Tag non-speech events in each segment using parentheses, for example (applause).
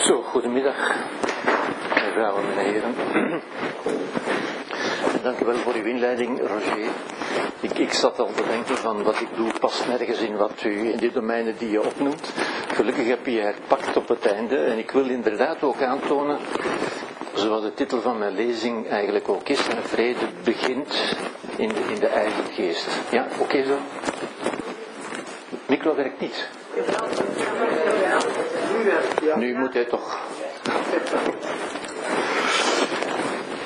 Zo, goedemiddag, mevrouw en heren. Dank u wel voor uw inleiding, Roger. Ik, ik zat al te denken van wat ik doe past nergens in wat u in die domeinen die je opnoemt. Gelukkig heb je herpakt op het einde en ik wil inderdaad ook aantonen, zoals de titel van mijn lezing eigenlijk ook is, en vrede begint in de, in de eigen geest. Ja, oké zo? Micro werkt niet. Nu moet hij toch.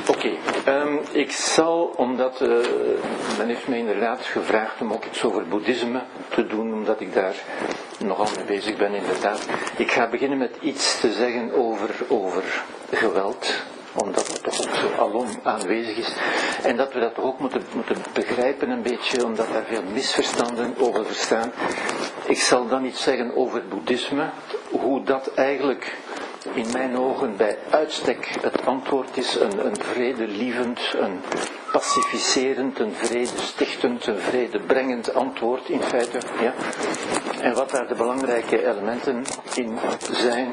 Oké, ehm, ik zal, omdat uh, men heeft mij inderdaad gevraagd om ook iets over boeddhisme te doen, omdat ik daar nogal mee bezig ben inderdaad. Ik ga beginnen met iets te zeggen over, over geweld, omdat dat toch ook zo alom aanwezig is. En dat we dat ook moeten, moeten begrijpen een beetje, omdat daar veel misverstanden over bestaan. Ik zal dan iets zeggen over boeddhisme, hoe dat eigenlijk in mijn ogen bij uitstek het antwoord is een, een vredelievend, een pacificerend, een vredestichtend, een vredebrengend antwoord in feite. Ja. En wat daar de belangrijke elementen in zijn.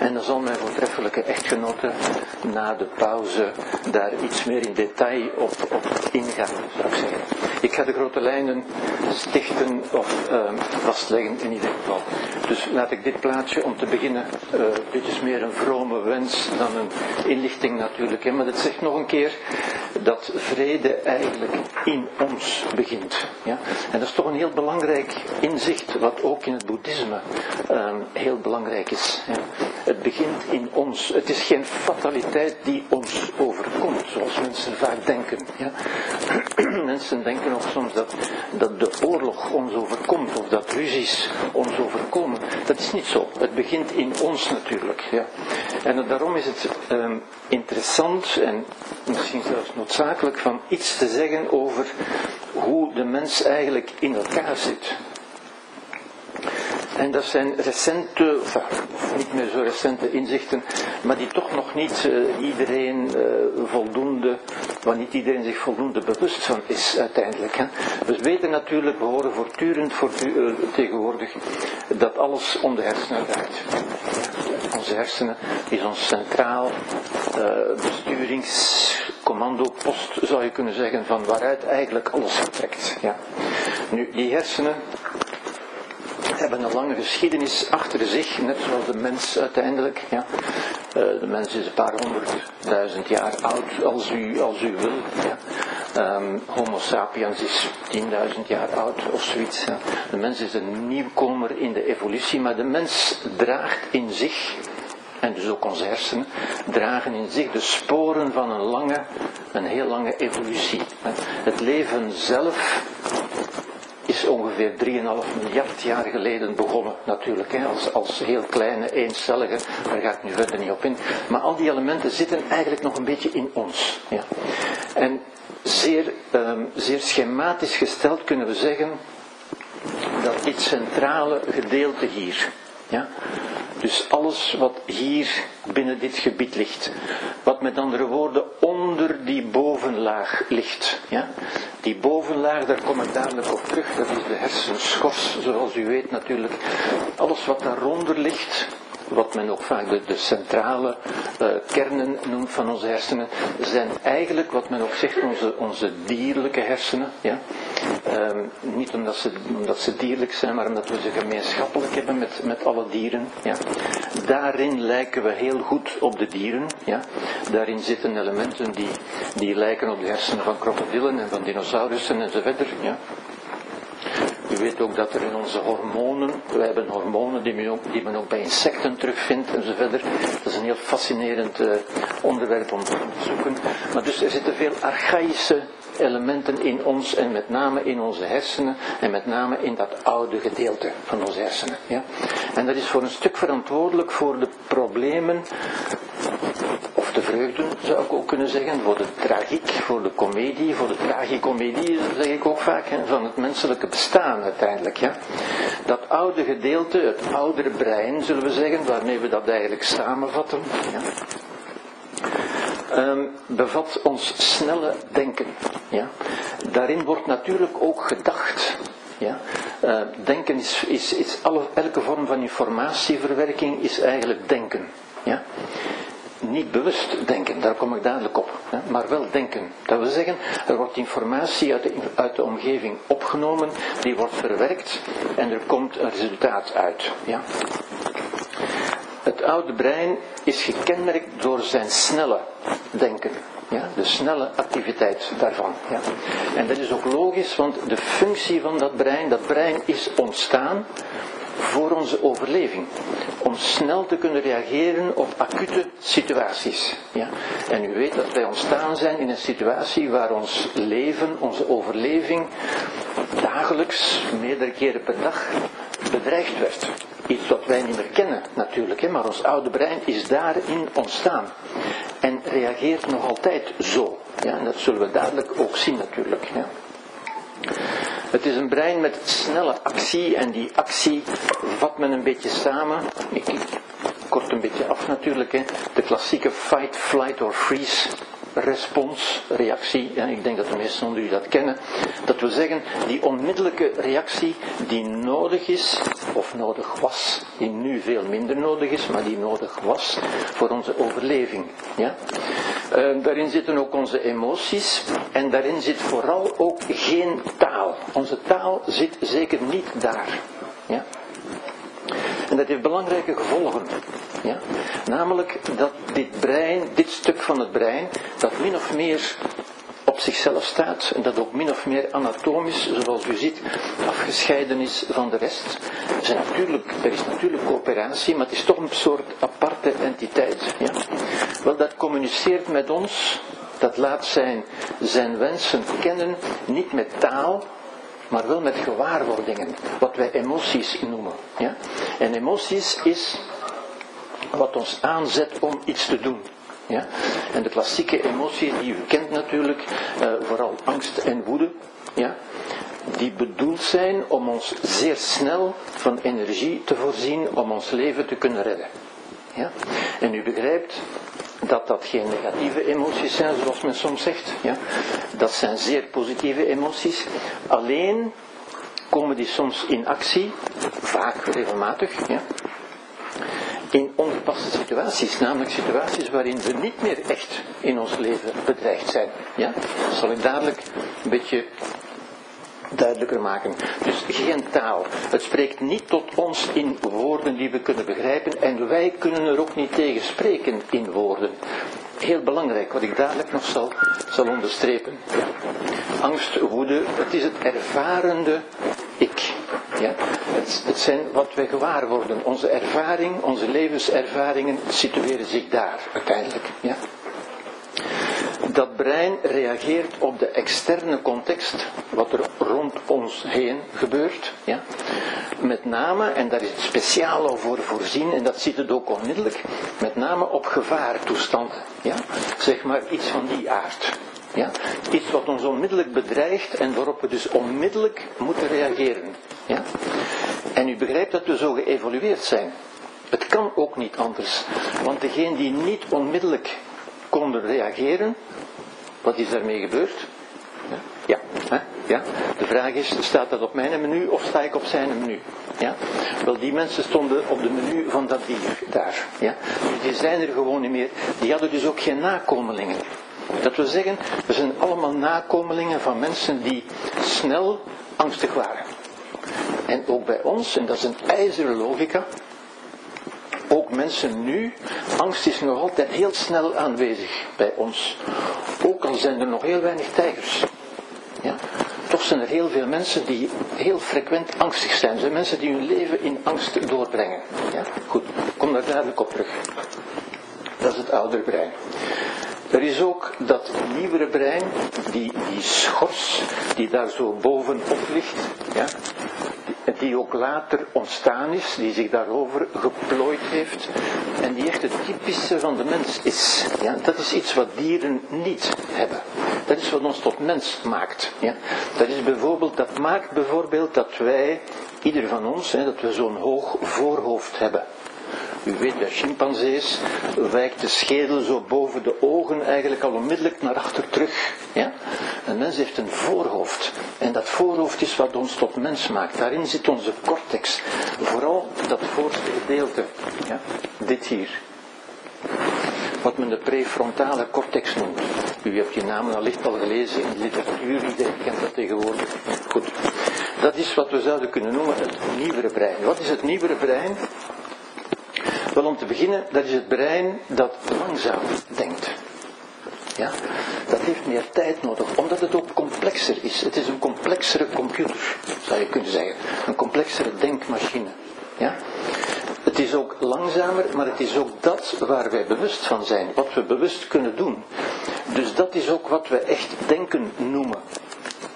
En dan zal mijn voortreffelijke echtgenote na de pauze daar iets meer in detail op, op ingaan, zou ik zeggen. Ik ga de grote lijnen stichten of uh, vastleggen in ieder geval. Dus laat ik dit plaatje om te beginnen, uh, dit is meer een vrome wens dan een inlichting natuurlijk. Hè, maar het zegt nog een keer dat vrede eigenlijk in ons begint. Ja? En dat is toch een heel belangrijk inzicht, wat ook in het boeddhisme uh, heel belangrijk is. Het begint in ons. Het is geen fataliteit die ons overkomt, zoals mensen vaak denken. Ja? (clears throat) mensen denken ook soms dat, dat de oorlog ons overkomt, of dat ruzies ons overkomen. Dat is niet zo. Het begint in ons natuurlijk. Ja? En daarom is het um, interessant en misschien zelfs noodzakelijk van iets te zeggen over hoe de mens eigenlijk in elkaar zit. En dat zijn recente, niet meer zo recente inzichten, maar die toch nog niet uh, iedereen uh, voldoende, waar niet iedereen zich voldoende bewust van is uiteindelijk. Hè. We weten natuurlijk, we horen voortdurend uh, tegenwoordig, dat alles om de hersenen draait. Onze hersenen is ons centraal besturingscommandopost, zou je kunnen zeggen, van waaruit eigenlijk alles vertrekt. Ja. Nu, die hersenen hebben een lange geschiedenis achter zich, net zoals de mens uiteindelijk. Ja. Uh, de mens is een paar honderdduizend jaar oud, als u, als u wil. Ja. Um, Homo sapiens is 10.000 jaar oud of zoiets. De mens is een nieuwkomer in de evolutie, maar de mens draagt in zich, en dus ook onze hersenen, dragen in zich de sporen van een lange, een heel lange evolutie. Het leven zelf is ongeveer 3,5 miljard jaar geleden begonnen natuurlijk, hè, als, als heel kleine eencellige, daar ga ik nu verder niet op in. Maar al die elementen zitten eigenlijk nog een beetje in ons. Ja. En zeer, um, zeer schematisch gesteld kunnen we zeggen dat dit centrale gedeelte hier, ja, dus alles wat hier binnen dit gebied ligt. Wat met andere woorden onder die bovenlaag ligt. Ja? Die bovenlaag, daar kom ik dadelijk op terug. Dat is de hersenschors, zoals u weet natuurlijk. Alles wat daaronder ligt, wat men ook vaak de, centrale uh, kernen noemt van onze hersenen, zijn eigenlijk wat men ook zegt onze, onze dierlijke hersenen. Ja? Um, niet omdat ze, omdat ze dierlijk zijn, maar omdat we ze gemeenschappelijk hebben met, met alle dieren. Ja? Daarin lijken we heel goed op de dieren. Ja? Daarin zitten elementen die, die lijken op de hersenen van krokodillen en van dinosaurussen enzovoort. Ja? Weet ook dat er in onze hormonen, wij hebben hormonen die men ook, bij insecten terugvindt en zo verder. Dat is een heel fascinerend uh, onderwerp om te onderzoeken. Maar dus er zitten veel archaïsche elementen in ons en met name in onze hersenen en met name in dat oude gedeelte van onze hersenen. Ja? En dat is voor een stuk verantwoordelijk voor de problemen de vreugden zou ik ook kunnen zeggen, voor de tragiek, voor de komedie, voor de tragicomedie zeg ik ook vaak, van het menselijke bestaan uiteindelijk. Ja. Dat oude gedeelte, het oudere brein zullen we zeggen, waarmee we dat eigenlijk samenvatten. Ja. Um, bevat ons snelle denken. Ja. Daarin wordt natuurlijk ook gedacht. Ja? Uh, denken is, is, is elke vorm van informatieverwerking is eigenlijk denken. Ja? Niet bewust denken, daar kom ik dadelijk op, maar wel denken. Dat wil zeggen, er wordt informatie uit de, uit de omgeving opgenomen, die wordt verwerkt en er komt een resultaat uit. Ja? Het oude brein is gekenmerkt door zijn snelle denken. Ja, de snelle activiteit daarvan. Ja. En dat is ook logisch, want de functie van dat brein, dat brein is ontstaan voor onze overleving. Om snel te kunnen reageren op acute situaties. Ja? En u weet dat wij ontstaan zijn in een situatie waar ons leven, onze overleving, dagelijks, meerdere keren per dag, bedreigd werd. Iets wat wij niet meer kennen natuurlijk, hè, maar ons oude brein is daarin ontstaan. En reageert nog altijd zo. Ja, en dat zullen we dadelijk ook zien natuurlijk. Het is een brein met snelle actie en die actie vat men een beetje samen. Ik kort een beetje af natuurlijk. Hè. De klassieke fight, flight or freeze respons, reactie, en ik denk dat de meesten onder u dat kennen, dat wil zeggen die onmiddellijke reactie die nodig is, of nodig was, die nu veel minder nodig is, maar die nodig was voor onze overleving. Ja? Uh, daarin zitten ook onze emoties en daarin zit vooral ook geen taal. Onze taal zit zeker niet daar. Ja? En dat heeft belangrijke gevolgen. Ja? Namelijk dat dit brein, dit stuk van het brein, dat min of meer op zichzelf staat en dat ook min of meer anatomisch, zoals u ziet, afgescheiden is van de rest. Er, natuurlijk, er is natuurlijk coöperatie, maar het is toch een soort aparte entiteit. Ja? Wel, dat communiceert met ons, dat laat zijn, zijn wensen kennen, niet met taal, maar wel met gewaarwordingen, wat wij emoties noemen. Ja? En emoties is wat ons aanzet om iets te doen. Ja? En de klassieke emoties die u kent natuurlijk, uh, vooral angst en woede, ja? die bedoeld zijn om ons zeer snel van energie te voorzien om ons leven te kunnen redden. Ja? En u begrijpt dat dat geen negatieve emoties zijn, zoals men soms zegt. Ja? Dat zijn zeer positieve emoties. Alleen komen die soms in actie, vaak regelmatig, ja? in ongepaste situaties, namelijk situaties waarin we niet meer echt in ons leven bedreigd zijn. Ja? Dat zal ik dadelijk een beetje duidelijker maken. Dus geen taal. Het spreekt niet tot ons in woorden die we kunnen begrijpen en wij kunnen er ook niet tegen spreken in woorden. Heel belangrijk, wat ik dadelijk nog zal, zal onderstrepen. Angst, woede, het is het ervarende ik. Ja? Het, het zijn wat wij gewaar worden. Onze ervaring, onze levenservaringen situeren zich daar uiteindelijk. Ja? Dat brein reageert op de externe context, wat er rond ons heen gebeurt. Ja? Met name, en daar is het speciaal voor voorzien, en dat ziet het ook onmiddellijk, met name op gevaartoestanden. Ja? Zeg maar iets van die aard. Ja? Iets wat ons onmiddellijk bedreigt en waarop we dus onmiddellijk moeten reageren. Ja? En u begrijpt dat we zo geëvolueerd zijn. Het kan ook niet anders. Want degene die niet onmiddellijk konden reageren, wat is daarmee gebeurd? Ja, hè? ja. De vraag is, staat dat op mijn menu of sta ik op zijn menu? Ja? Wel, die mensen stonden op de menu van dat dier daar. Ja? Dus die zijn er gewoon niet meer. Die hadden dus ook geen nakomelingen. Dat wil zeggen, we zijn allemaal nakomelingen van mensen die snel angstig waren. En ook bij ons, en dat is een ijzeren logica, ook mensen nu, angst is nog altijd heel snel aanwezig bij ons. Ook al zijn er nog heel weinig tijgers. Ja? Toch zijn er heel veel mensen die heel frequent angstig zijn. Er zijn mensen die hun leven in angst doorbrengen. Ja? Goed, kom daar duidelijk op terug. Dat is het oudere brein. Er is ook dat nieuwere brein, die, die schors, die daar zo bovenop ligt, ja, die ook later ontstaan is, die zich daarover geplooid heeft en die echt het typische van de mens is. Ja, dat is iets wat dieren niet hebben. Dat is wat ons tot mens maakt. Ja. Dat, is bijvoorbeeld, dat maakt bijvoorbeeld dat wij, ieder van ons, hè, dat we zo'n hoog voorhoofd hebben. U weet, bij chimpansees wijkt de schedel zo boven de ogen eigenlijk al onmiddellijk naar achter terug. Ja? Een mens heeft een voorhoofd. En dat voorhoofd is wat ons tot mens maakt. Daarin zit onze cortex. Vooral dat voorste gedeelte. Ja? Dit hier wat men de prefrontale cortex noemt. U hebt die namen allicht al gelezen in de literatuur, iedereen kent dat tegenwoordig. Goed. Dat is wat we zouden kunnen noemen het nieuwere brein. Wat is het nieuwere brein? Wel, om te beginnen, dat is het brein dat langzaam denkt. Ja? Dat heeft meer tijd nodig, omdat het ook complexer is. Het is een complexere computer, zou je kunnen zeggen. Een complexere denkmachine. Ja? Het is ook langzamer, maar het is ook dat waar wij bewust van zijn, wat we bewust kunnen doen. Dus dat is ook wat we echt denken noemen.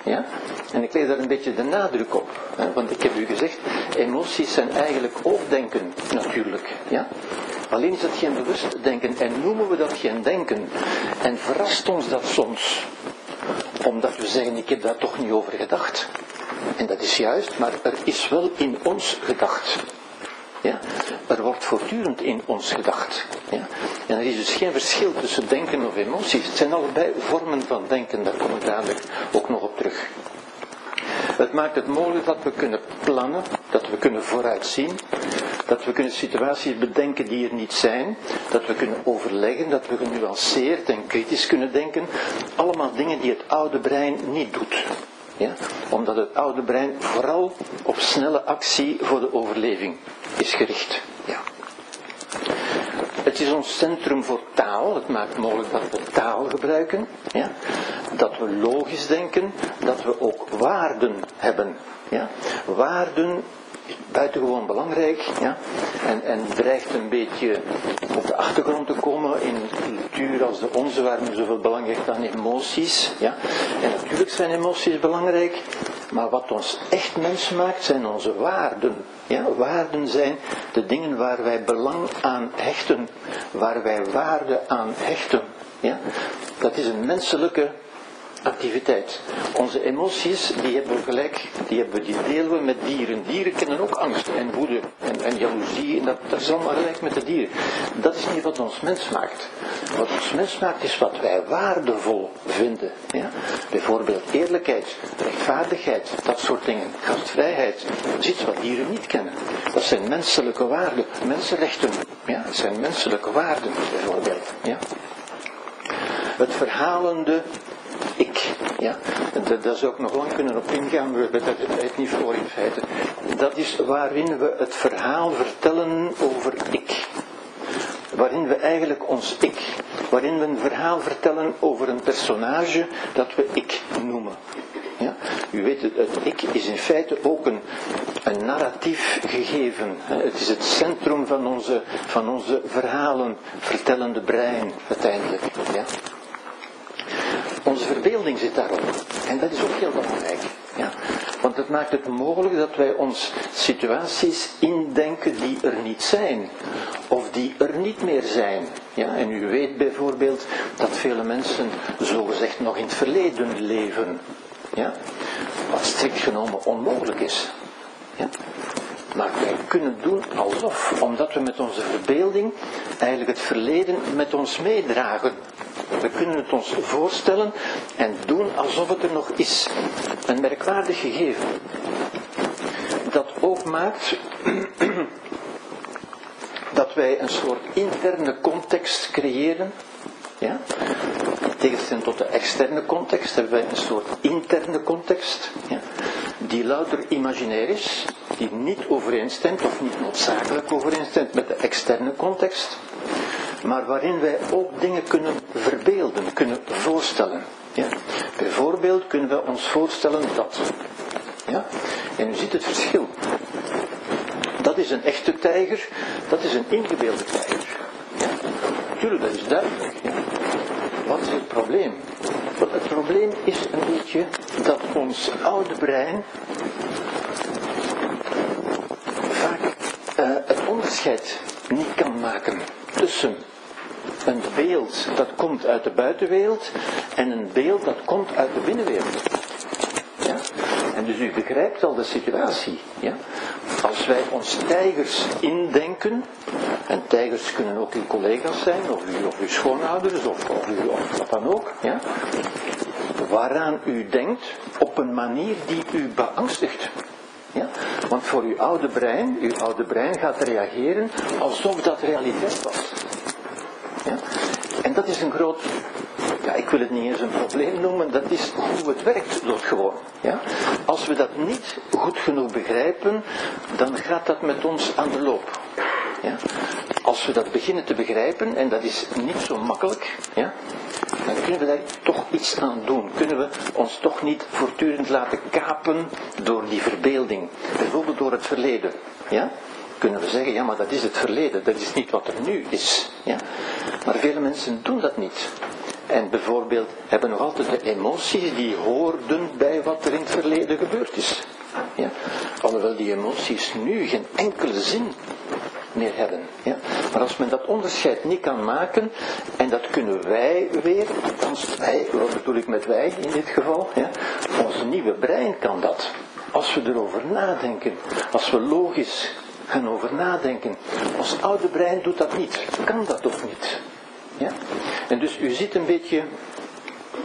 Ja? En ik leg daar een beetje de nadruk op. Want ik heb u gezegd, emoties zijn eigenlijk ook denken, natuurlijk. Ja? Alleen is dat geen bewust denken en noemen we dat geen denken. En verrast ons dat soms. Omdat we zeggen, ik heb daar toch niet over gedacht. En dat is juist, maar er is wel in ons gedacht. Ja? Er wordt voortdurend in ons gedacht. Ja? En er is dus geen verschil tussen denken of emoties. Het zijn allebei vormen van denken, daar kom ik dadelijk ook nog op terug. Het maakt het mogelijk dat we kunnen plannen, dat we kunnen vooruitzien, dat we kunnen situaties bedenken die er niet zijn, dat we kunnen overleggen, dat we genuanceerd en kritisch kunnen denken. Allemaal dingen die het oude brein niet doet. Ja? Omdat het oude brein vooral op snelle actie voor de overleving is gericht. Ja. Het is ons centrum voor taal. Het maakt mogelijk dat we taal gebruiken. Ja? Dat we logisch denken. Dat we ook waarden hebben. Ja? Waarden buitengewoon belangrijk. Ja? En, en dreigt een beetje op de achtergrond te komen in cultuur als de onze, waar men zoveel belang hecht aan emoties. Ja? En natuurlijk zijn emoties belangrijk, maar wat ons echt mens maakt zijn onze waarden. Ja? Waarden zijn de dingen waar wij belang aan hechten, waar wij waarde aan hechten. Ja? Dat is een menselijke activiteit. Onze emoties, die hebben we gelijk, die, hebben, die delen we met dieren. Dieren kennen ook angst en woede en, en jaloezie. En dat, is allemaal gelijk met de dieren. Dat is niet wat ons mens maakt. Wat ons mens maakt is wat wij waardevol vinden. Ja? Bijvoorbeeld eerlijkheid, rechtvaardigheid, dat soort dingen. Gastvrijheid. Dat is iets wat dieren niet kennen. Dat zijn menselijke waarden. Mensenrechten. Ja? Dat zijn menselijke waarden, bijvoorbeeld. Ja? Het verhalende ik. Ja? Dat zou ik nog lang kunnen op ingaan, maar dat het niet voor in feite. Dat is waarin we het verhaal vertellen over ik. Waarin we eigenlijk ons ik, waarin we een verhaal vertellen over een personage dat we ik noemen. Ja? U weet, het ik is in feite ook een, een narratief gegeven. Het is het centrum van onze, van onze verhalen, vertellende brein uiteindelijk. Ja? Onze verbeelding zit daarop. En dat is ook heel belangrijk. Ja? Want het maakt het mogelijk dat wij ons situaties indenken die er niet zijn. Of die er niet meer zijn. Ja? En u weet bijvoorbeeld dat vele mensen zogezegd nog in het verleden leven. Ja? Wat strikt genomen onmogelijk is. Ja? Maar wij kunnen doen alsof, omdat we met onze verbeelding eigenlijk het verleden met ons meedragen. We kunnen het ons voorstellen en doen alsof het er nog is. Een merkwaardig gegeven. Dat ook maakt (clears throat) dat wij een soort interne context creëren. Ja? In tegenstelling tot de externe context hebben wij een soort interne context. Ja? Die louter imaginair is, die niet overeenstemt of niet noodzakelijk overeenstemt met de externe context maar waarin wij ook dingen kunnen verbeelden, kunnen voorstellen. Ja? Bijvoorbeeld kunnen we ons voorstellen dat. Ja? En u ziet het verschil. Dat is een echte tijger, dat is een ingebeelde tijger. Ja? Dat is duidelijk. Ja? Wat is het probleem? het probleem is een beetje dat ons oude brein vaak uh, het onderscheid niet kan maken tussen een beeld dat komt uit de buitenwereld en een beeld dat komt uit de binnenwereld. Ja? En dus u begrijpt al de situatie. Ja? Als wij ons tijgers indenken, en tijgers kunnen ook uw collega's zijn, of, u, of uw schoonouders, of, of wat dan ook, ja? waaraan u denkt op een manier die u beangstigt. Ja? Want voor uw oude brein, uw oude brein gaat reageren alsof dat realiteit was. Ja? En dat is een groot, ja, ik wil het niet eens een probleem noemen, dat is hoe het werkt gewoon. Ja? Als we dat niet goed genoeg begrijpen, dan gaat dat met ons aan de loop. Ja? Als we dat beginnen te begrijpen, en dat is niet zo makkelijk, ja, dan kunnen we daar toch iets aan doen. Kunnen we ons toch niet voortdurend laten kapen door die verbeelding. Bijvoorbeeld door het verleden. Ja? Kunnen we zeggen, ja maar dat is het verleden, dat is niet wat er nu is. Ja? Maar vele mensen doen dat niet. En bijvoorbeeld hebben nog altijd de emoties die hoorden bij wat er in het verleden gebeurd is. Ja? Alhoewel die emoties nu geen enkele zin meer hebben. Ja? Maar als men dat onderscheid niet kan maken, en dat kunnen wij weer, althans wij, wat bedoel ik met wij in dit geval, ja? ons nieuwe brein kan dat. Als we erover nadenken, als we logisch gaan over nadenken. Ons oude brein doet dat niet, kan dat ook niet. Ja? En dus u ziet een beetje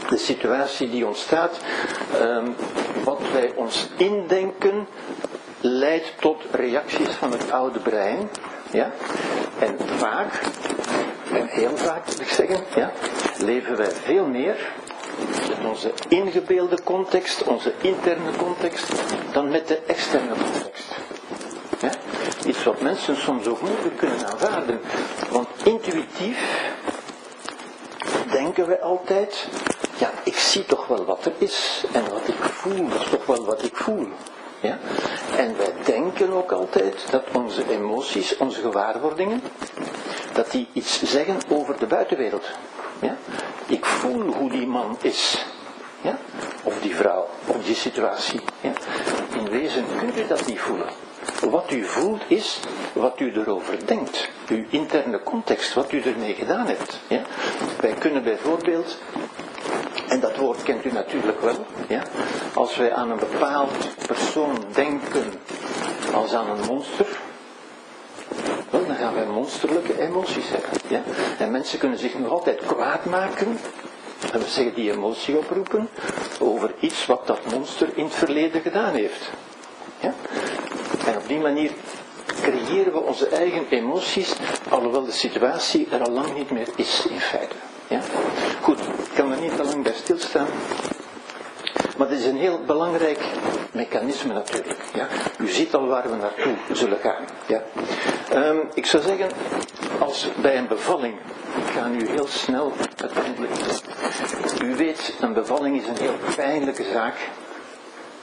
de situatie die ontstaat. Um, wat wij ons indenken leidt tot reacties van het oude brein. Ja? En vaak, en heel vaak moet ik zeggen, ja, leven wij veel meer met onze ingebeelde context, onze interne context, dan met de externe context. Ja? Iets wat mensen soms ook moeilijk kunnen aanvaarden. Want intuïtief denken we altijd, ja, ik zie toch wel wat er is. En wat ik voel, dat is toch wel wat ik voel. Ja? En wij denken ook altijd dat onze emoties, onze gewaarwordingen, dat die iets zeggen over de buitenwereld. Ja? Ik voel hoe die man is. Ja? Of die vrouw, of die situatie. Ja? In wezen kunt u dat niet voelen. Wat u voelt is wat u erover denkt. Uw interne context, wat u ermee gedaan hebt. Ja? Wij kunnen bijvoorbeeld en dat woord kent u natuurlijk wel. Ja? Als wij aan een bepaald persoon denken als aan een monster, dan gaan wij monsterlijke emoties hebben. Ja? En mensen kunnen zich nog altijd kwaad maken, en we zeggen die emotie oproepen, over iets wat dat monster in het verleden gedaan heeft. Ja? En op die manier creëren we onze eigen emoties, alhoewel de situatie er al lang niet meer is in feite. Ja? Goed, ik kan er niet te lang bij stilstaan. Maar dit is een heel belangrijk mechanisme natuurlijk. Ja? U ziet al waar we naartoe zullen gaan. Ja? Um, ik zou zeggen, als bij een bevalling, ik ga nu heel snel uiteindelijk. U weet, een bevalling is een heel pijnlijke zaak.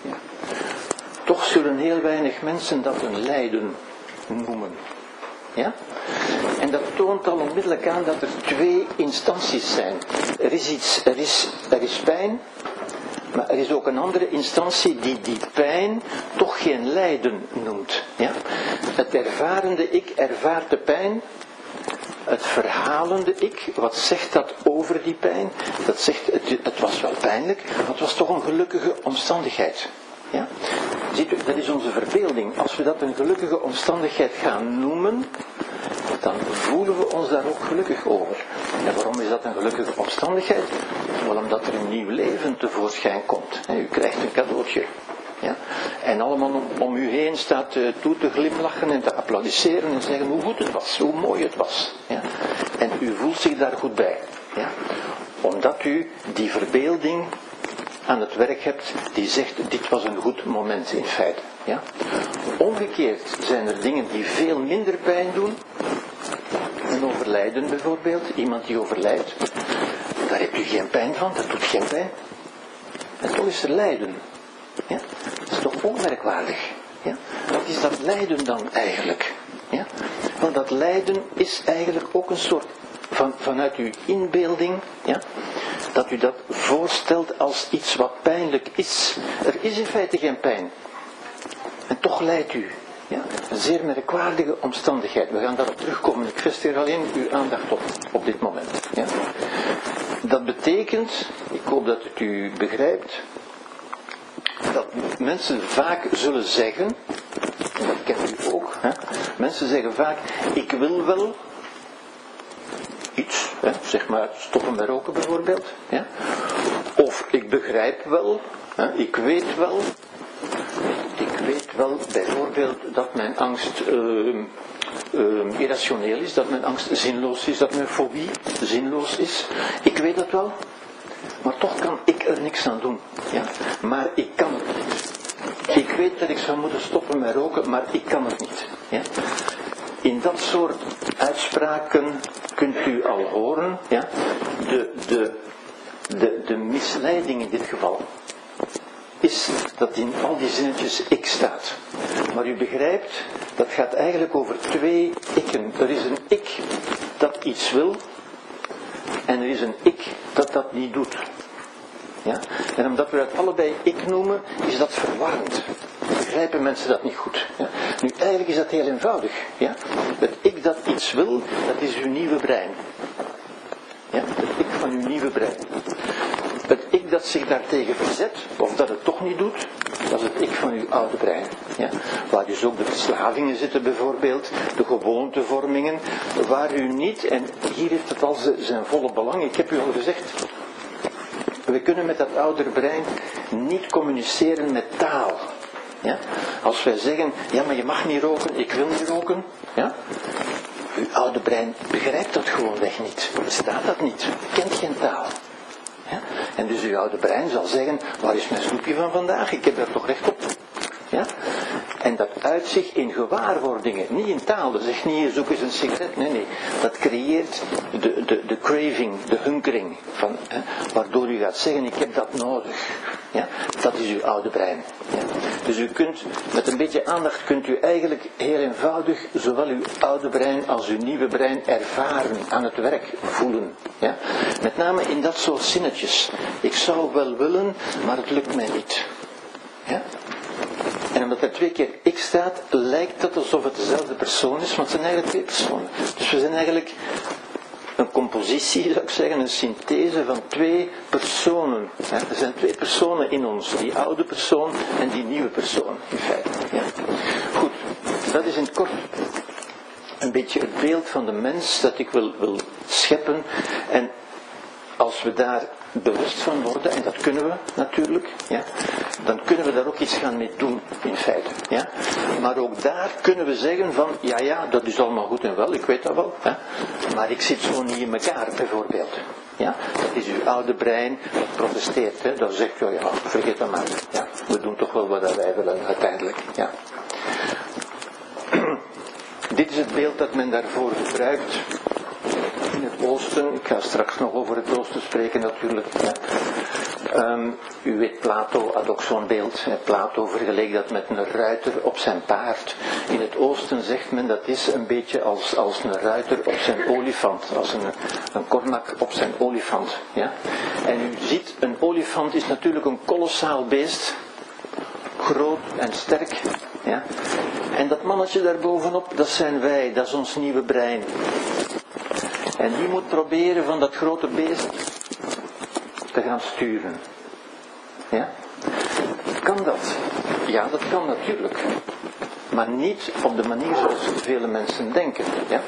Ja? Toch zullen heel weinig mensen dat een lijden noemen. Ja? En dat toont al onmiddellijk aan dat er twee instanties zijn. Er is iets, er is, er is pijn, maar er is ook een andere instantie die die pijn toch geen lijden noemt. Ja? Het ervarende ik ervaart de pijn. Het verhalende ik, wat zegt dat over die pijn? Dat zegt, het, het was wel pijnlijk, maar het was toch een gelukkige omstandigheid. Ziet u, dat is onze verbeelding. Als we dat een gelukkige omstandigheid gaan noemen, dan voelen we ons daar ook gelukkig over. En waarom is dat een gelukkige omstandigheid? Wel omdat er een nieuw leven tevoorschijn komt. U krijgt een cadeautje. Ja? En allemaal om, u heen staat uh, toe te glimlachen en te applaudisseren en zeggen hoe goed het was, hoe mooi het was. Ja? En u voelt zich daar goed bij. Ja? Omdat u die verbeelding aan het werk hebt die zegt dit was een goed moment in feite. Ja? Omgekeerd zijn er dingen die veel minder pijn doen. Een overlijden bijvoorbeeld, iemand die overlijdt, daar hebt u geen pijn van, dat doet geen pijn. En toch is er lijden. Ja? Dat is toch onmerkwaardig. Ja? Wat is dat lijden dan eigenlijk? Ja? Want dat lijden is eigenlijk ook een soort van, vanuit uw inbeelding, ja, dat u dat voorstelt als iets wat pijnlijk is. Er is in feite geen pijn. En toch lijdt u. Ja, een zeer merkwaardige omstandigheid. We gaan daarop terugkomen. Ik vestig alleen uw aandacht op, op dit moment. Ja. Dat betekent, ik hoop dat het u begrijpt, dat mensen vaak zullen zeggen, en dat kent u Mensen zeggen vaak, ik wil wel iets, zeg maar stoppen met roken bijvoorbeeld. Ja? Of ik begrijp wel, hè, ik weet wel, ik weet wel bijvoorbeeld dat mijn angst uh, uh, irrationeel is, dat mijn angst zinloos is, dat mijn fobie zinloos is. Ik weet dat wel, maar toch kan ik er niks aan doen. Ja? Maar ik kan het niet. Ik weet dat ik zou moeten stoppen met roken, maar ik kan het niet. Ja? In dat soort uitspraken kunt u al horen ja, de, de, de, de misleiding in dit geval is dat in al die zinnetjes ik staat. Maar u begrijpt, dat gaat eigenlijk over twee ikken. Er is een ik dat iets wil en er is een ik dat dat niet doet. Ja? En omdat we dat allebei ik noemen, is dat verwarrend. Begrijpen mensen dat niet goed. Nu, eigenlijk is dat heel eenvoudig. Ja? Het ik dat iets wil, dat is uw nieuwe brein. Ja? Het ik van uw nieuwe brein. Het ik dat zich daartegen verzet, of dat het toch niet doet, dat is het ik van uw oude brein. Ja? Waar dus ook de verslavingen zitten bijvoorbeeld, de gewoontevormingen, waar u niet, en hier heeft het al zijn volle belang, ik heb u al gezegd, we kunnen met dat ouder brein niet communiceren met taal. Ja? Als wij zeggen, ja maar je mag niet roken, ik wil niet roken. Ja? Uw oude brein begrijpt dat gewoonweg niet. Bestaat dat niet. Kent geen taal. Ja? En dus uw oude brein zal zeggen, waar is mijn snoepje van vandaag? Ik heb daar toch recht op. Ja? En dat uit zich in gewaarwordingen, niet in taal. Dat zegt niet, zoek eens een sigaret. Nee, nee. Dat creëert de, de, de craving, de hunkering. Van, hè, waardoor u gaat zeggen, ik heb dat nodig. Ja? Dat is uw oude brein. Ja? Dus u kunt, met een beetje aandacht, kunt u eigenlijk heel eenvoudig zowel uw oude brein als uw nieuwe brein ervaren, aan het werk voelen. Ja? Met name in dat soort zinnetjes. Ik zou wel willen, maar het lukt mij niet. Ja? En omdat er twee keer ik staat, lijkt het alsof het dezelfde persoon is, maar het zijn eigenlijk twee personen. Dus we zijn eigenlijk een compositie, zou ik zeggen, een synthese van twee personen. Er zijn twee personen in ons, die oude persoon en die nieuwe persoon, in feite. Ja. Goed, dat is in het kort een beetje het beeld van de mens dat ik wil, wil scheppen. En als we daar bewust van worden, en dat kunnen we natuurlijk, ja, dan kunnen we daar ook iets gaan mee doen, in feite. Ja. Maar ook daar kunnen we zeggen van, ja ja, dat is allemaal goed en wel, ik weet dat wel, hè, maar ik zit zo niet in elkaar, bijvoorbeeld. Ja, dat is uw oude brein dat protesteert, hè, dat zegt, ja, ja, vergeet dat maar, ja, we doen toch wel wat wij willen uiteindelijk. Ja. (clears throat) Dit is het beeld dat men daarvoor gebruikt in het oosten. Ik ga straks nog over het oosten spreken natuurlijk. Um, u weet, Plato had ook zo'n beeld. Plato vergeleek dat met een ruiter op zijn paard. In het oosten zegt men dat is een beetje als, als een ruiter op zijn olifant. Als een, een kornak op zijn olifant. Ja? En u ziet, een olifant is natuurlijk een kolossaal beest. Groot en sterk. Ja? En dat mannetje daarbovenop, dat zijn wij, dat is ons nieuwe brein. En die moet proberen van dat grote beest te gaan sturen. Ja? Kan dat? Ja, dat kan natuurlijk. Maar niet op de manier zoals vele mensen denken. Ja?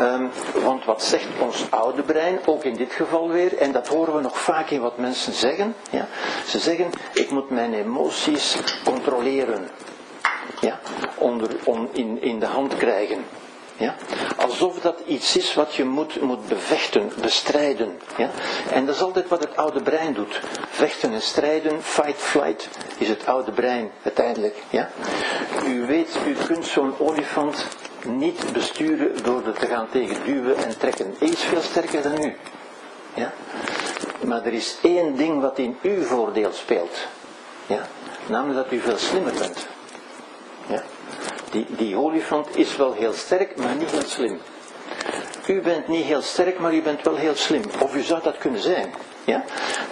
Um, want wat zegt ons oude brein, ook in dit geval weer, en dat horen we nog vaak in wat mensen zeggen. Ja? Ze zeggen, ik moet mijn emoties controleren. Ja? Onder, on, in, in de hand krijgen. Ja? Alsof dat iets is wat je moet, moet bevechten, bestrijden. Ja? En dat is altijd wat het oude brein doet. Vechten en strijden, fight, flight, is het oude brein uiteindelijk. Ja? U weet, u kunt zo'n olifant niet besturen door er te gaan tegen duwen en trekken. Is veel sterker dan u. Ja? Maar er is één ding wat in uw voordeel speelt. Ja? Namelijk dat u veel slimmer bent. Die, die olifant is wel heel sterk, maar niet heel slim. U bent niet heel sterk, maar u bent wel heel slim. Of u zou dat kunnen zijn. Ja?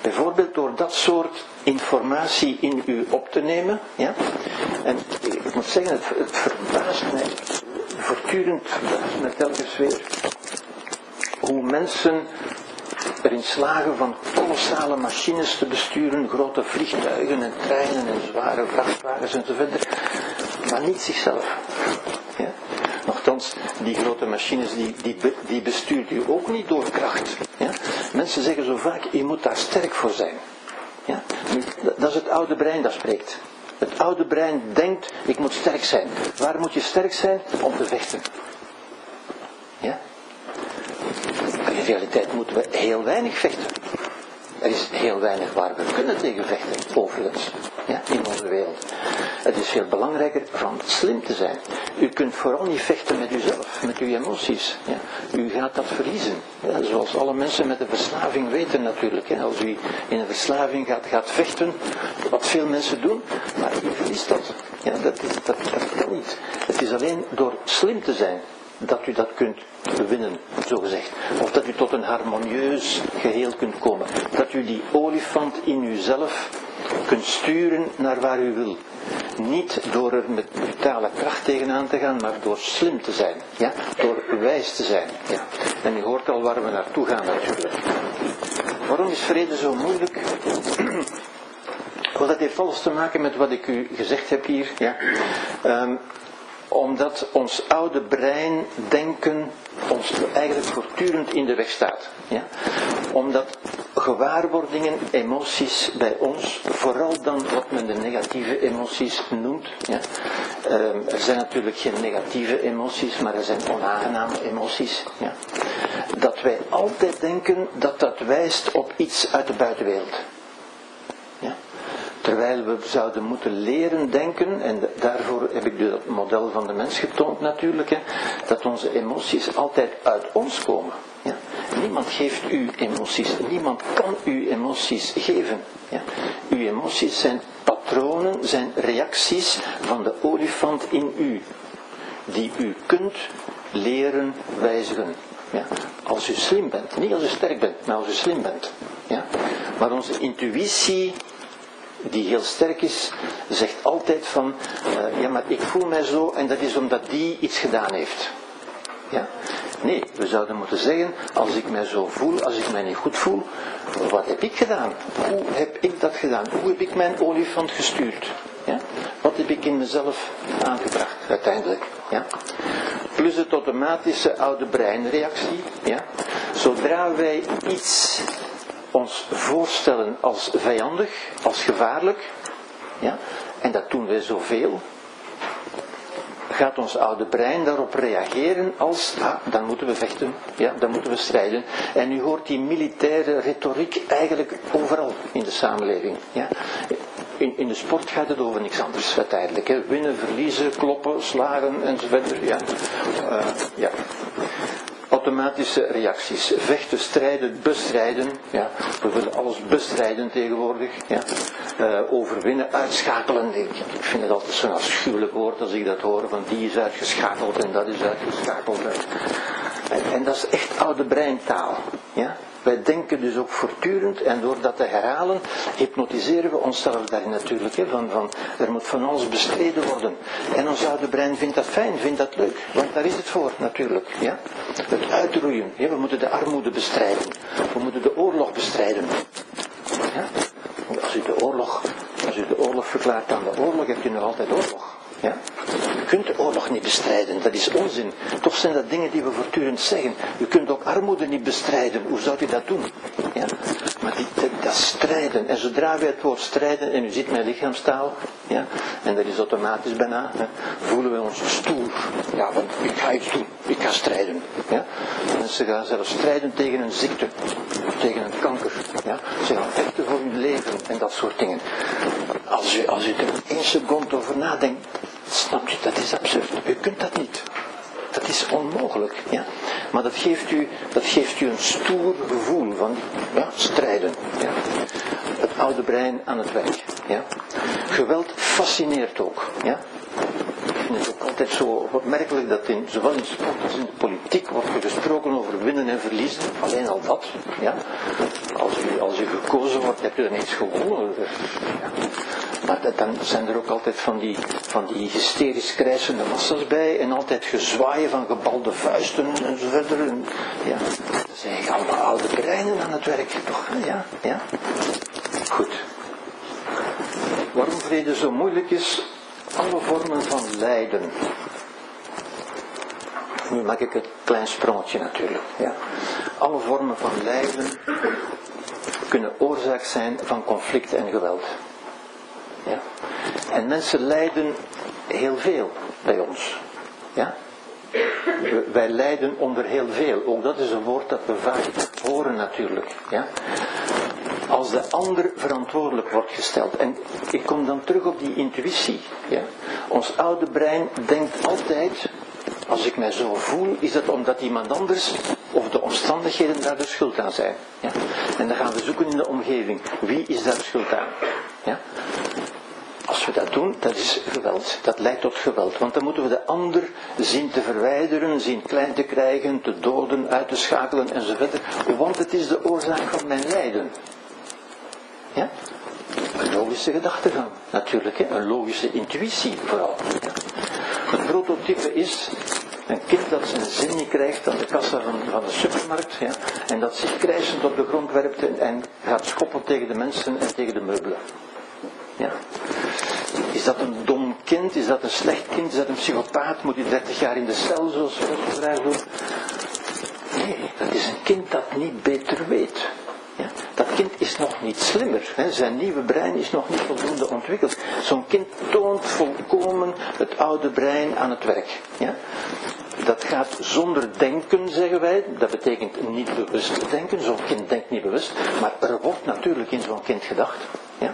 Bijvoorbeeld door dat soort informatie in u op te nemen. Ja? En ik moet zeggen, het, het verbaast mij, voortdurend verbaast mij telkens weer, hoe mensen erin slagen van kolossale machines te besturen, grote vliegtuigen en treinen en zware vrachtwagens enzovoort, maar niet zichzelf. Ja? die grote machines, die, die, die bestuurt u ook niet door kracht. Ja? Mensen zeggen zo vaak, je moet daar sterk voor zijn. Ja? Dat is het oude brein dat spreekt. Het oude brein denkt, ik moet sterk zijn. Waar moet je sterk zijn? Om te vechten. Ja? In realiteit moeten we heel weinig vechten. Er is heel weinig waar we kunnen tegen vechten, overigens, ja, in onze wereld. Het is veel belangrijker van slim te zijn. U kunt vooral niet vechten met uzelf, met uw emoties. Ja. U gaat dat verliezen. Ja, zoals alle mensen met een verslaving weten natuurlijk. Hè. Als u in een verslaving gaat, gaat vechten, wat veel mensen doen, maar u verliest dat. Ja, dat, is, dat, dat kan niet. Het is alleen door slim te zijn dat u dat kunt winnen, zo gezegd. Of dat u tot een harmonieus geheel kunt komen. Dat u die olifant in uzelf kunt sturen naar waar u wil. Niet door er met brutale kracht tegenaan te gaan, maar door slim te zijn. Ja? Door wijs te zijn. Ja? En u hoort al waar we naartoe gaan natuurlijk. Waarom is vrede zo moeilijk? (clears throat) Wel, dat heeft alles te maken met wat ik u gezegd heb hier. Ja? Um, omdat ons oude brein denken ons eigenlijk voortdurend in de weg staat. Ja? Omdat gewaarwordingen, emoties bij ons, vooral dan wat men de negatieve emoties noemt. Ja? Ehm, er zijn natuurlijk geen negatieve emoties, maar er zijn onaangename emoties. Ja? Dat wij altijd denken dat dat wijst op iets uit de buitenwereld. Terwijl we zouden moeten leren denken, en daarvoor heb ik het model van de mens getoond natuurlijk, hè, dat onze emoties altijd uit ons komen. Ja. Niemand geeft u emoties, niemand kan u emoties geven. Ja. Uw emoties zijn patronen, zijn reacties van de olifant in u, die u kunt leren wijzigen. Ja. Als u slim bent, niet als u sterk bent, maar als u slim bent. Ja. Maar onze intuïtie die heel sterk is, zegt altijd van, uh, ja maar ik voel mij zo en dat is omdat die iets gedaan heeft. Ja? Nee, we zouden moeten zeggen, als ik mij zo voel, als ik mij niet goed voel, wat heb ik gedaan? Hoe heb ik dat gedaan? Hoe heb ik mijn olifant gestuurd? Ja? Wat heb ik in mezelf aangebracht uiteindelijk? Ja? Plus het automatische oude breinreactie. Ja? Zodra wij iets ons voorstellen als vijandig, als gevaarlijk, ja, en dat doen wij zoveel, gaat ons oude brein daarop reageren als, ah, dan moeten we vechten, ja, dan moeten we strijden. En u hoort die militaire retoriek eigenlijk overal in de samenleving. Ja. In, in de sport gaat het over niks anders uiteindelijk. Hè. Winnen, verliezen, kloppen, slagen enzovoort. Ja. Uh, ja automatische reacties. Vechten, strijden, bestrijden. Ja. We willen alles bestrijden tegenwoordig. Ja. Uh, overwinnen, uitschakelen. Ik, ik vind het altijd zo'n afschuwelijk woord als ik dat hoor. Van die is uitgeschakeld en dat is uitgeschakeld. En, dat is echt oude breintaal. Ja. Wij denken dus ook voortdurend en door dat te herhalen hypnotiseren we onszelf daarin natuurlijk. Hè, van, van, er moet van alles bestreden worden. En ons oude brein vindt dat fijn, vindt dat leuk. Want daar is het voor natuurlijk. Ja? Het uitroeien. Ja, we moeten de armoede bestrijden. We moeten de oorlog bestrijden. Ja? Als u de oorlog, als u de oorlog verklaart aan de oorlog, hebt u nog altijd oorlog. Ja? U kunt de oorlog niet bestrijden, dat is onzin. Toch zijn dat dingen die we voortdurend zeggen. U kunt ook armoede niet bestrijden, hoe zou u dat doen? Ja? Maar die, dat, strijden, en zodra wij het woord strijden, en u ziet mijn lichaamstaal, ja? en dat is automatisch bijna, hè, voelen we ons stoer. Ja, want ik ga iets doen, ik ga strijden. Ja? Mensen gaan zelfs strijden tegen een ziekte, tegen een kanker. Ja? Ze gaan vechten voor hun leven en dat soort dingen. Als u, als u er één seconde over nadenkt, Snap je, dat is absurd. U kunt dat niet. Dat is onmogelijk. Ja? Maar dat geeft, u, dat geeft u een stoer gevoel van ja, strijden. Ja? Het oude brein aan het werk. Ja? Geweld fascineert ook. Ja? Het ook altijd zo opmerkelijk dat in, zowel in sport als in de politiek wordt gesproken over winnen en verliezen. Alleen al dat. Ja? Als, u, als u gekozen wordt, hebt u dan iets gewonnen. Maar dan zijn er ook altijd van die, van die hysterisch krijsende massa's bij en altijd gezwaaien van gebalde vuisten en zo verder. En, ja, dat zijn allemaal oude breinen aan het werk, toch? Ja, ja. Goed. Waarom vrede zo moeilijk is? Alle vormen van lijden. Nu maak ik een klein sprongetje natuurlijk. Ja. Alle vormen van lijden kunnen oorzaak zijn van conflict en geweld. Ja. En mensen lijden heel veel bij ons. Ja? Wij lijden onder heel veel. Ook dat is een woord dat we vaak horen natuurlijk. Ja? Als de ander verantwoordelijk wordt gesteld. En ik kom dan terug op die intuïtie. Ja? Ons oude brein denkt altijd, als ik mij zo voel, is dat omdat iemand anders of de omstandigheden daar de schuld aan zijn. Ja? En dan gaan we zoeken in de omgeving. Wie is daar schuld aan? Ja? Als we dat doen, dat is geweld. Dat leidt tot geweld. Want dan moeten we de ander zien te verwijderen, zien klein te krijgen, te doden, uit te schakelen enzovoort. Want het is de oorzaak van mijn lijden. Ja? Een logische gedachtegang, natuurlijk. Hè? Een logische intuïtie vooral. Het prototype is een kind dat zijn zin niet krijgt aan de kassa van, van de supermarkt. Ja? En dat zich krijzend op de grond werpt en gaat schoppen tegen de mensen en tegen de meubelen. Ja. Is dat een dom kind? Is dat een slecht kind? Is dat een psychopaat? Moet hij 30 jaar in de cel, zoals graag doen? Nee, dat is een kind dat niet beter weet. Ja? Dat kind is nog niet slimmer. Hè? Zijn nieuwe brein is nog niet voldoende ontwikkeld. Zo'n kind toont volkomen het oude brein aan het werk. Ja? Dat gaat zonder denken, zeggen wij. Dat betekent niet bewust denken. Zo'n kind denkt niet bewust. Maar er wordt natuurlijk in zo'n kind gedacht. Ja?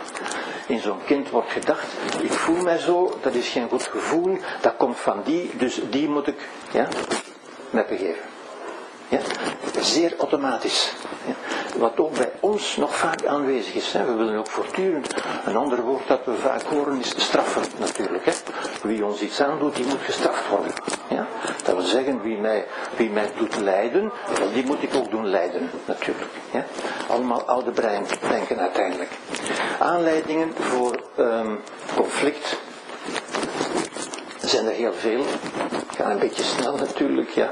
In zo'n kind wordt gedacht, ik voel mij zo, dat is geen goed gevoel, dat komt van die, dus die moet ik ja, me begeven. Ja? Zeer automatisch. Ja? Wat ook bij ons nog vaak aanwezig is. Hè? We willen ook voortdurend. Een ander woord dat we vaak horen is straffen natuurlijk. Hè? Wie ons iets aandoet, die moet gestraft worden. Ja? Dat wil zeggen, wie mij, wie mij doet lijden, die moet ik ook doen lijden natuurlijk. Ja? Allemaal oude brein denken uiteindelijk. Aanleidingen voor um, conflict zijn er heel veel. Ik ga een beetje snel natuurlijk. Ja.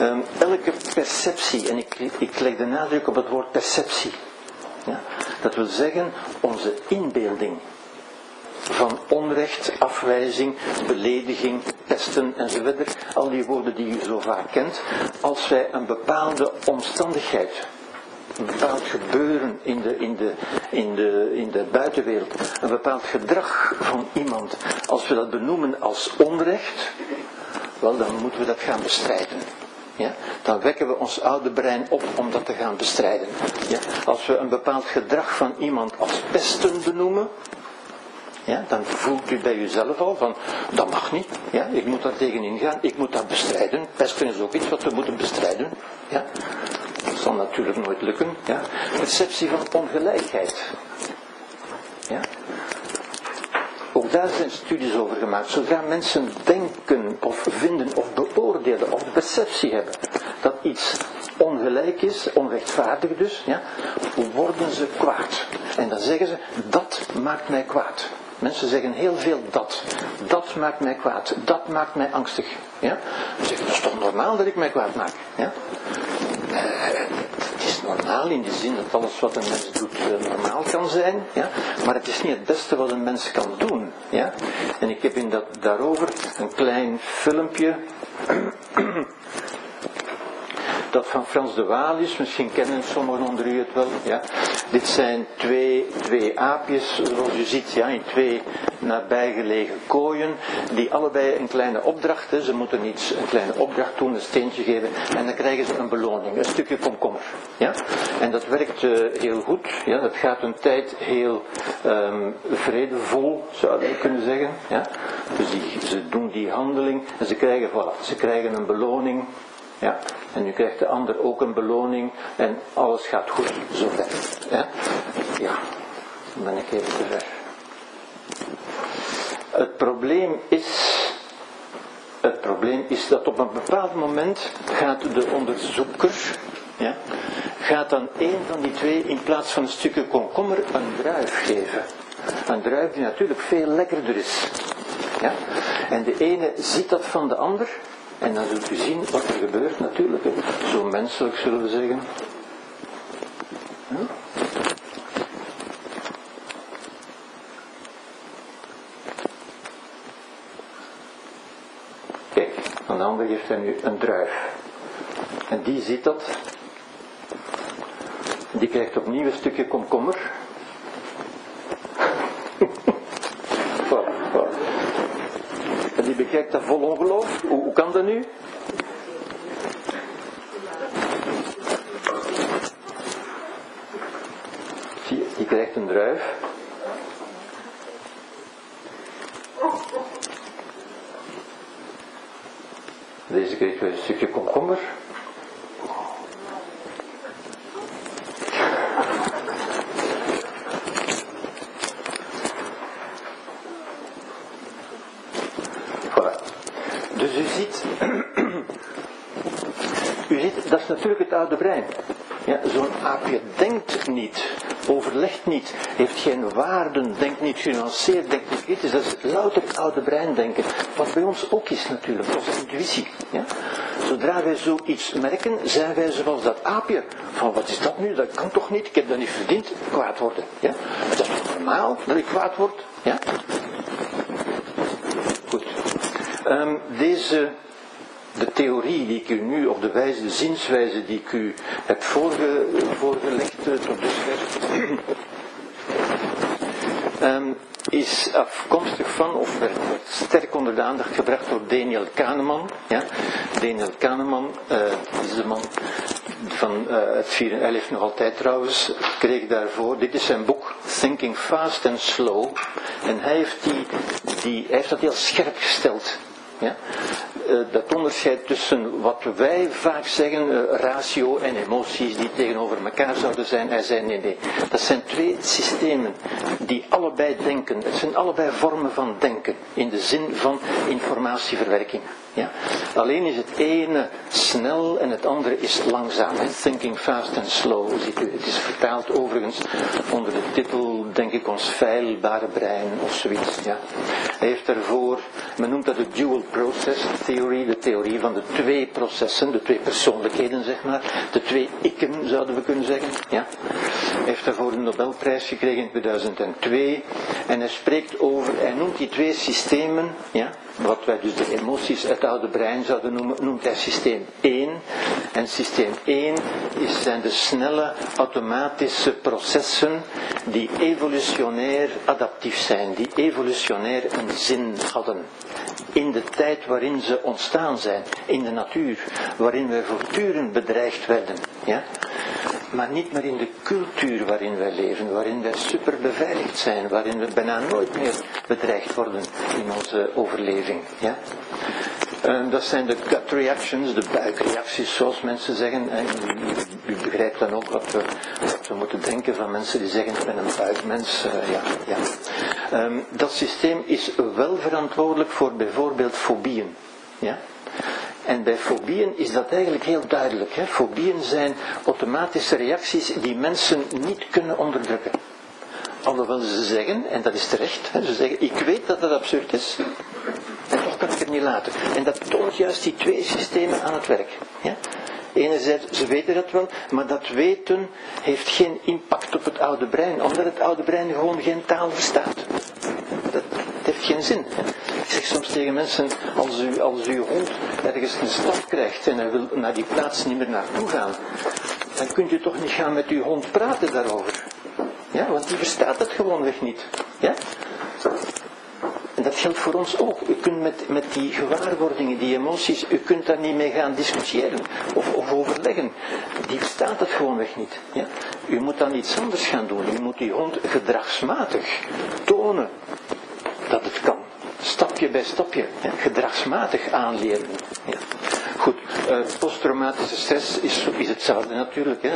Um, elke perceptie, en ik, ik leg de nadruk op het woord perceptie. Ja. Dat wil zeggen onze inbeelding van onrecht, afwijzing, belediging, pesten enzovoort. Al die woorden die u zo vaak kent. Als wij een bepaalde omstandigheid een bepaald gebeuren in de, in, de, in, de, in de buitenwereld, een bepaald gedrag van iemand, als we dat benoemen als onrecht, wel dan moeten we dat gaan bestrijden. Ja? Dan wekken we ons oude brein op om dat te gaan bestrijden. Ja? Als we een bepaald gedrag van iemand als pesten benoemen, ja, dan voelt u bij uzelf al van, dat mag niet, ja, ik moet daar tegenin gaan, ik moet dat bestrijden. Pesten is ook iets wat we moeten bestrijden. Ja. Dat zal natuurlijk nooit lukken. Ja. Perceptie van ongelijkheid. Ja. Ook daar zijn studies over gemaakt. Zodra mensen denken of vinden of beoordelen of de perceptie hebben dat iets ongelijk is, onrechtvaardig dus, ja, worden ze kwaad. En dan zeggen ze, dat maakt mij kwaad. Mensen zeggen heel veel dat. Dat maakt mij kwaad. Dat maakt mij angstig. Ja? Dan zeggen dat is toch normaal dat ik mij kwaad maak. Ja? Eh, normaal in de zin dat alles wat een mens doet uh, normaal kan zijn. Ja? Maar het is niet het beste wat een mens kan doen. Ja? En ik heb in dat, daarover een klein filmpje dat van Frans de Waal is. Misschien kennen sommigen onder u het wel. Ja. Dit zijn twee, twee aapjes, zoals u ziet, ja, in twee nabijgelegen kooien, die allebei een kleine opdracht, hè, ze moeten iets, een kleine opdracht doen, een steentje geven, en dan krijgen ze een beloning, een stukje komkommer. Ja. En dat werkt uh, heel goed, ja, dat gaat een tijd heel um, vredevol, zou je kunnen zeggen. Ja. Dus die, ze doen die handeling en ze krijgen, voilà, ze krijgen een beloning, ja. En nu krijgt de ander ook een beloning en alles gaat goed, zover. Ja, ja. dan ben ik even te ver. Het probleem is, het probleem is dat op een bepaald moment gaat de onderzoeker, ja, gaat dan een van die twee in plaats van een stukje komkommer een druif geven. Een druif die natuurlijk veel lekkerder is. Ja? En de ene ziet dat van de ander en dan zult u zien wat er gebeurt natuurlijk. Zo menselijk zullen we zeggen. Kijk, dan de andere geeft hij nu een druif. En die ziet dat. Die krijgt opnieuw een stukje komkommer. Bekijkt dat vol ongeloof. Hoe, kan dat nu? Zie die krijgt een druif. Deze kreeg een stukje komkommer. Voilà. Dus u ziet, u ziet, dat is natuurlijk het oude brein. Ja, Zo'n aapje denkt niet, overlegt niet, heeft geen waarden, denkt niet genuanceerd, denkt niet kritisch. Dat is louter het oude brein denken. Wat bij ons ook is natuurlijk, onze intuïtie. Ja? Zodra wij zoiets merken, zijn wij zoals dat aapje. Van wat is dat nu? Dat kan toch niet? Ik heb dat niet verdiend. Kwaad worden. Ja? Dat is toch normaal dat ik kwaad word? Ja? Goed. Ehm, deze de theorie die ik u nu, of de wijze, de zienswijze die ik u heb voorge, voorgelegd uh, tot dusver, um, is afkomstig van, of werd, sterk onder de aandacht gebracht door Daniel Kahneman. Ja? Daniel Kahneman uh, is de man van uh, het vier, hij leeft nog altijd trouwens, kreeg daarvoor, dit is zijn boek, Thinking Fast and Slow. En hij heeft, die, die, hij heeft dat heel scherp gesteld. Ja? Uh, dat onderscheid tussen wat wij vaak zeggen, uh, ratio en emoties die tegenover elkaar zouden zijn. Hij zei nee, nee. Dat zijn twee systemen die allebei denken. Het zijn allebei vormen van denken in de zin van informatieverwerking. Ja? Alleen is het ene snel en het andere is langzaam. Thinking fast and slow. Het is vertaald overigens onder de titel, denk ik, ons feilbare brein of zoiets. Ja? Hij heeft daarvoor, men noemt dat de dual process theory, de theorie van de twee processen, de twee persoonlijkheden, zeg maar. De twee ikken, zouden we kunnen zeggen. Ja? Hij heeft daarvoor een Nobelprijs gekregen in 2002. En hij spreekt over, hij noemt die twee systemen, ja, wat wij dus de emoties uit het oude brein zouden noemen, noemt hij systeem 1. En systeem 1 is, zijn de snelle automatische processen die evolutionair adaptief zijn, die evolutionair een zin hadden. In de tijd waarin ze ontstaan zijn, in de natuur, waarin wij voortdurend bedreigd werden. Ja? maar niet meer in de cultuur waarin wij leven, waarin wij super beveiligd zijn, waarin we bijna nooit meer bedreigd worden in onze overleving. Ja? Uh, dat zijn de gut reactions, de buikreacties zoals mensen zeggen. En u, begrijpt dan ook wat we, moeten denken van mensen die zeggen ik ben een buikmens. Uh, ja, ja. Um, dat systeem is wel verantwoordelijk voor bijvoorbeeld fobieën. Ja? En bij fobieën is dat eigenlijk heel duidelijk. Hè? Fobieën zijn automatische reacties die mensen niet kunnen onderdrukken. Alhoewel ze zeggen, en dat is terecht, hè, ze zeggen, ik weet dat dat absurd is, en kan ik het niet laten. En dat toont juist die twee systemen aan het werk. Ja? Enerzijds, ze weten dat wel, maar dat weten heeft geen impact op het oude brein, omdat het oude brein gewoon geen taal verstaat. Dat, heeft geen zin. Ik zeg soms tegen mensen, als, u, als uw hond ergens een stap krijgt en hij wil naar die plaats niet meer naartoe gaan, dan kunt u toch niet gaan met uw hond praten daarover. Ja, want die verstaat het gewoonweg niet. Ja? En dat geldt voor ons ook. U kunt met, met die gewaarwordingen, die emoties, u kunt daar niet mee gaan discussiëren of, of overleggen. Die verstaat het gewoonweg niet. Ja? U moet dan iets anders gaan doen. U moet die hond gedragsmatig tonen dat het kan. Stapje bij stapje, gedragsmatig aanleren. Ja. Goed, uh, posttraumatische stress is, is hetzelfde natuurlijk. Hè.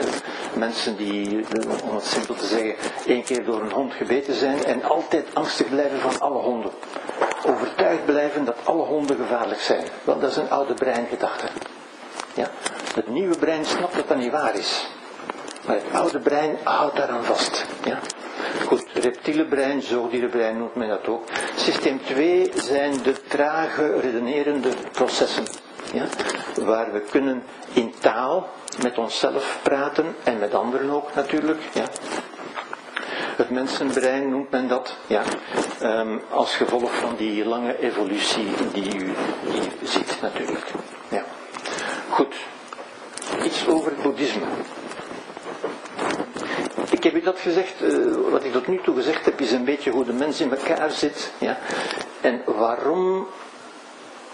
Mensen die, om het simpel te zeggen, één keer door een hond gebeten zijn en altijd angstig blijven van alle honden. Overtuigd blijven dat alle honden gevaarlijk zijn. Wel, dat is een oude breingedachte. Ja. Het nieuwe brein snapt dat dat niet waar is. Maar het oude brein houdt daaraan vast. Ja. Goed, reptiele brein, zoogdierenbrein noemt men dat ook. Systeem 2 zijn de trage, redenerende processen. Ja, waar we kunnen in taal met onszelf praten en met anderen ook natuurlijk. Ja. Het mensenbrein noemt men dat, ja, ehm, als gevolg van die lange evolutie die u hier ziet natuurlijk. Ja. Goed, iets over het boeddhisme. Ik heb u dat gezegd, eh, wat ik tot nu toe gezegd heb, is een beetje hoe de mens in elkaar zit. Ja? En waarom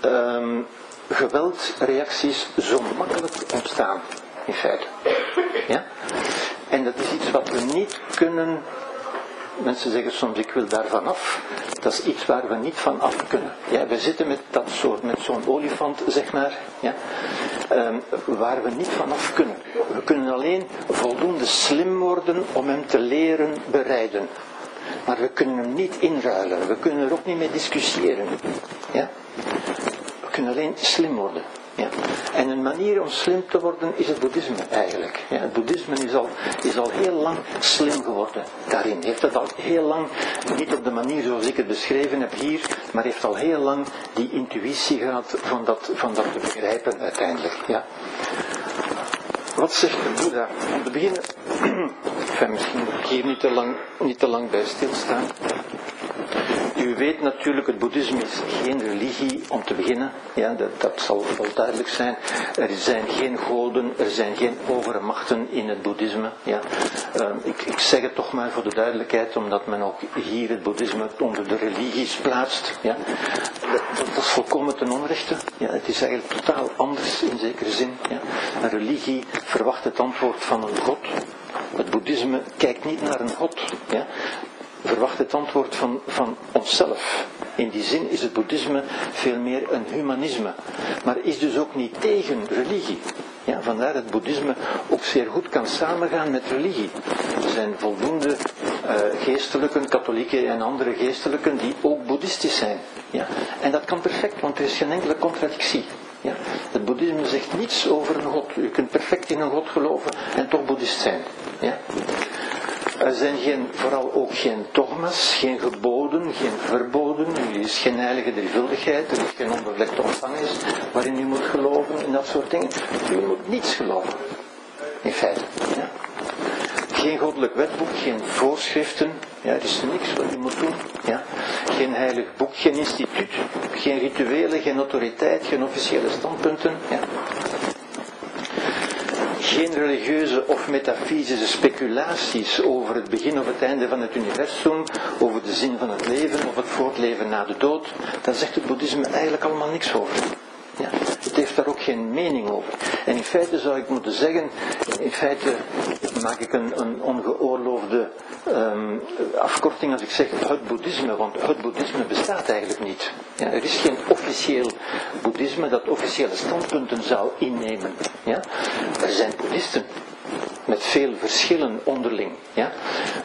um, geweldreacties zo makkelijk ontstaan, in feite. Ja? En dat is iets wat we niet kunnen mensen zeggen soms ik wil daar vanaf. Dat is iets waar we niet van af kunnen. Ja, we zitten met dat soort, met zo'n olifant, zeg maar, ja, ehm, waar we niet vanaf kunnen. We kunnen alleen voldoende slim worden om hem te leren bereiden. Maar we kunnen hem niet inruilen. We kunnen er ook niet mee discussiëren. Ja? We kunnen alleen slim worden. En een manier om slim te worden is het boeddhisme eigenlijk. Ja, het boeddhisme is al, is al heel lang slim geworden daarin. Heeft het al heel lang, niet op de manier zoals ik het beschreven heb hier, maar heeft al heel lang die intuïtie gehad van dat, van dat te begrijpen uiteindelijk. Ja. Wat zegt de Boeddha? Om te beginnen, (clears throat) misschien hier niet te lang, niet te lang bij stilstaan. U weet natuurlijk, het boeddhisme is geen religie om te beginnen. Ja, dat, dat zal wel duidelijk zijn. Er zijn geen goden, er zijn geen overmachten in het boeddhisme. Ja. Uh, ik, ik, zeg het toch maar voor de duidelijkheid, omdat men ook hier het boeddhisme onder de religies plaatst. Ja. Dat, dat, is volkomen ten onrechte. Ja, het is eigenlijk totaal anders in zekere zin. Ja. Een religie verwacht het antwoord van een god. Het boeddhisme kijkt niet naar een god. Ja verwacht het antwoord van, van onszelf. In die zin is het boeddhisme veel meer een humanisme, maar is dus ook niet tegen religie. Ja, vandaar dat het boeddhisme ook zeer goed kan samengaan met religie. Er zijn voldoende uh, geestelijken, katholieken en andere geestelijken die ook boeddhistisch zijn. Ja. En dat kan perfect, want er is geen enkele contradictie. Ja. Het boeddhisme zegt niets over een god. U kunt perfect in een god geloven en toch boeddhist zijn. Ja. Er zijn geen, vooral ook geen dogma's, geen geboden, geen verboden. Er is geen heilige drievuldigheid, er is geen onbevlekte ontvangenis waarin u moet geloven en dat soort dingen. U moet niets geloven, in feite. Ja. Geen goddelijk wetboek, geen voorschriften. Ja, er is niks wat u moet doen. Ja. Geen heilig boek, geen instituut, geen rituelen, geen autoriteit, geen officiële standpunten. Ja geen religieuze of metafysische speculaties over het begin of het einde van het universum, over de zin van het leven of het voortleven na de dood, daar zegt het boeddhisme eigenlijk allemaal niks over. Ja, het heeft daar ook geen mening over. En in feite zou ik moeten zeggen, in feite maak ik een, ongeoorloofde um, afkorting als ik zeg het boeddhisme, want het boeddhisme bestaat eigenlijk niet. Er is geen officieel boeddhisme dat officiële standpunten zou innemen. Ja? Er zijn boeddhisten met veel verschillen onderling. Ja?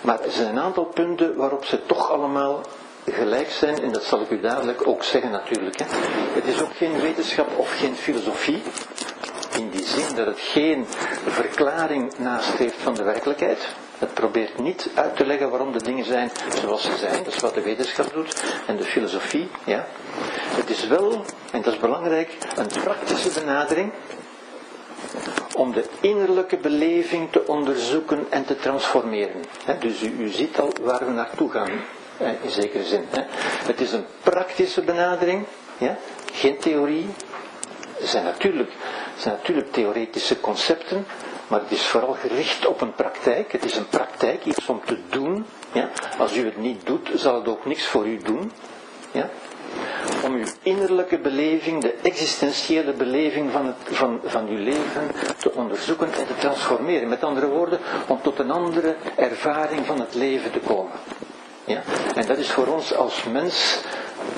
Maar er zijn een aantal punten waarop ze toch allemaal gelijk zijn, en dat zal ik u dadelijk ook zeggen natuurlijk. Hè. Het is ook geen wetenschap of geen filosofie, in die zin dat het geen verklaring nastreeft van de werkelijkheid. Het probeert niet uit te leggen waarom de dingen zijn zoals ze zijn. Dat is wat de wetenschap doet. En de filosofie, ja. Het is wel, en dat is belangrijk, een praktische benadering om de innerlijke beleving te onderzoeken en te transformeren. Dus u, u ziet al waar we naartoe gaan, in zekere zin. Het is een praktische benadering, ja? geen theorie. Het zijn natuurlijk, zijn natuurlijk theoretische concepten, maar het is vooral gericht op een praktijk. Het is een praktijk, iets om te doen. Ja? Als u het niet doet, zal het ook niks voor u doen. Ja? Om uw innerlijke beleving, de existentiële beleving van, het, van, van uw leven te onderzoeken en te transformeren. Met andere woorden, om tot een andere ervaring van het leven te komen. Ja? En dat is voor ons als mens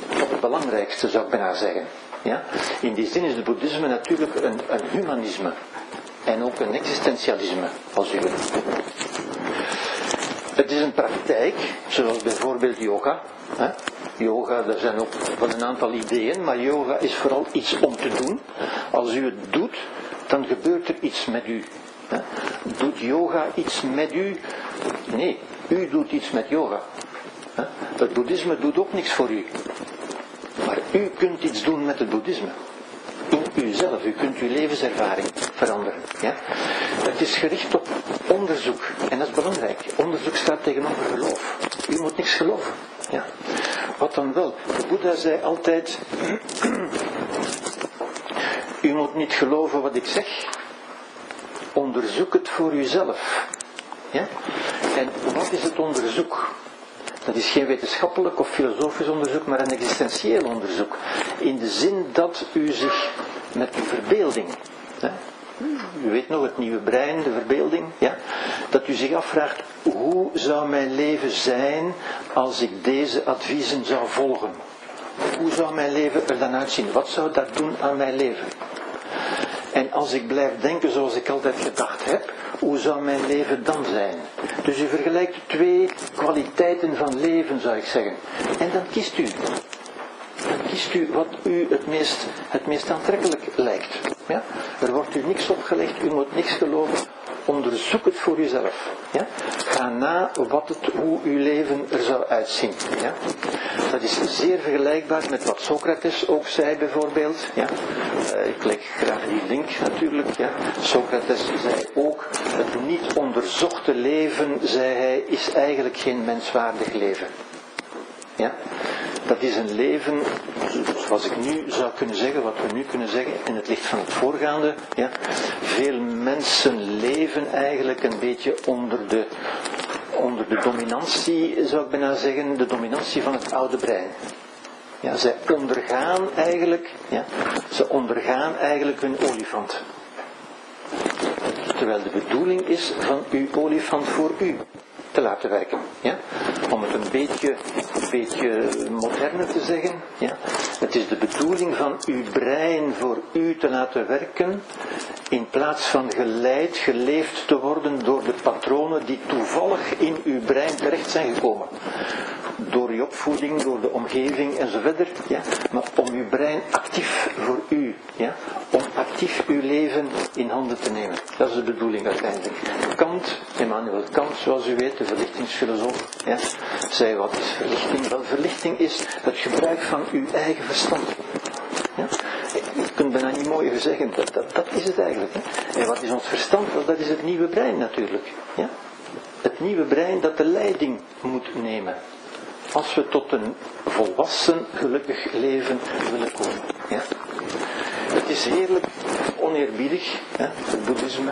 het belangrijkste, zou ik bijna zeggen. Ja? In die zin is het boeddhisme natuurlijk een, humanisme en ook een existentialisme, als u wilt. Het is een praktijk, zoals bijvoorbeeld yoga. Hè? Yoga, er zijn ook wel een aantal ideeën, maar yoga is vooral iets om te doen. Als u het doet, dan gebeurt er iets met u. Hè? Doet yoga iets met u? Nee, u doet iets met yoga. Het boeddhisme doet ook niks voor u. Maar u kunt iets doen met het boeddhisme. In uzelf. U kunt uw levenservaring veranderen. Ja? Het is gericht op onderzoek. En dat is belangrijk. Onderzoek staat tegenover geloof. U moet niks geloven. Ja. Wat dan wel? De Boeddha zei altijd, (clears throat) u moet niet geloven wat ik zeg. Onderzoek het voor uzelf. Ja? En wat is het onderzoek? Dat is geen wetenschappelijk of filosofisch onderzoek, maar een existentieel onderzoek. In de zin dat u zich met uw verbeelding, hè, u weet nog het nieuwe brein, de verbeelding, ja, dat u zich afvraagt, hoe zou mijn leven zijn als ik deze adviezen zou volgen? Hoe zou mijn leven er dan uitzien? Wat zou dat doen aan mijn leven? En als ik blijf denken zoals ik altijd gedacht heb, hoe zou mijn leven dan zijn? Dus u vergelijkt twee kwaliteiten van leven, zou ik zeggen. En dan kiest u. Dan kiest u wat u het meest, het meest aantrekkelijk lijkt. Ja? Er wordt u niks opgelegd, u moet niks geloven. Onderzoek het voor uzelf. Ja? Ga na wat het, hoe uw leven er zou uitzien. Ja? Dat is zeer vergelijkbaar met wat Socrates ook zei bijvoorbeeld. Ja? Uh, ik leg graag die link natuurlijk. Ja? Socrates zei ook, het niet onderzochte leven, zei hij, is eigenlijk geen menswaardig leven. Ja? Dat is een leven, zoals ik nu zou kunnen zeggen, wat we nu kunnen zeggen, in het licht van het voorgaande. Ja, veel mensen leven eigenlijk een beetje onder de, onder de dominantie, zou ik bijna zeggen, de dominantie van het oude brein. Ja, zij ondergaan eigenlijk, ja, ze ondergaan eigenlijk hun olifant. Terwijl de bedoeling is van uw olifant voor u te laten werken. Ja? Om het een beetje, beetje moderner te zeggen. Ja? Het is de bedoeling van uw brein voor u te laten werken, in plaats van geleid, geleefd te worden door de patronen die toevallig in uw brein terecht zijn gekomen door je opvoeding, door de omgeving enzovoort. Ja? Maar om uw brein actief voor u, ja? om actief uw leven in handen te nemen. Dat is de bedoeling uiteindelijk. Kant, Emmanuel Kant, zoals u weet, de verlichtingsfilosoof, zei wat is verlichting? Wel, verlichting is het gebruik van uw eigen verstand. Ja? Je kunt bijna niet mooier zeggen, dat, dat, is het eigenlijk. Hè? En wat is ons verstand? Dat is het nieuwe brein natuurlijk. Ja? Het nieuwe brein dat de leiding moet nemen als we tot een volwassen, gelukkig leven willen komen. Ja? Het is heerlijk oneerbiedig, hè, het boeddhisme.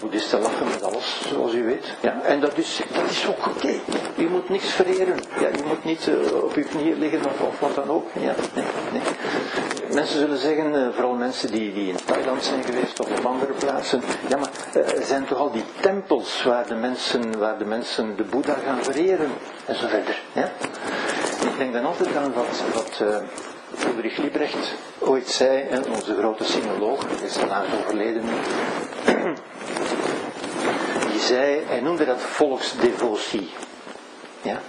Boeddhisten lachen met alles, zoals u weet. Ja, en dat is, dat is ook oké. U moet niks vereren. Ja, u moet niet uh, op uw knieën liggen of, of, wat dan ook. Ja, nee, nee. Mensen zullen zeggen, uh, vooral mensen die, die in Thailand zijn geweest of op andere plaatsen. Ja, maar uh, er zijn toch al die tempels waar de mensen, waar de, mensen de Boeddha gaan vereren en zo verder. Ja? Ik denk dan altijd aan wat, wat Ulrich Liebrecht ooit zei, onze grote sinoloog, is helaas overleden (clears throat) die zei, hij noemde dat volksdevotie. Ja?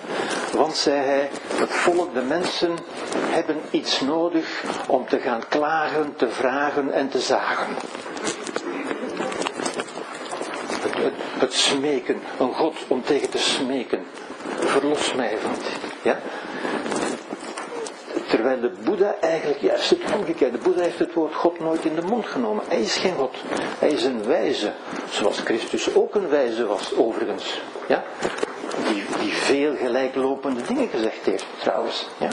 Want, zei hij, het volk, de mensen, hebben iets nodig om te gaan klagen, te vragen en te zagen. Het, het, smeken, een God om tegen te smeken. Verlos mij van. Ja? Terwijl de Boeddha eigenlijk juist het omgekeerde. De Boeddha heeft het woord God nooit in de mond genomen. Hij is geen God. Hij is een wijze. Zoals Christus ook een wijze was, overigens. Ja? Die, die veel gelijklopende dingen gezegd heeft, trouwens. Ja?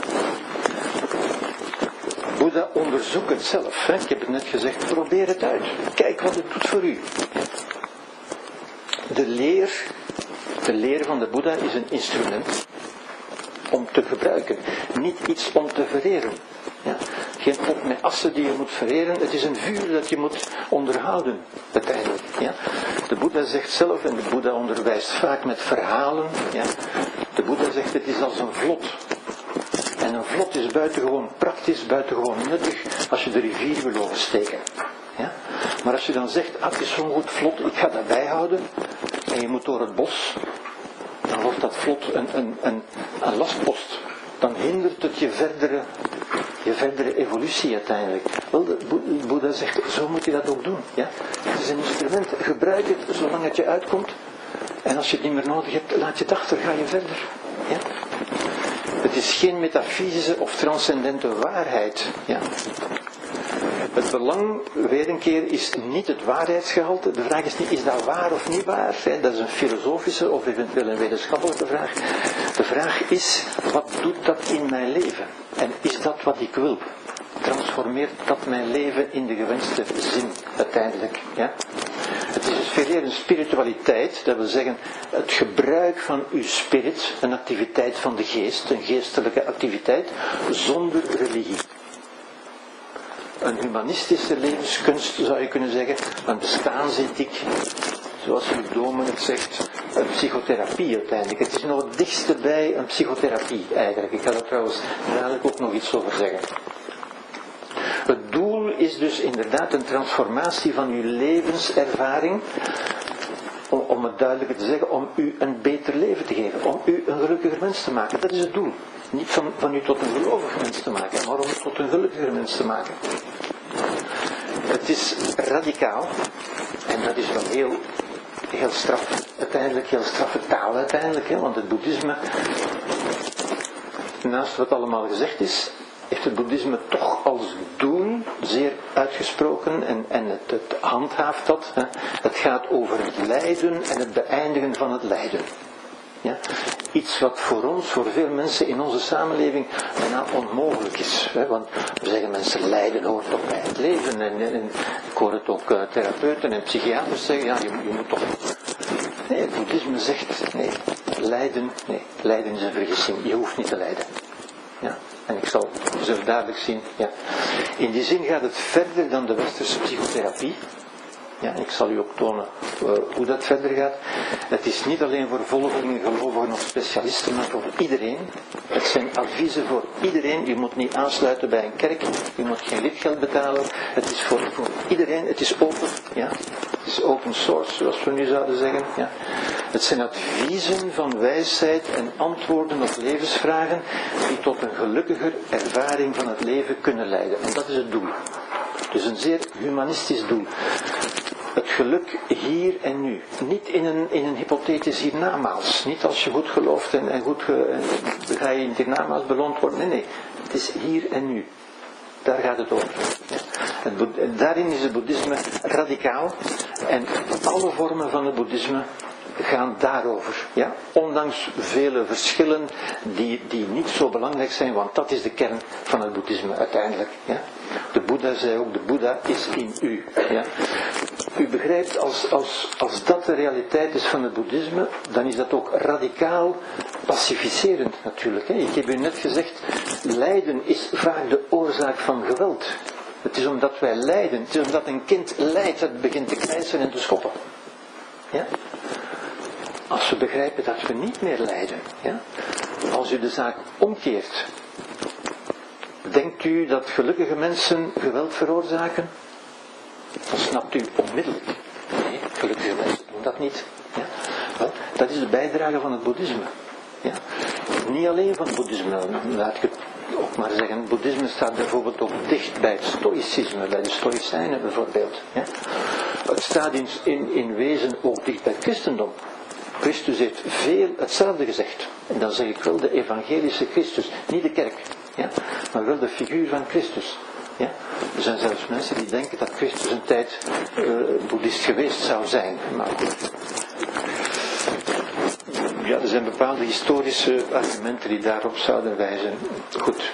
Boeddha onderzoekt het zelf. Ik heb het net gezegd, probeer het uit. Kijk wat het doet voor u. De leer, de leer van de Boeddha is een instrument om te gebruiken. Niet iets om te vereren. Ja? Geen pot met assen die je moet vereren. Het is een vuur dat je moet onderhouden, uiteindelijk. Ja? De Boeddha zegt zelf, en de Boeddha onderwijst vaak met verhalen. Ja? De Boeddha zegt het is als een vlot. En een vlot is buitengewoon praktisch, buitengewoon nuttig als je de rivier wil oversteken. Ja? Maar als je dan zegt, ah, het is zo'n goed vlot, ik ga dat bijhouden. En je moet door het bos, dan wordt dat vlot een, een, een, een lastpost. Dan hindert het je verdere, je verdere evolutie uiteindelijk. Wel, Boeddha zegt, zo moet je dat ook doen. Ja? Het is een instrument, gebruik het zolang het je uitkomt. En als je het niet meer nodig hebt, laat je het achter, ga je verder. Ja? Het is geen metafysische of transcendente waarheid. Ja? Het belang, weer een keer, is niet het waarheidsgehalte. De vraag is niet, is dat waar of niet waar? Dat is een filosofische of eventueel een wetenschappelijke vraag. De vraag is, wat doet dat in mijn leven? En is dat wat ik wil? Transformeert dat mijn leven in de gewenste zin uiteindelijk? Ja? Het is dus een spiritualiteit, dat wil zeggen het gebruik van uw spirit, een activiteit van de geest, een geestelijke activiteit, zonder religie. Een humanistische levenskunst zou je kunnen zeggen, een bestaansethiek, zoals uw domen het zegt, een psychotherapie uiteindelijk. Het is nog het dichtste bij een psychotherapie eigenlijk. Ik ga daar trouwens dadelijk ook nog iets over zeggen. Het doel is dus inderdaad een transformatie van uw levenservaring, om, om het duidelijker te zeggen, om u een beter leven te geven, om u een gelukkiger mens te maken. Dat is het doel. Niet van, van u tot een gelovig mens te maken, maar om u tot een gelukkiger mens te maken. Het is radicaal, en dat is wel heel, heel straf, uiteindelijk heel straffe taal uiteindelijk, hè, want het boeddhisme, naast wat allemaal gezegd is, heeft het boeddhisme toch als doel zeer uitgesproken en, en het, het handhaaft dat. Het gaat over het lijden en het beëindigen van het lijden. Ja? Iets wat voor ons, voor veel mensen in onze samenleving, bijna onmogelijk is. Hè? Want we zeggen mensen, lijden hoort toch bij het leven. En, en, ik hoor het ook uh, therapeuten en psychiaters zeggen, ja, je, je moet toch... Nee, het boeddhisme zegt, nee, lijden, nee, lijden is een vergissing. Je hoeft niet te lijden. Ja. En ik zal zo duidelijk zien. Ja. In die zin gaat het verder dan de westerse psychotherapie. Ja, ik zal u ook tonen uh, hoe dat verder gaat. Het is niet alleen voor volgelingen, gelovigen of specialisten, maar voor iedereen. Het zijn adviezen voor iedereen. U moet niet aansluiten bij een kerk. U moet geen lidgeld betalen. Het is voor, voor iedereen. Het is open. Ja. Het is open source, zoals we nu zouden zeggen. Ja. Het zijn adviezen van wijsheid en antwoorden op levensvragen die tot een gelukkiger ervaring van het leven kunnen leiden. En dat is het doel. Dus een zeer humanistisch doel. Het geluk hier en nu. Niet in een, in een hypothetisch hiernamaals. Niet als je goed gelooft en, en goed ga je in hiernamaals beloond worden. Nee, nee. Het is hier en nu. Daar gaat het over. Daarin is het boeddhisme radicaal. En alle vormen van het boeddhisme gaan daarover. Ja? Ondanks vele verschillen die, die niet zo belangrijk zijn, want dat is de kern van het boeddhisme uiteindelijk. Ja? De Boeddha zei ook, de Boeddha is in u. Ja? U begrijpt, als, als, als dat de realiteit is van het boeddhisme, dan is dat ook radicaal pacificerend natuurlijk. Hè? Ik heb u net gezegd, lijden is vaak de oorzaak van geweld. Het is omdat wij lijden, het is omdat een kind lijdt dat begint te krijsen en te schoppen. Ja? Als we begrijpen dat we niet meer lijden, ja? als u de zaak omkeert, denkt u dat gelukkige mensen geweld veroorzaken? Dan snapt u onmiddellijk. Nee, gelukkige mensen doen dat niet. Ja? Dat is de bijdrage van het boeddhisme. Ja? Niet alleen van het boeddhisme, laat ik het ook maar zeggen. Boeddhisme staat bijvoorbeeld ook dicht bij het stoïcisme, bij de stoïcijnen bijvoorbeeld. Het staat in, in, in wezen ook dicht bij het christendom. Christus heeft veel hetzelfde gezegd. En dan zeg ik wel de evangelische Christus, niet de kerk, ja? maar wel de figuur van Christus. Ja? Er zijn zelfs mensen die denken dat Christus een tijd uh, boeddhist geweest zou zijn. Maar goed. Ja, er zijn bepaalde historische argumenten die daarop zouden wijzen. Goed.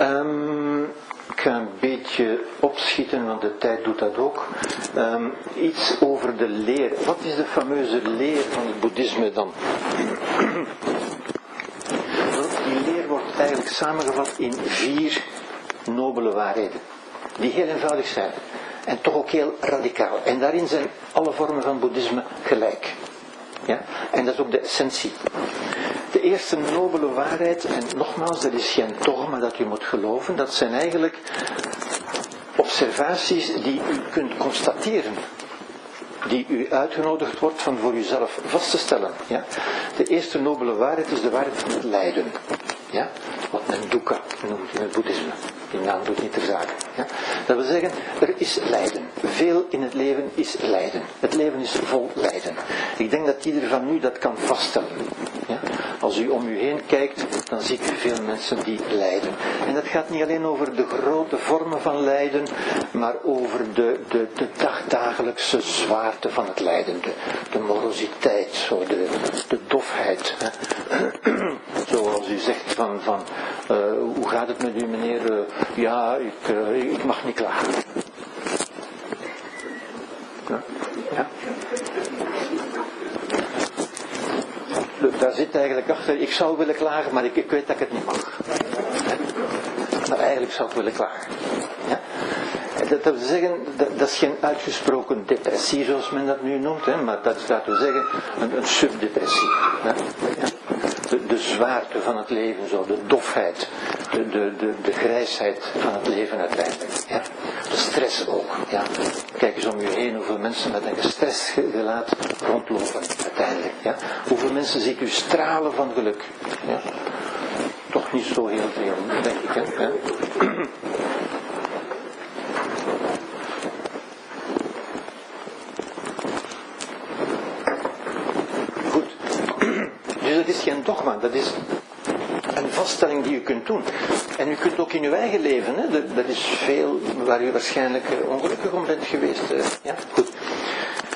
um, (clears throat) ik ga een beetje opschieten, want de tijd doet dat ook. Um, iets over de leer. Wat is de fameuze leer van het boeddhisme dan? (clears throat) Wordt eigenlijk samengevat in vier nobele waarheden. Die heel eenvoudig zijn. En toch ook heel radicaal. En daarin zijn alle vormen van boeddhisme gelijk. Ja? En dat is ook de essentie. De eerste nobele waarheid, en nogmaals, dat is geen dogma dat u moet geloven, dat zijn eigenlijk observaties die u kunt constateren. Die u uitgenodigd wordt van voor uzelf vast te stellen. Ja? De eerste nobele waarheid is de waarheid van het lijden. Ja? Wat men dukkha noemt in het boeddhisme. Die naam doet niet ter zake. Ja? Dat wil zeggen, er is lijden. Veel in het leven is lijden. Het leven is vol lijden. Ik denk dat ieder van u dat kan vaststellen. Ja? Als u om u heen kijkt, dan ziet u veel mensen die lijden. En dat gaat niet alleen over de grote vormen van lijden, maar over de, de, de dagdagelijkse van het lijden. De, de morositeit, zo de, de dofheid. (clears throat) Zoals u zegt van, van uh, hoe gaat het met u meneer? Uh, ja, ik, uh, ik mag niet klagen. Ja. ja. Daar zit eigenlijk achter, ik zou willen klagen, maar ik, ik weet dat ik het niet mag. Maar eigenlijk zou ik willen klagen. Ja? Dat, wil zeggen, dat, is geen uitgesproken depressie zoals men dat nu noemt, hè, maar dat is, laten we zeggen, een, subdepressie. Ja? De, de, zwaarte van het leven, zo, de dofheid, de, de, de, grijsheid van het leven uiteindelijk. Ja? De stress ook. Ja? Kijk eens om u heen hoeveel mensen met een gestrest gelaat rondlopen uiteindelijk. Ja? Hoeveel mensen ziet u stralen van geluk. Ja? Toch niet zo heel veel, denk ik. Hè? (clears throat) dat is geen dogma, dat is een vaststelling die u kunt doen. En u kunt ook in uw eigen leven, hè, dat, is veel waar u waarschijnlijk ongelukkig om bent geweest. Ja, goed.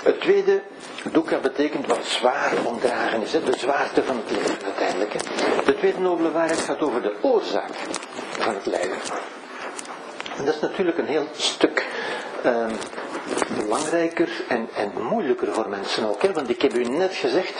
Het tweede, dukkha betekent wat zwaar omdragen is, de zwaarte van het leven uiteindelijk. Hè. De tweede nobele waarheid gaat over de oorzaak van het lijden. En dat is natuurlijk een heel stuk um, belangrijker en, en moeilijker voor mensen ook. Hè, want ik heb u net gezegd,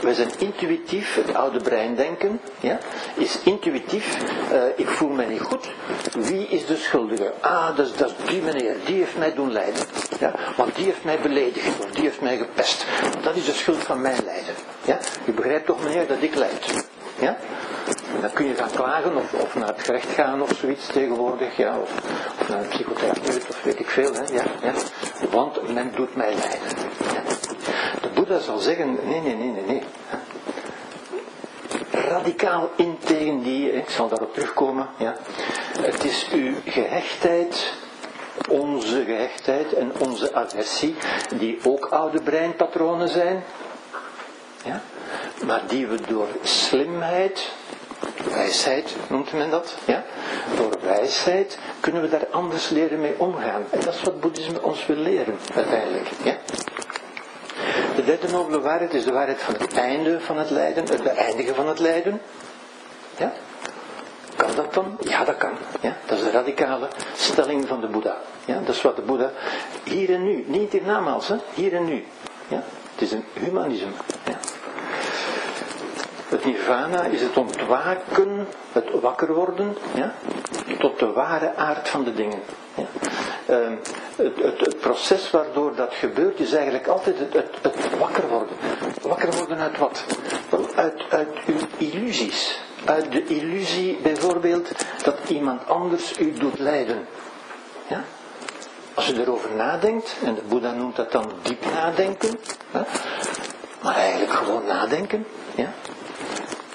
wij zijn intuïtief, het oude brein denken, ja, is intuïtief, uh, ik voel me niet goed, wie is de schuldige? Ah, dat is, dat die meneer, die heeft mij doen lijden. Ja, want die heeft mij beledigd, of die heeft mij gepest. Dat is de schuld van mijn lijden. Ja? U begrijpt toch meneer dat ik lijd. Ja? Dan kun je gaan klagen of, naar het gerecht gaan of zoiets tegenwoordig, ja, of, naar een psychotherapeut of weet ik veel, hè, ja, ja. want men doet mij lijden. Boeddha zal zeggen, nee, nee, nee, nee, nee. Radicaal in tegen die, ik zal daarop terugkomen, ja. Het is uw gehechtheid, onze gehechtheid en onze aversie, die ook oude breinpatronen zijn, ja, maar die we door slimheid, wijsheid noemt men dat, ja, door wijsheid kunnen we daar anders leren mee omgaan. En dat is wat boeddhisme ons wil leren, uiteindelijk. Ja. De derde nobele waarheid is de waarheid van het einde van het lijden, het beëindigen van het lijden. Ja? Kan dat dan? Ja, dat kan. Ja? Dat is de radicale stelling van de Boeddha. Ja? Dat is wat de Boeddha hier en nu, niet in namaals, hè? hier en nu. Ja? Het is een humanisme. Ja? Het nirvana is het ontwaken, het wakker worden, ja? tot de ware aard van de dingen. Uh, het, het, proces waardoor dat gebeurt is eigenlijk altijd het, het, wakker worden. Wakker worden uit wat? Uit, uit uw illusies. Uit de illusie bijvoorbeeld dat iemand anders u doet lijden. Ja? Als u erover nadenkt, en de Boeddha noemt dat dan diep nadenken, maar eigenlijk gewoon nadenken, ja?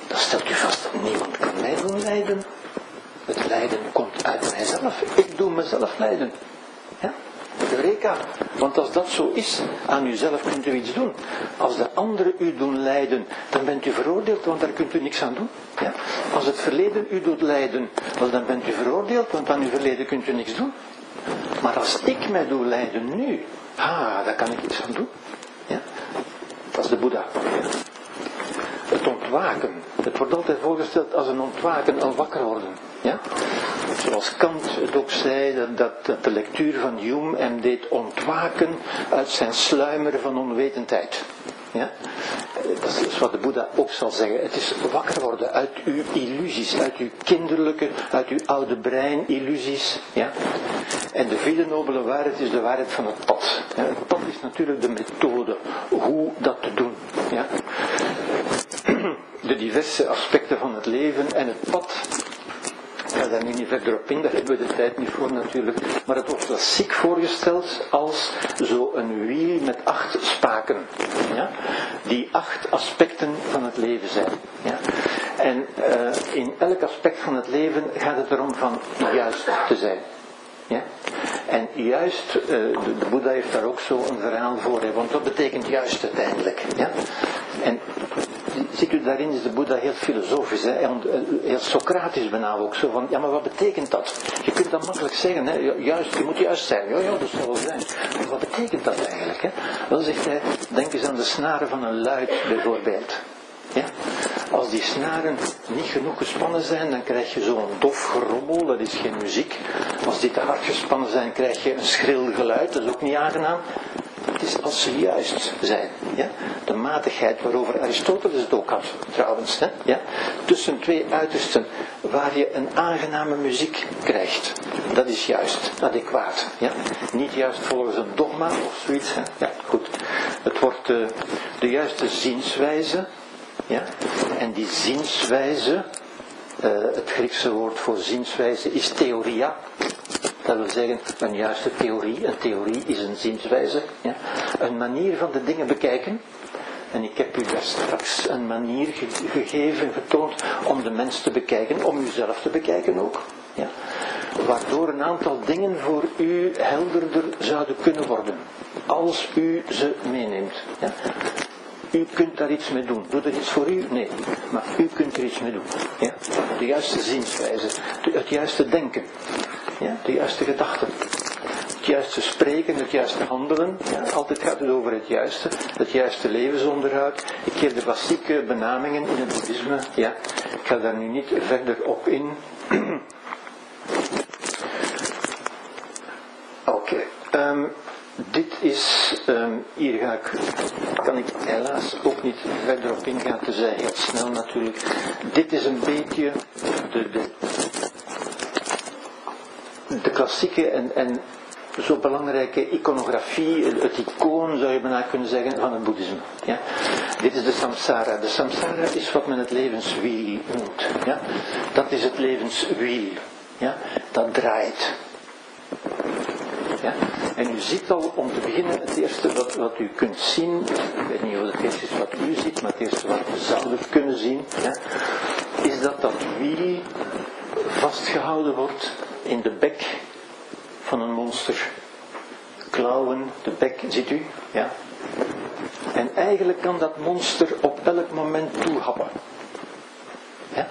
dan stelt u vast, niemand kan mij doen lijden. Het lijden komt uit mijzelf. Ik doe mezelf lijden. Ja? Eureka. Want als dat zo is, aan uzelf kunt u iets doen. Als de anderen u doen lijden, dan bent u veroordeeld, want daar kunt u niks aan doen. Ja? Als het verleden u doet lijden, dan bent u veroordeeld, want aan uw verleden kunt u niks doen. Maar als ik mij doe lijden nu, ah, daar kan ik iets aan doen. Ja? Dat is de Boeddha. Het ontwaken. Het wordt altijd voorgesteld als een ontwaken, een wakker worden. Ja? Zoals Kant het ook zei, dat, dat de lectuur van Hume hem deed ontwaken uit zijn sluimeren van onwetendheid. Ja? Dat is wat de Boeddha ook zal zeggen. Het is wakker worden uit uw illusies, uit uw kinderlijke, uit uw oude brein illusies. Ja? En de vierde nobele waarheid is de waarheid van het pad. Ja, het pad is natuurlijk de methode, hoe dat te doen. Ja? (clears throat) De diverse aspecten van het leven en het pad ga daar nu niet verder op in, daar hebben we de tijd niet voor natuurlijk. Maar het wordt klassiek voorgesteld als zo een wiel met acht spaken. Ja? Die acht aspecten van het leven zijn. Ja? En uh, in elk aspect van het leven gaat het erom van juist te zijn. Ja? En juist, uh, de, Boeddha heeft daar ook zo verhaal voor, want dat betekent juist uiteindelijk. Ja? En ziet u, daarin is de Boeddha heel filosofisch, hè, en heel Socratisch bijna ook. Zo van, ja, maar wat betekent dat? Je kunt dat makkelijk zeggen, hè, juist, je moet juist zijn. Ja, ja, dat zal wel zijn. Maar wat betekent dat eigenlijk? Hè? Wel zegt hij, denk eens aan de snaren van een luid bijvoorbeeld. Ja? Als die snaren niet genoeg gespannen zijn, dan krijg je zo'n dof gerommel, dat is geen muziek. Als die te hard gespannen zijn, krijg je een schril geluid, dat is ook niet aangenaam. Het is als ze juist zijn. Ja? De matigheid waarover Aristoteles het ook had, trouwens. Hè? Ja? Tussen twee uitersten, waar je een aangename muziek krijgt. Dat is juist, adequaat. Ja? Niet juist volgens een dogma of zoiets. Ja, goed. Het wordt de, eh, de juiste zienswijze ja? En die zienswijze, uh, het Griekse woord voor zienswijze is theoria. Dat wil zeggen, een juiste theorie. Een theorie is een zienswijze. Ja? Een manier van de dingen bekijken. En ik heb u daar straks een manier gegeven, getoond om de mens te bekijken, om uzelf te bekijken ook. Ja? Waardoor een aantal dingen voor u helderder zouden kunnen worden. Als u ze meeneemt. Ja? U kunt daar iets mee doen. Doe er iets voor u? Nee. Maar u kunt er iets mee doen. Ja? De juiste zienswijze. Het juiste denken. Ja? De juiste gedachten. Het juiste spreken, het juiste handelen. Ja? Altijd gaat het over het juiste. Het juiste levensonderhoud. Ik geef de klassieke benamingen in het boeddhisme. Ja? Ik ga daar nu niet verder op in. (clears throat) Oké. Ehm, dit is, um, hier ga ik, kan ik helaas ook niet verder op ingaan, te zeggen heel snel natuurlijk. Dit is een beetje de, de, de klassieke en, en zo belangrijke iconografie, het icoon zou je bijna kunnen zeggen van het boeddhisme. Ja? Dit is de samsara. De samsara is wat men het levenswiel noemt. Ja? Dat is het levenswiel. Ja? Dat draait. Ja? En u ziet al, om te beginnen, het eerste wat, wat u kunt zien, ik weet niet of het eerste is wat u ziet, maar het eerste wat we zouden kunnen zien, ja, is dat dat wiel vastgehouden wordt in de bek van een monster. Klauwen, de bek, ziet u? Ja. En eigenlijk kan dat monster op elk moment toehappen. Ja?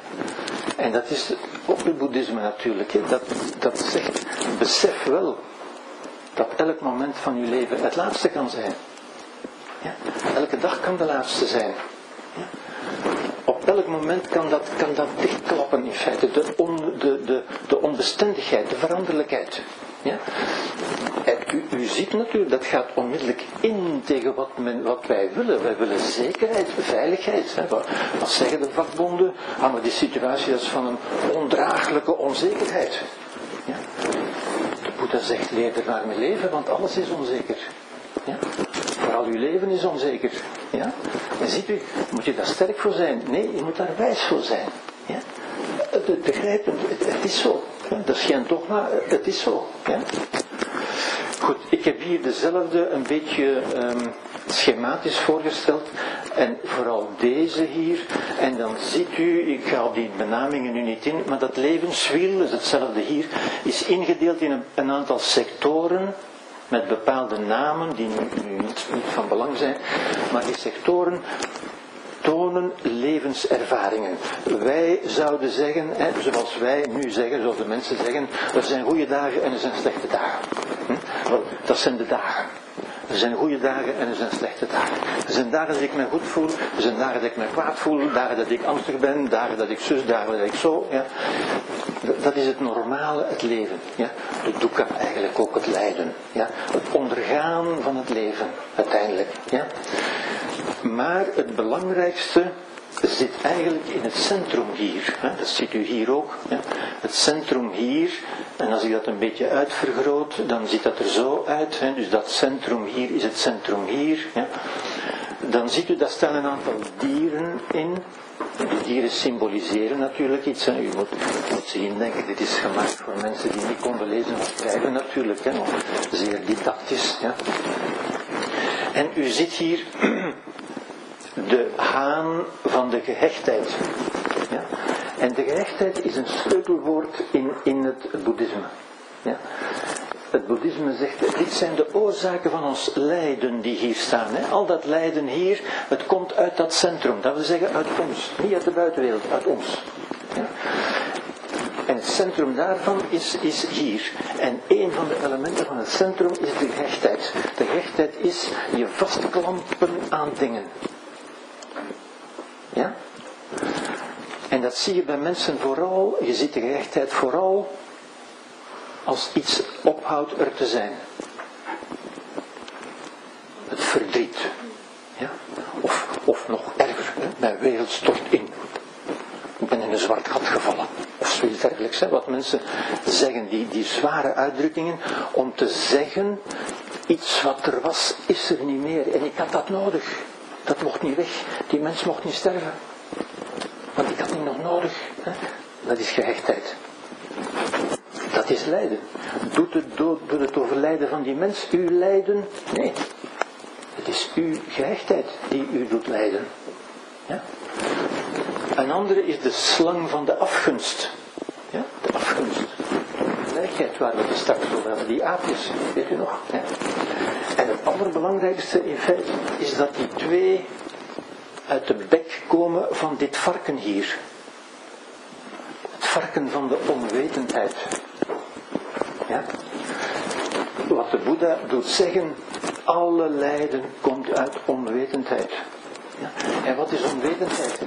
En dat is ook het boeddhisme natuurlijk. Dat, dat zegt, besef wel dat elk moment van uw leven het laatste kan zijn. Ja? Elke dag kan de laatste zijn. Ja? Op elk moment kan dat, kan dat dichtklappen in feite. De, on, de, de, de onbestendigheid, de veranderlijkheid. Ja? U, ziet natuurlijk, dat gaat onmiddellijk in tegen wat, men, wat wij willen. Wij willen zekerheid, veiligheid. Hè. Wat, zeggen de vakbonden? Ah, maar die situatie is van een ondraaglijke onzekerheid. Ja? Boeddha zegt, leer er naar mee leven, want alles is onzeker. Ja? Vooral uw leven is onzeker. Ja? En ziet u, moet je daar sterk voor zijn? Nee, je moet daar wijs voor zijn. Ja? Het, begrijpen, het, het is zo. Dat is geen dogma, het is zo. Goed, ik heb hier dezelfde een beetje um, schematisch voorgesteld. En vooral deze hier. En dan ziet u, ik ga op die benamingen nu niet in, maar dat levenswiel, is hetzelfde hier, is ingedeeld in een, een aantal sectoren met bepaalde namen die nu, niet, van belang zijn, maar die sectoren tonen levenservaringen. Wij zouden zeggen, hè, zoals wij nu zeggen, zoals de mensen zeggen, er zijn goede dagen en er zijn slechte dagen. Hm? Dat zijn de dagen. Er zijn goede dagen en er zijn slechte dagen. Er zijn dagen dat ik me goed voel, er zijn dagen dat ik me kwaad voel, dagen dat ik angstig ben, dagen dat ik zus, dagen dat ik zo. Ja. Dat is het normale, het leven. Ja. De dukkha eigenlijk ook het lijden. Ja. Het ondergaan van het leven, uiteindelijk. Ja. Maar het belangrijkste zit eigenlijk in het centrum hier. Hè? Dat ziet u hier ook. Hè? Het centrum hier, en als ik dat een beetje uitvergroot, dan ziet dat er zo uit. Hè? Dus dat centrum hier is het centrum hier. Dan ziet u, dat staan een aantal dieren in. Die dieren symboliseren natuurlijk iets. Hè? U moet, moet zien, denken, dit is gemaakt voor mensen die niet konden lezen of schrijven natuurlijk. Hè? Zeer didactisch. Ja? En u ziet hier de haan van de gehechtheid. Ja? En de gehechtheid is een sleutelwoord in, in het boeddhisme. Ja? Het boeddhisme zegt, dit zijn de oorzaken van ons lijden die hier staan. Hè. Al dat lijden hier, het komt uit dat centrum. Dat wil zeggen uit ons. Niet uit de buitenwereld, uit ons. Ja. En het centrum daarvan is, is hier. En een van de elementen van het centrum is de gehechtheid. De gehechtheid is je vastklampen aan dingen. Ja? En dat zie je bij mensen vooral, je ziet de gehechtheid vooral als iets ophoudt er te zijn. Het verdriet. Ja? Of, of nog erger, hè? mijn wereld stort in. Ik ben in een zwart gat gevallen. Of zoiets dergelijks. Hè? Wat mensen zeggen, die, die zware uitdrukkingen, om te zeggen, iets wat er was, is er niet meer. En ik had dat nodig. Dat mocht niet weg. Die mens mocht niet sterven. Want ik had die nog nodig. Hè? Dat is gehechtheid. Dat is lijden. Doet het, doet het overlijden van die mens u lijden? Nee. Het is uw gehechtheid die u doet lijden. Ja? Een andere is de slang van de afgunst. Ja? De afgunst. De gelijkheid waar we het straks over hebben, die aapjes, weet u nog? En het allerbelangrijkste feite is dat die twee uit de bek komen van dit varken hier. Het varken van de onwetendheid. Ja? Wat de Boeddha doet zeggen, alle lijden komt uit onwetendheid. Ja? En wat is onwetendheid?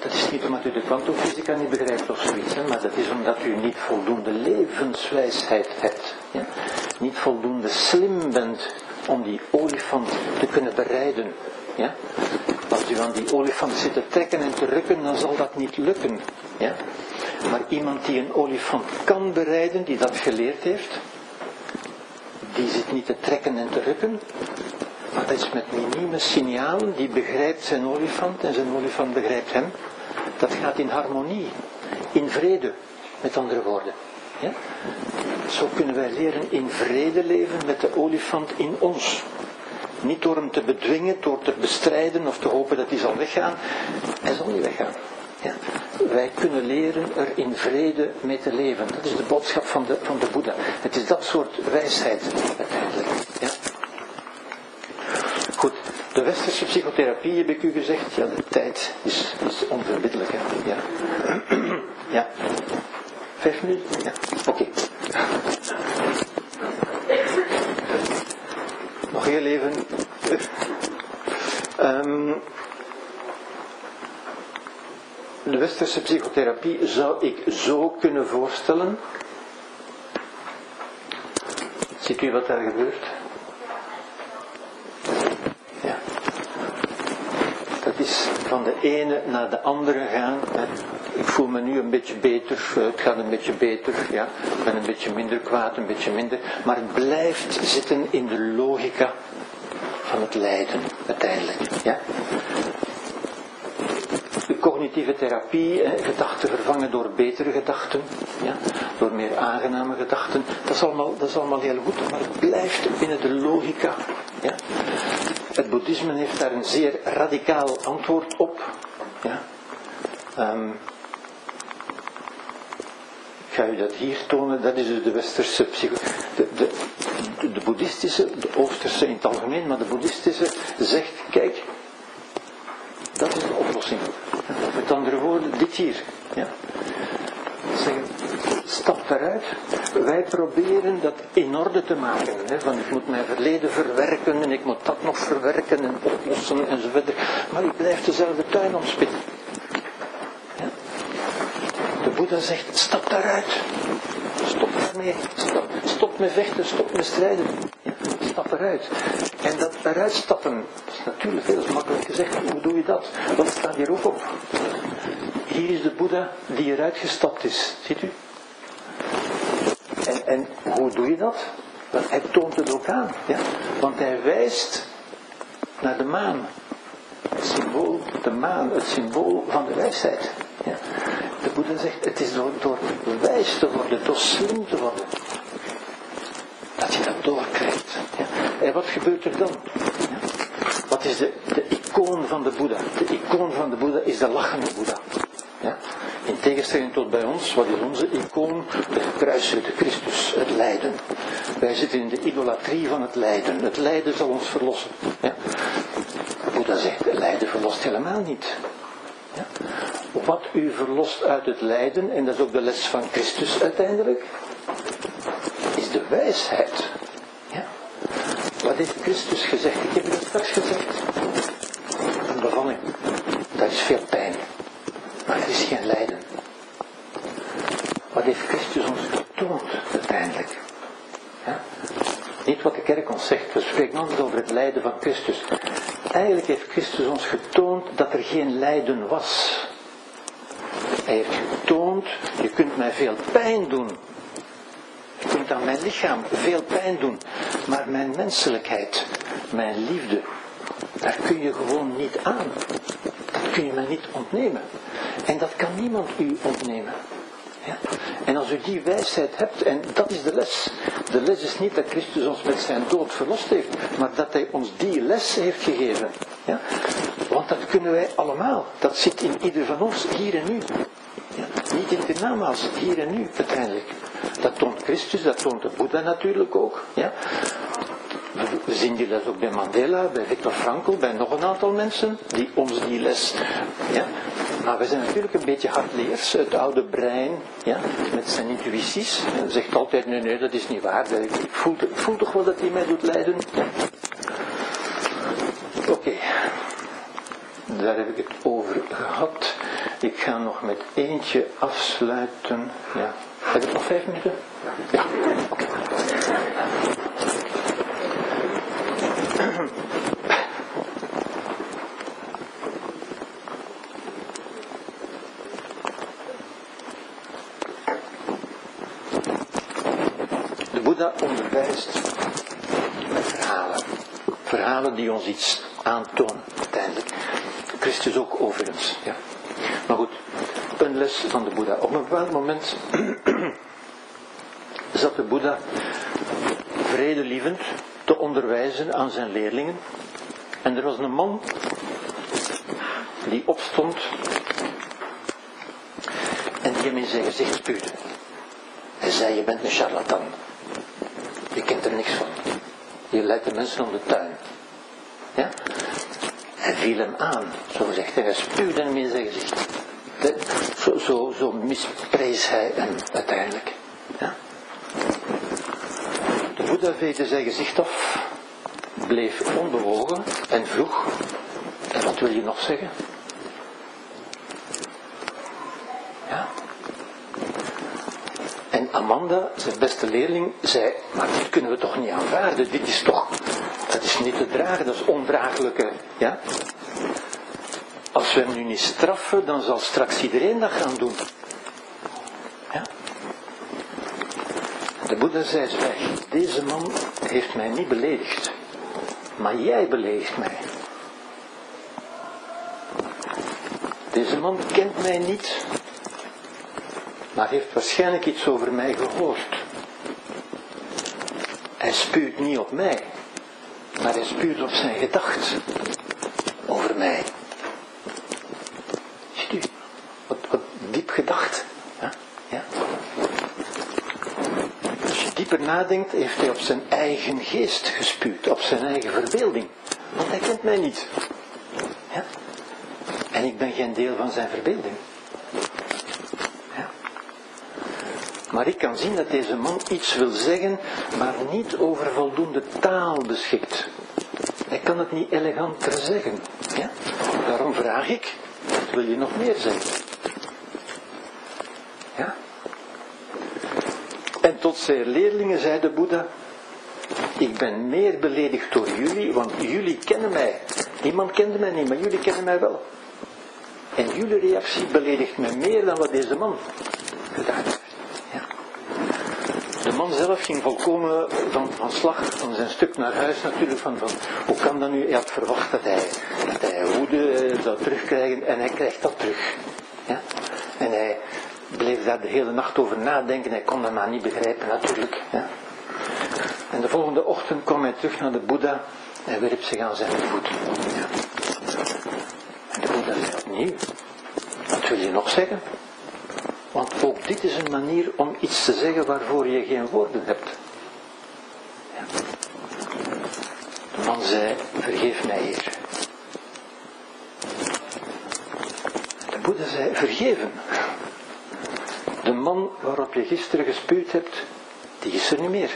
Dat is niet omdat u de kwantumfysica niet begrijpt of zoiets, maar dat is omdat u niet voldoende levenswijsheid hebt. Ja? Niet voldoende slim bent om die olifant te kunnen bereiden. Ja? Als u aan die olifant zit te trekken en te rukken, dan zal dat niet lukken. Ja? Maar iemand die een olifant kan bereiden, die dat geleerd heeft, die zit niet te trekken en te rukken, maar dat is met minieme signalen, die begrijpt zijn olifant en zijn olifant begrijpt hem. Dat gaat in harmonie, in vrede, met andere woorden. Ja? Zo kunnen wij leren in vrede leven met de olifant in ons. Niet door hem te bedwingen, door te bestrijden of te hopen dat hij zal weggaan. Hij zal niet weggaan. Ja. Wij kunnen leren er in vrede mee te leven. Dat is de boodschap van de, van de Boeddha. Het is dat soort wijsheid uiteindelijk. Ja. Goed, de westerse psychotherapie heb ik u gezegd. Ja, de tijd is, is onverbiddelijk. Ja. (clears throat) ja. Vijf minuten? Ja. Oké. Nog heel even. Um, de westerse psychotherapie zou ik zo kunnen voorstellen. Ziet u wat daar gebeurt? Ja. Dat is van de ene naar de andere gaan. Ik voel me nu een beetje beter, het gaat een beetje beter, ja. ik ben een beetje minder kwaad, een beetje minder. Maar het blijft zitten in de logica van het lijden, uiteindelijk. Ja? De cognitieve therapie, gedachten vervangen door betere gedachten, ja, door meer aangename gedachten, dat is, allemaal, dat is allemaal heel goed, maar het blijft binnen de logica. Ja. Het boeddhisme heeft daar een zeer radicaal antwoord op. Ja. Ik ga u dat hier tonen, dat is dus de westerse psycho... De, de, de, boeddhistische, de oosterse in het algemeen, maar de boeddhistische zegt, kijk, dat is de oplossing. Met andere woorden, dit hier. Ja. Zeggen, stap eruit. Wij proberen dat in orde te maken. Hè, van ik moet mijn verleden verwerken en ik moet dat nog verwerken en oplossen enzovoort. Maar ik blijf dezelfde tuin omspitten. Boeddha zegt, stap daaruit. Stop daarmee. Stop, stop met vechten, stop met strijden. Stap eruit. En dat eruit stappen, dat is natuurlijk heel makkelijk gezegd. Hoe doe je dat? Wat staat hier ook op? Hier is de Boeddha die eruit gestapt is. Ziet u? En, en hoe doe je dat? Want hij toont het ook aan. Ja? Want hij wijst naar de maan. Het symbool, de maan, het symbool van de wijsheid. Ja? De Boeddha zegt, het is door, door wijs te worden, door slim te worden, dat je dat doorkrijgt. En wat gebeurt er dan? Wat is de, de icoon van de Boeddha? De icoon van de Boeddha is de lachende Boeddha. Ja? In tegenstelling tot bij ons, wat is onze icoon? De gekruisigde Christus, het lijden. Wij zitten in de idolatrie van het lijden. Het lijden zal ons verlossen. Ja. Boeddha zegt, het lijden verlost helemaal niet. Wat u verlost uit het lijden, en dat is ook de les van Christus uiteindelijk, is de wijsheid. Ja. Wat heeft Christus gezegd? Ik heb het straks gezegd. Een bevalling. Dat is veel pijn. Maar er is geen lijden. Wat heeft Christus ons getoond uiteindelijk? Niet wat de kerk ons zegt. We spreken altijd over het lijden van Christus. Eigenlijk heeft Christus ons getoond dat er geen lijden was. Hij heeft getoond, je kunt mij veel pijn doen. Je kunt aan mijn lichaam veel pijn doen. Maar mijn menselijkheid, mijn liefde, daar kun je gewoon niet aan. Dat kun je mij niet ontnemen. En dat kan niemand u ontnemen. Ja? En als u die wijsheid hebt, en dat is de les. De les is niet dat Christus ons met zijn dood verlost heeft, maar dat hij ons die les heeft gegeven. Ja? Want dat kunnen wij allemaal. Dat zit in ieder van ons, hier en nu. Ja? Niet in de namaals, hier en nu uiteindelijk. Dat toont Christus, dat toont de Boeddha natuurlijk ook. Ja? We zien die les ook bij Mandela, bij Viktor Frankl, bij nog een aantal mensen die ons die les. Ja? Maar we zijn natuurlijk een beetje hardleers, het oude brein, ja, met zijn intuïties. zegt altijd, nee, nee, dat is niet waar. Ik voel, ik voel toch wel dat hij mij doet lijden. Oké, daar heb ik het over gehad. Ik ga nog met eentje afsluiten. Ja. Heb ik nog vijf minuten? Ja, Boeddha met verhalen. Verhalen die ons iets aantonen, uiteindelijk. Christus ook overigens. Ja. Maar goed, een les van de Boeddha. Op een bepaald moment (clears throat) zat de Boeddha vredelievend te onderwijzen aan zijn leerlingen. En er was een man die opstond en die hem in zijn gezicht spuwde. Hij zei, je bent een charlatan. Je kent er niks van. Je leidt de mensen om de tuin. Ja? Hij viel hem aan, zo gezegd. En hij spuwde hem in zijn gezicht. zo, zo, zo misprees hij hem uiteindelijk. Ja? De Boeddha veegde zijn gezicht af, bleef onbewogen en vroeg, en wat wil je nog zeggen? Ja? Zijn beste leerling, zei, maar dit kunnen we toch niet aanvaarden, dit is toch, dat is niet te dragen, dat is ondraaglijke, ja? Als we hem nu niet straffen, dan zal straks iedereen dat gaan doen. Ja? De Boeddha zei zwijg, deze man heeft mij niet beledigd, maar jij beledigt mij. Deze man kent mij niet, maar heeft waarschijnlijk iets over mij gehoord. Hij spuurt niet op mij, maar hij spuurt op zijn gedacht over mij. Ziet u, wat, wat diep gedacht. Ja? Ja? Als je dieper nadenkt, heeft hij op zijn eigen geest gespuurd, op zijn eigen verbeelding. Want hij kent mij niet. Ja? En ik ben geen deel van zijn verbeelding. Ja? Maar ik kan zien dat deze man iets wil zeggen, maar niet over voldoende taal beschikt. Hij kan het niet eleganter zeggen. Ja? Daarom vraag ik, wat wil je nog meer zeggen? Ja? En tot zijn leerlingen zei de Boeddha, ik ben meer beledigd door jullie, want jullie kennen mij. Niemand kende mij niet, maar jullie kennen mij wel. En jullie reactie beledigt mij meer dan wat deze man gedaan heeft. Zelf ging volkomen van, van slag, van zijn stuk naar huis natuurlijk, van, van hoe kan dat nu? Hij had verwacht dat hij, dat hij woede eh, zou terugkrijgen en hij krijgt dat terug. Ja. En hij bleef daar de hele nacht over nadenken, hij kon dat maar niet begrijpen natuurlijk. Ja. En de volgende ochtend kwam hij terug naar de Boeddha en wierp zich aan zijn voeten. Ja. En de Boeddha zei opnieuw, wat wil je nog zeggen? Want ook dit is een manier om iets te zeggen waarvoor je geen woorden hebt. De man zei, vergeef mij hier. De Boeddha zei, vergeven. De man waarop je gisteren gespuurd hebt, die is er niet meer.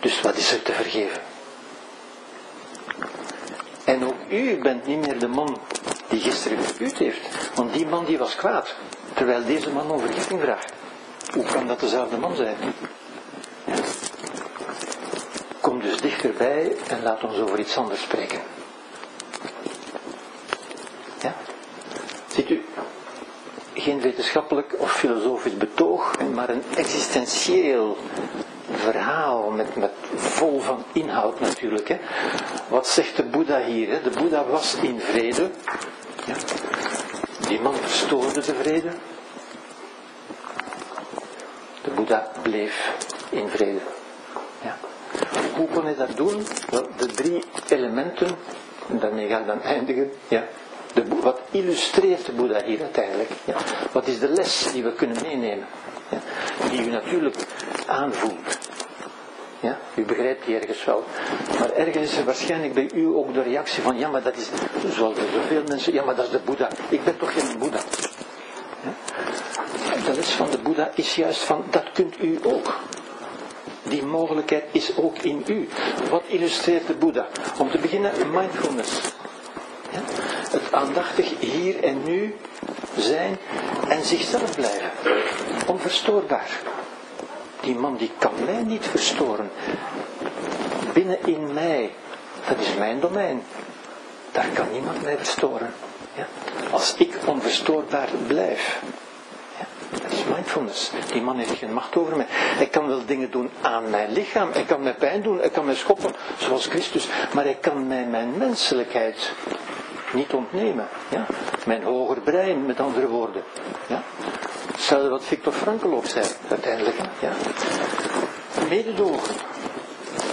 Dus wat is er te vergeven? En ook u bent niet meer de man die gisteren gespuurd heeft. Want die man die was kwaad. Terwijl deze man om vergeving vraagt. Hoe kan dat dezelfde man zijn? Kom dus dichterbij en laat ons over iets anders spreken. Ja? Ziet u, geen wetenschappelijk of filosofisch betoog, maar een existentieel verhaal met, met vol van inhoud natuurlijk. Hè. Wat zegt de Boeddha hier? Hè? De Boeddha was in vrede. Ja. Die man verstoorde de vrede. De Boeddha bleef in vrede. Ja. Hoe kon hij dat doen? Wel, de drie elementen, en daarmee ga ik dan eindigen. Ja. De, wat illustreert de Boeddha hier uiteindelijk? Ja. Wat is de les die we kunnen meenemen? Ja. Die u natuurlijk aanvoelt. Ja, u begrijpt die ergens wel. Maar ergens is waarschijnlijk bij u ook de reactie van, ja maar dat is, zoals er zoveel mensen, ja maar dat is de Boeddha. Ik ben toch geen Boeddha. Ja? De les van de Boeddha is juist van, dat kunt u ook. Die mogelijkheid is ook in u. Wat illustreert de Boeddha? Om te beginnen, mindfulness. Het aandachtig hier en nu zijn en zichzelf blijven. Onverstoorbaar. Die man die kan mij niet verstoren. Binnen in mij, dat is mijn domein. Daar kan niemand mij verstoren. Ja? Als ik onverstoorbaar blijf. Ja? Dat is mindfulness. Die man heeft geen macht over mij. Hij kan wel dingen doen aan mijn lichaam. Hij kan mij pijn doen. Hij kan mij schoppen, zoals Christus. Maar hij kan mij mijn menselijkheid niet ontnemen. Ja? Mijn hoger brein, met andere woorden. Ja? Hetzelfde wat Victor Frankl ook zei, uiteindelijk. Ja? Mededogen.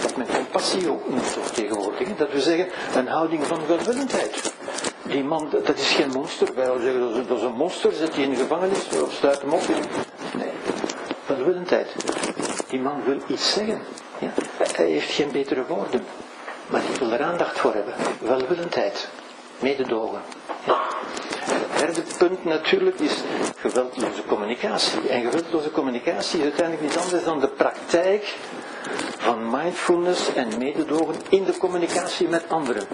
Dat men compassie ook noemt tegenwoordig. Dat we zeggen, een houding van welwillendheid. Die man, dat is geen monster. Wij zeggen, dat is, een monster, zet hij in de gevangenis of sluit hem op. Nee, welwillendheid. Die man wil iets zeggen. Ja? Hij heeft geen betere woorden. Maar hij wil er aandacht voor hebben. Welwillendheid. Mededogen. Punt natuurlijk is geweldloze communicatie. En geweldloze communicatie is uiteindelijk niet anders dan de praktijk van mindfulness en mededogen in de communicatie met anderen.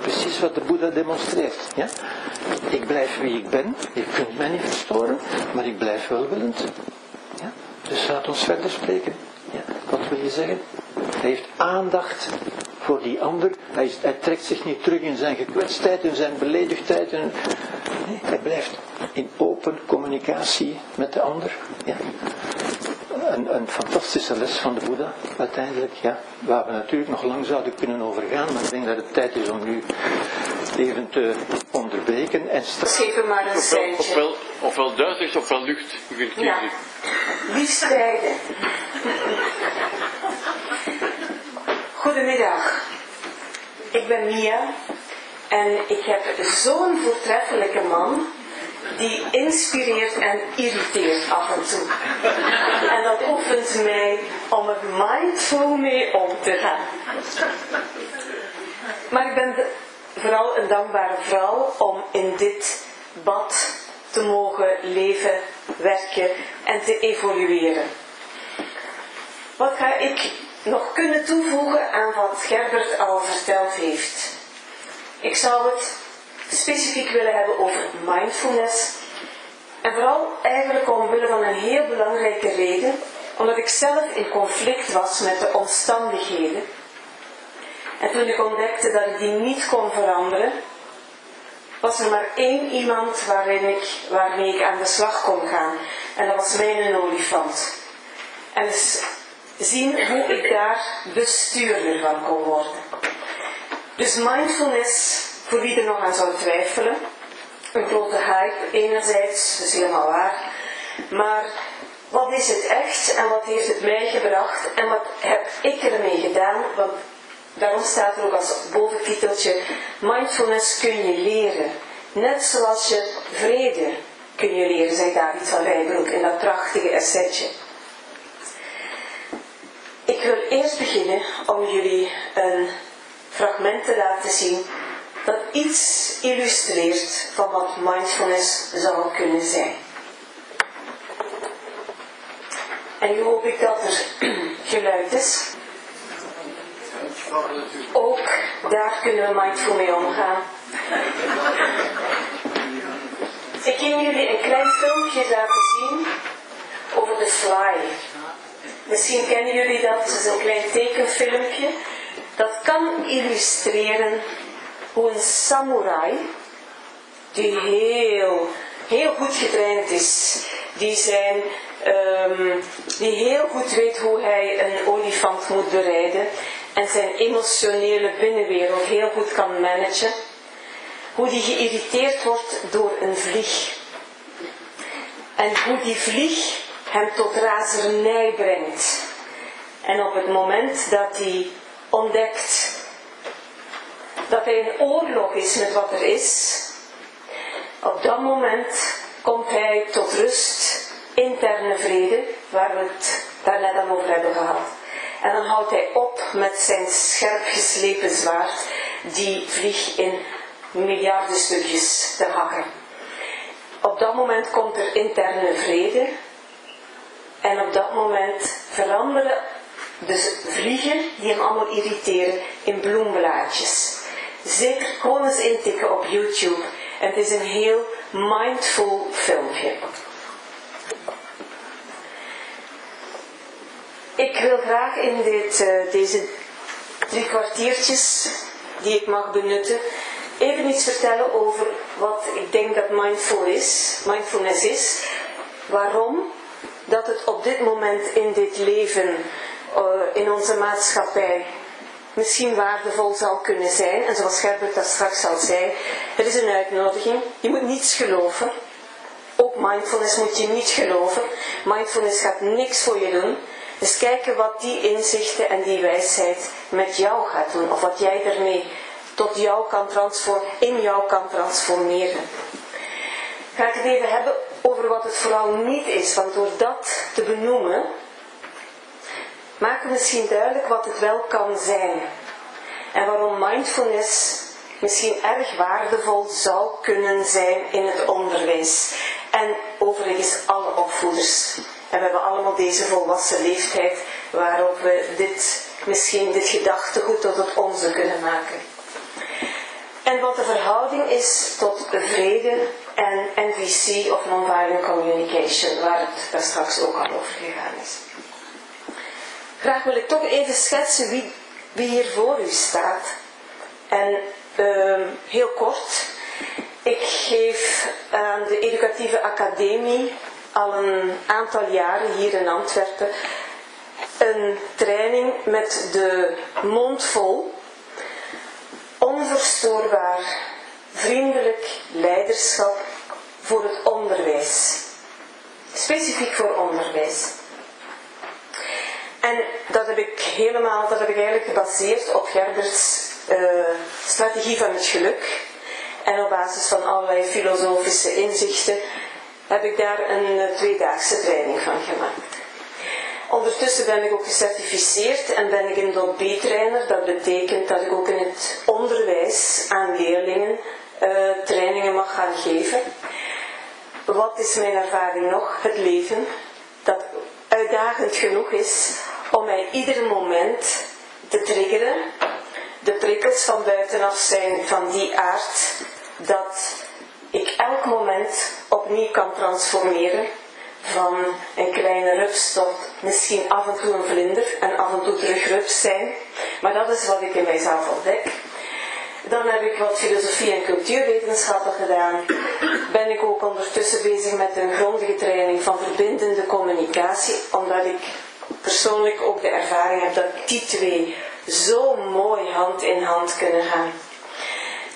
Precies wat de Boeddha demonstreert. Ja? Ik blijf wie ik ben, je kunt mij niet verstoren, maar ik blijf welwillend. Ja? Dus laat ons verder spreken. Ja? Wat wil je zeggen? Hij heeft aandacht voor die ander. Hij, hij, trekt zich niet terug in zijn gekwetstheid, in zijn beledigdheid. En, nee, hij blijft in open communicatie met de ander. Ja. Een, een, fantastische les van de Boeddha, uiteindelijk, ja, waar we natuurlijk nog lang zouden kunnen overgaan, maar ik denk dat het tijd is om nu even te onderbreken. En Geef maar een ofwel, ofwel, ofwel duidelijk ofwel lucht. U kunt kiezen. Ja. Liefst beide. Goedemiddag, ik ben Mia en ik heb zo'n voortreffelijke man die inspireert en irriteert af en toe. En dat oefent mij om er mindful mee om te gaan. Maar ik ben vooral een dankbare vrouw om in dit bad te mogen leven, werken en te evolueren. Wat ga ik nog kunnen toevoegen aan wat Gerbert al verteld heeft. Ik zou het specifiek willen hebben over mindfulness. En vooral eigenlijk omwille van een heel belangrijke reden, omdat ik zelf in conflict was met de omstandigheden. En toen ik ontdekte dat ik die niet kon veranderen, was er maar één iemand waarin ik, waarmee ik aan de slag kon gaan. En dat was mijn olifant. En dus zien hoe ik daar bestuurder van kon worden. Dus mindfulness, voor wie er nog aan zou twijfelen, een grote hype enerzijds, dat is helemaal waar, maar wat is het echt en wat heeft het mij gebracht en wat heb ik ermee gedaan? Want daarom staat er ook als boventiteltje, mindfulness kun je leren. Net zoals je vrede kun je leren, zei David van Rijbroek in dat prachtige essetje. Ik wil eerst beginnen om jullie een fragment te laten zien dat iets illustreert van wat mindfulness zou kunnen zijn. En nu hoop ik dat er (clears throat) geluid is. Ook daar kunnen we mindful mee omgaan. Ik ging jullie een klein filmpje laten zien over de fly. Misschien kennen jullie dat, het is een klein tekenfilmpje. Dat kan illustreren hoe een samurai, die heel, heel goed getraind is, die, zijn, um, die heel goed weet hoe hij een olifant moet bereiden en zijn emotionele binnenwereld heel goed kan managen, hoe die geïrriteerd wordt door een vlieg. En hoe die vlieg hem tot razernij brengt. En op het moment dat hij ontdekt dat hij in oorlog is met wat er is, op dat moment komt hij tot rust, interne vrede, waar we het daarnet al over hebben gehad. En dan houdt hij op met zijn scherp geslepen zwaard, die vlieg in miljarden stukjes te hakken. Op dat moment komt er interne vrede. En op dat moment veranderen de vliegen die hem allemaal irriteren in bloemblaadjes. Zeker gewoon eens intikken op YouTube. En het is een heel mindful filmpje. Ik wil graag in dit, uh, deze drie kwartiertjes die ik mag benutten, even iets vertellen over wat ik denk dat mindful is, mindfulness is. Waarom dat het op dit moment in dit leven, uh, in onze maatschappij, misschien waardevol zal kunnen zijn. En zoals Gerbert dat straks al zei, het is een uitnodiging. Je moet niets geloven. Ook mindfulness moet je niet geloven. Mindfulness gaat niks voor je doen. Dus kijken wat die inzichten en die wijsheid met jou gaat doen. Of wat jij ermee tot jou kan transformeren, in jou kan transformeren. Ga ik het even hebben over wat het vooral niet is. Want door dat te benoemen, maken we misschien duidelijk wat het wel kan zijn. En waarom mindfulness misschien erg waardevol zou kunnen zijn in het onderwijs. En overigens alle opvoeders. En we hebben allemaal deze volwassen leeftijd waarop we dit, misschien dit gedachtegoed tot het onze kunnen maken. En wat de verhouding is tot vrede en NVC of Nonviolent Communication, waar het daar straks ook al over gegaan is. Graag wil ik toch even schetsen wie, wie hier voor u staat. En uh, heel kort, ik geef aan de Educatieve Academie al een aantal jaren hier in Antwerpen een training met de mond vol. Onverstoorbaar, vriendelijk leiderschap voor het onderwijs. Specifiek voor onderwijs. En dat heb ik helemaal, dat heb ik eigenlijk gebaseerd op Gerberts uh, strategie van het geluk. En op basis van allerlei filosofische inzichten heb ik daar een uh, tweedaagse training van gemaakt. Ondertussen ben ik ook gecertificeerd en ben ik een DOT-B-trainer. Dat betekent dat ik ook in het onderwijs aan leerlingen uh, trainingen mag gaan geven. Wat is mijn ervaring nog? Het leven, dat uitdagend genoeg is om mij ieder moment te triggeren. De prikkels van buitenaf zijn van die aard dat ik elk moment opnieuw kan transformeren. Van een kleine rups tot misschien af en toe een vlinder en af en toe terug rups zijn. Maar dat is wat ik in mijzelf ontdek. Dan heb ik wat filosofie en cultuurwetenschappen gedaan. Ben ik ook ondertussen bezig met een grondige training van verbindende communicatie, omdat ik persoonlijk ook de ervaring heb dat die twee zo mooi hand in hand kunnen gaan.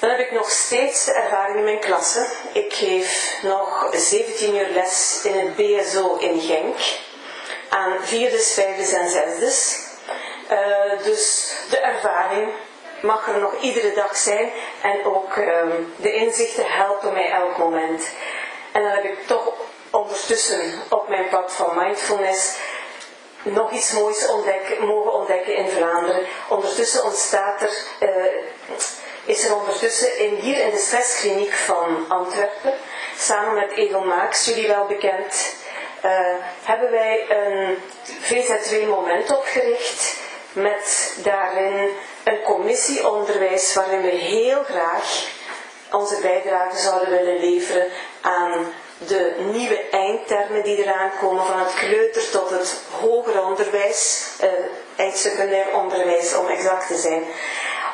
Dan heb ik nog steeds de ervaring in mijn klasse. Ik geef nog 17 uur les in het BSO in Genk aan vierdes, vijfdes en zesdes. Uh, dus de ervaring mag er nog iedere dag zijn en ook um, de inzichten helpen mij elk moment. En dan heb ik toch ondertussen op mijn pad van mindfulness nog iets moois ontdekken, mogen ontdekken in Vlaanderen. Ondertussen ontstaat er, uh, is er ondertussen in, hier in de stresskliniek van Antwerpen, samen met Edel Maaks, jullie wel bekend, uh, hebben wij een VZ2 moment opgericht met daarin een commissie onderwijs waarin we heel graag onze bijdrage zouden willen leveren aan de nieuwe eindtermen die eraan komen, van het kleuter tot het hoger onderwijs, eh, eindsecundair onderwijs om exact te zijn.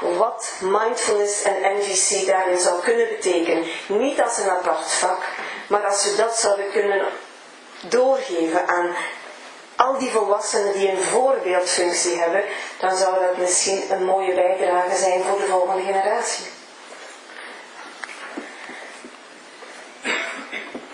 Wat mindfulness en NGC daarin zou kunnen betekenen. Niet als een apart vak, maar als we dat zouden kunnen doorgeven aan al die volwassenen die een voorbeeldfunctie hebben, dan zou dat misschien een mooie bijdrage zijn voor de volgende generatie.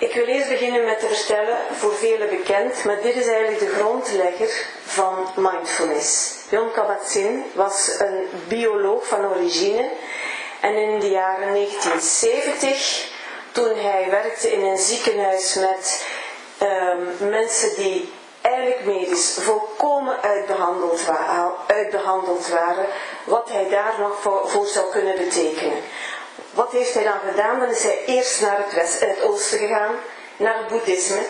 Ik wil eerst beginnen met te vertellen, voor velen bekend, maar dit is eigenlijk de grondlegger van mindfulness. Jon Kabat-Zinn was een bioloog van origine en in de jaren 1970, toen hij werkte in een ziekenhuis met um, mensen die eigenlijk medisch volkomen uitbehandeld, uitbehandeld waren, wat hij daar nog voor, voor zou kunnen betekenen. Wat heeft hij dan gedaan? Dan is hij eerst naar het, west, het oosten gegaan, naar het boeddhisme.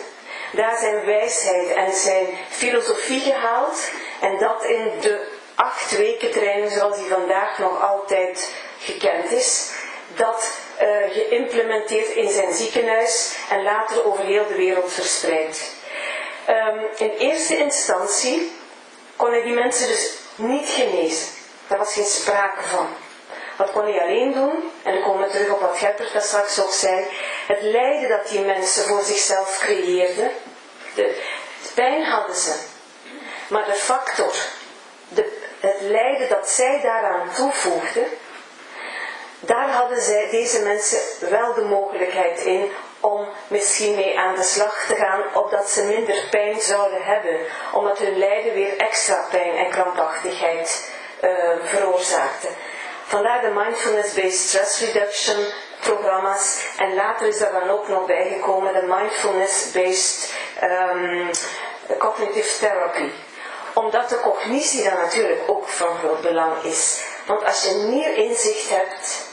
Daar zijn wijsheid en zijn filosofie gehaald. En dat in de acht weken training zoals die vandaag nog altijd gekend is. Dat uh, geïmplementeerd in zijn ziekenhuis en later over heel de wereld verspreid. Um, in eerste instantie kon hij die mensen dus niet genezen. Daar was geen sprake van. Wat kon hij alleen doen? En dan komen we terug op wat Geppert dat straks ook zei. Het lijden dat die mensen voor zichzelf creëerden. De pijn hadden ze. Maar de factor, de, het lijden dat zij daaraan toevoegden, daar hadden zij, deze mensen wel de mogelijkheid in om misschien mee aan de slag te gaan, opdat ze minder pijn zouden hebben, omdat hun lijden weer extra pijn en krampachtigheid uh, veroorzaakte. Vandaar de mindfulness-based stress reduction programma's. En later is er dan ook nog bijgekomen de mindfulness-based um, cognitive therapy. Omdat de cognitie dan natuurlijk ook van groot belang is. Want als je meer inzicht hebt,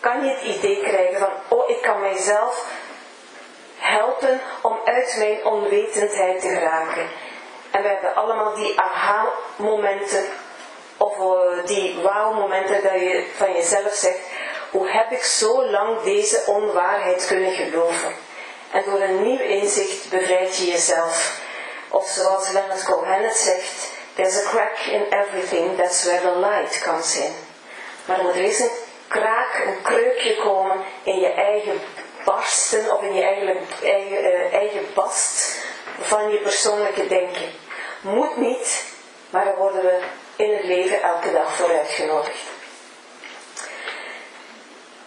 kan je het idee krijgen van, oh ik kan mijzelf helpen om uit mijn onwetendheid te geraken. En we hebben allemaal die aha-momenten of uh, die wauw-momenten dat je van jezelf zegt, hoe heb ik zo lang deze onwaarheid kunnen geloven? En door een nieuw inzicht bevrijd je jezelf. Of zoals Leonard Cohen het zegt, there's a crack in everything, that's where the light comes in. Maar er eens een kraak, een kreukje komen in je eigen barsten of in je eigen, eigen, uh, eigen bast van je persoonlijke denken. Moet niet, maar dan worden we in het leven elke dag voor uitgenodigd.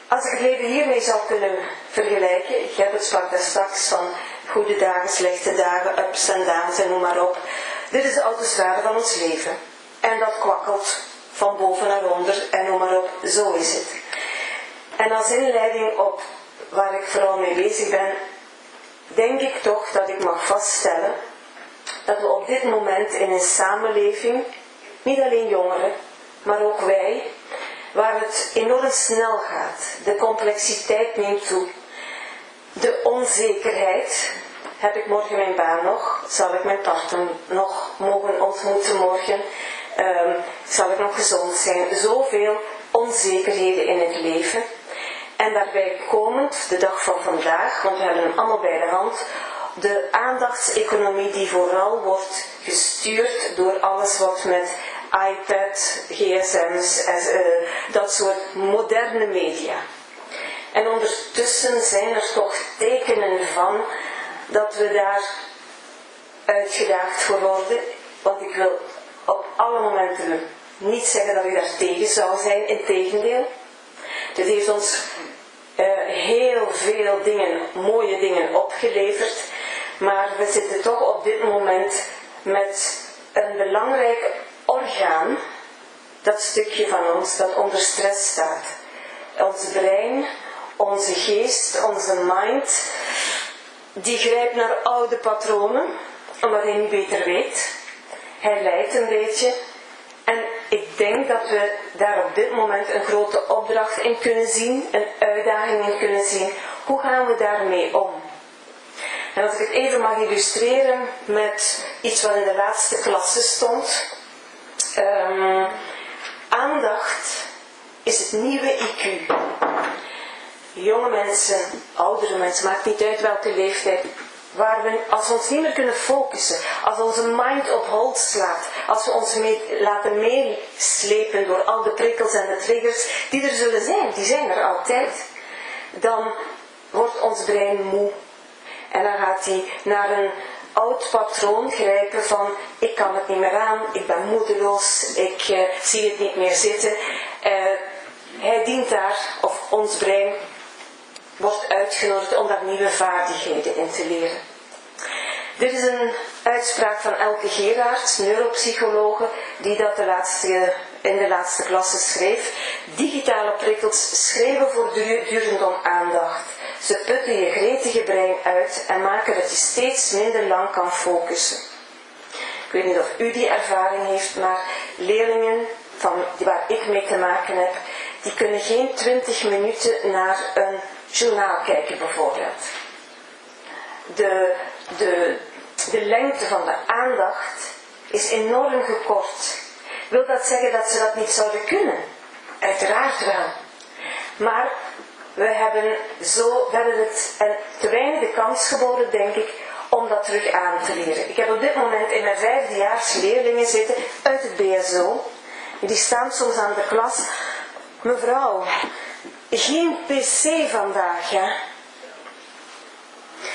Als ik het leven hiermee zou kunnen vergelijken, ik heb het sprak daar straks van goede dagen, slechte dagen, ups en downs en noem maar op. Dit is de autostrade van ons leven. En dat kwakkelt van boven naar onder en noem maar op, zo is het. En als inleiding op waar ik vooral mee bezig ben, denk ik toch dat ik mag vaststellen dat we op dit moment in een samenleving niet alleen jongeren, maar ook wij, waar het enorm snel gaat. De complexiteit neemt toe. De onzekerheid. Heb ik morgen mijn baan nog? Zal ik mijn partner nog mogen ontmoeten morgen? Um, zal ik nog gezond zijn? Zoveel onzekerheden in het leven. En daarbij komend, de dag van vandaag, want we hebben hem allemaal bij de hand, de aandachtseconomie die vooral wordt gestuurd door alles wat met iPad, gsm's, uh, dat soort moderne media. En ondertussen zijn er toch tekenen van dat we daar uitgedaagd voor worden. Want ik wil op alle momenten niet zeggen dat ik daar tegen zou zijn, integendeel. Dit heeft ons uh, heel veel dingen, mooie dingen opgeleverd. Maar we zitten toch op dit moment met een belangrijk orgaan, dat stukje van ons dat onder stress staat. Ons brein, onze geest, onze mind, die grijpt naar oude patronen, omdat hij niet beter weet. Hij lijdt een beetje. En ik denk dat we daar op dit moment een grote opdracht in kunnen zien, een uitdaging in kunnen zien. Hoe gaan we daarmee om? En als ik het even mag illustreren met iets wat in de laatste klasse stond. Um, aandacht is het nieuwe IQ. Jonge mensen, oudere mensen, maakt niet uit welke leeftijd. Waar we, als we ons niet meer kunnen focussen, als onze mind op hold slaat, als we ons laten meeslepen door al de prikkels en de triggers die er zullen zijn, die zijn er altijd, dan wordt ons brein moe. En dan gaat hij naar een oud patroon grijpen van ik kan het niet meer aan, ik ben moedeloos, ik uh, zie het niet meer zitten. Uh, hij dient daar, of ons brein wordt uitgenodigd om daar nieuwe vaardigheden in te leren. Dit is een uitspraak van Elke Gerards, neuropsychologe, die dat de laatste, in de laatste klasse schreef. Digitale prikkels schreven voortdurend om aandacht. Ze putten je gretige brein uit en maken dat je steeds minder lang kan focussen. Ik weet niet of u die ervaring heeft, maar leerlingen van, waar ik mee te maken heb, die kunnen geen 20 minuten naar een journaal kijken bijvoorbeeld. De, de, de lengte van de aandacht is enorm gekort. Wil dat zeggen dat ze dat niet zouden kunnen? Uiteraard wel. Maar we hebben, zo, we hebben het en te weinig de kans geboden, denk ik, om dat terug aan te leren. Ik heb op dit moment in mijn vijfdejaars leerlingen zitten uit het BSO. Die staan soms aan de klas. Mevrouw, geen pc vandaag, hè?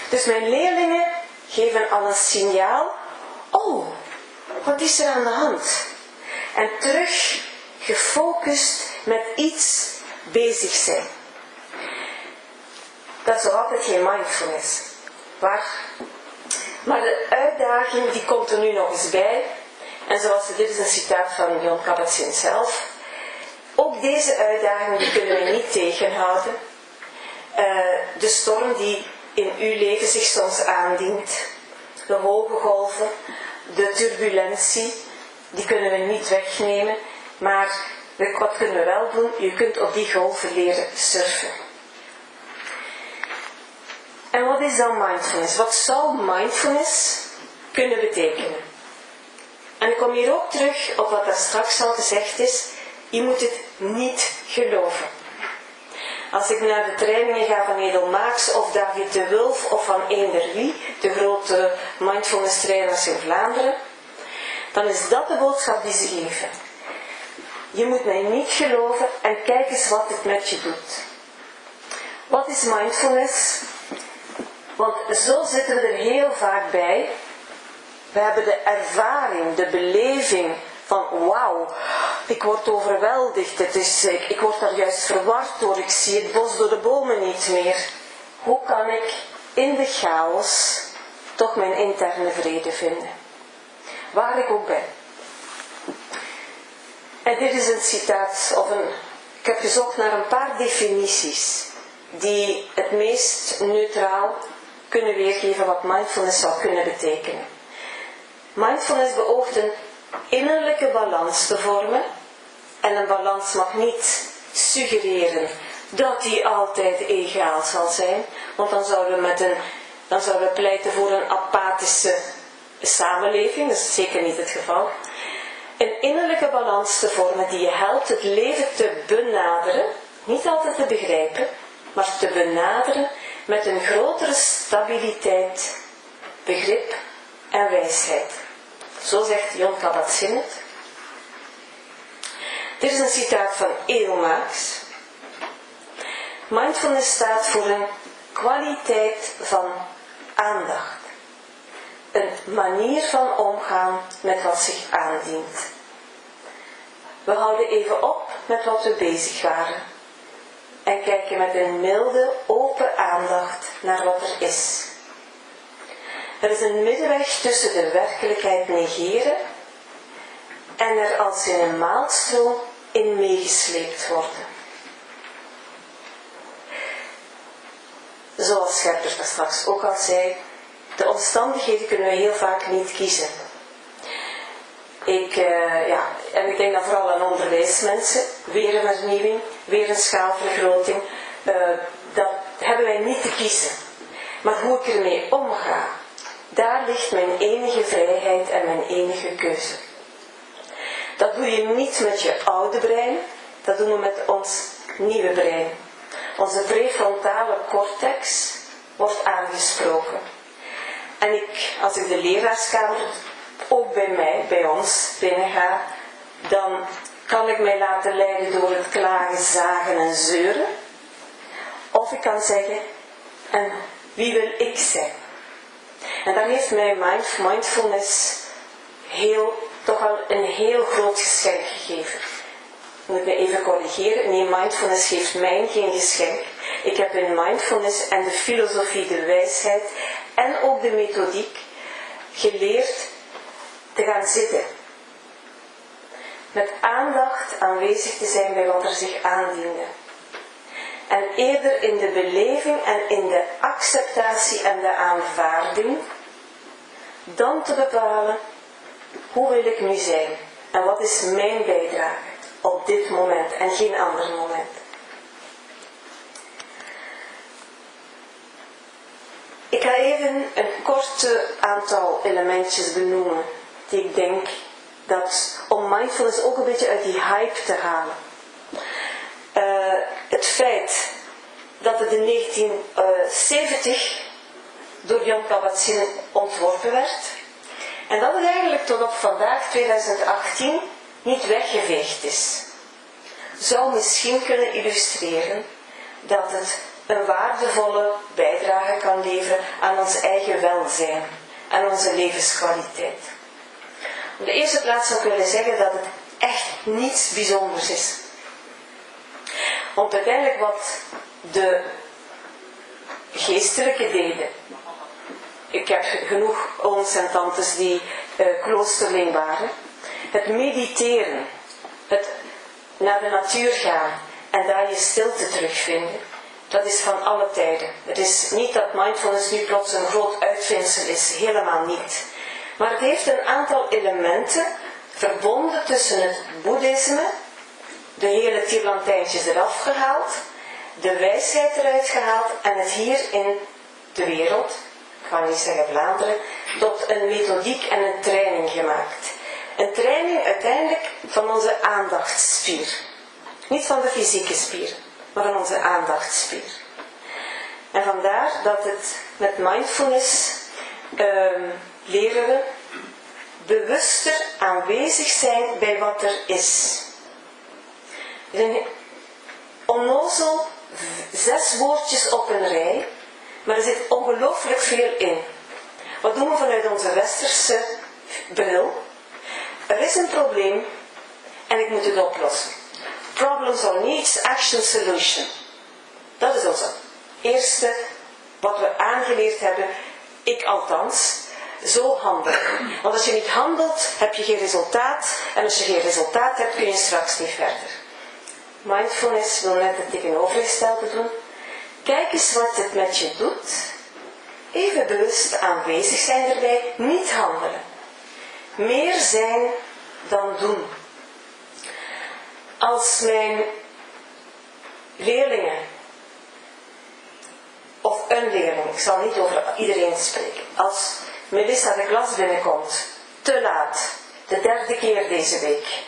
Dus mijn leerlingen geven al een signaal. Oh, wat is er aan de hand? En terug gefocust met iets bezig zijn. Dat is altijd geen mindfulness. Maar, maar de uitdaging die komt er nu nog eens bij. En zoals dit is een citaat van Jon Kabat-Zinn zelf. Ook deze uitdaging die kunnen we niet tegenhouden. Uh, de storm die in uw leven zich soms aandient. De hoge golven, de turbulentie, die kunnen we niet wegnemen. Maar wat kunnen we wel doen? Je kunt op die golven leren surfen. En wat is dan mindfulness? Wat zou mindfulness kunnen betekenen? En ik kom hier ook terug op wat daar straks al gezegd is. Je moet het niet geloven. Als ik naar de trainingen ga van Edel Maaks of David de Wulf of van eender wie, de grote mindfulness trainers in Vlaanderen, dan is dat de boodschap die ze geven. Je moet mij niet geloven en kijk eens wat het met je doet. Wat is mindfulness? Want zo zitten we er heel vaak bij. We hebben de ervaring, de beleving van wauw, ik word overweldigd. Het is, ik, ik word daar juist verward door. Ik zie het bos door de bomen niet meer. Hoe kan ik in de chaos toch mijn interne vrede vinden? Waar ik ook ben. En dit is een citaat of een. Ik heb gezocht naar een paar definities die het meest neutraal kunnen weergeven wat mindfulness zou kunnen betekenen. Mindfulness beoogt een innerlijke balans te vormen. En een balans mag niet suggereren dat die altijd egaal zal zijn. Want dan zouden we, met een, dan zouden we pleiten voor een apathische samenleving. Dat is zeker niet het geval. Een innerlijke balans te vormen die je helpt het leven te benaderen. Niet altijd te begrijpen, maar te benaderen met een grotere stabiliteit, begrip en wijsheid. Zo zegt Jon Kabat-Zinn het. Dit is een citaat van Edelmaaks. Mindfulness staat voor een kwaliteit van aandacht. Een manier van omgaan met wat zich aandient. We houden even op met wat we bezig waren en kijken met een milde, open aandacht naar wat er is. Er is een middenweg tussen de werkelijkheid negeren en er als in een maalstroom in meegesleept worden. zoals Scherpers straks ook al zei, de omstandigheden kunnen we heel vaak niet kiezen. Ik, uh, ja, en ik denk dan vooral aan onderwijsmensen, weer een vernieuwing, weer een schaalvergroting. Uh, dat hebben wij niet te kiezen. Maar hoe ik ermee omga, daar ligt mijn enige vrijheid en mijn enige keuze. Dat doe je niet met je oude brein, dat doen we met ons nieuwe brein. Onze prefrontale cortex wordt aangesproken. En ik, als ik de leraarskamer ook bij mij, bij ons binnenga, dan kan ik mij laten leiden door het klagen, zagen en zeuren. Of ik kan zeggen, en wie wil ik zijn? En dan heeft mij mindfulness heel, toch al een heel groot geschenk gegeven. Ik me even corrigeren. Nee, mindfulness geeft mij geen geschenk. Ik heb in mindfulness en de filosofie, de wijsheid en ook de methodiek geleerd te gaan zitten. Met aandacht aanwezig te zijn bij wat er zich aandiende. En eerder in de beleving en in de acceptatie en de aanvaarding, dan te bepalen hoe wil ik nu zijn en wat is mijn bijdrage op dit moment en geen ander moment. Ik ga even een korte aantal elementjes benoemen ik denk dat om mindfulness ook een beetje uit die hype te halen. Uh, het feit dat het in 1970 door Jan Kabat-Zinn ontworpen werd en dat het eigenlijk tot op vandaag 2018 niet weggeveegd is, zou misschien kunnen illustreren dat het een waardevolle bijdrage kan leveren aan ons eigen welzijn, aan onze levenskwaliteit. Op de eerste plaats zou ik willen zeggen dat het echt niets bijzonders is. Want uiteindelijk wat de geestelijke deden. Ik heb genoeg ooms en tantes die uh, kloosterling waren. Het mediteren, het naar de natuur gaan en daar je stilte terugvinden, dat is van alle tijden. Het is niet dat mindfulness nu plots een groot uitvindsel is, helemaal niet. Maar het heeft een aantal elementen verbonden tussen het boeddhisme, de hele tierlantijntjes eraf gehaald, de wijsheid eruit gehaald en het hier in de wereld, ik ga niet zeggen Vlaanderen, tot een methodiek en een training gemaakt. Een training uiteindelijk van onze aandachtsspier. Niet van de fysieke spier, maar van onze aandachtsspier. En vandaar dat het met mindfulness um, leren we bewuster aanwezig zijn bij wat er is. Een onnozel zes woordjes op een rij, maar er zit ongelooflijk veel in. Wat doen we vanuit onze westerse bril? Er is een probleem en ik moet het oplossen. Problems or needs, action, solution. Dat is onze eerste wat we aangeleerd hebben, ik althans, zo handelen. Want als je niet handelt, heb je geen resultaat. En als je geen resultaat hebt, kun je straks niet verder. Mindfulness wil net het tegenovergestelde doen. Kijk eens wat het met je doet. Even bewust aanwezig zijn erbij, niet handelen. Meer zijn dan doen. Als mijn leerlingen, of een leerling, ik zal niet over iedereen spreken, als Melissa de klas binnenkomt, te laat, de derde keer deze week.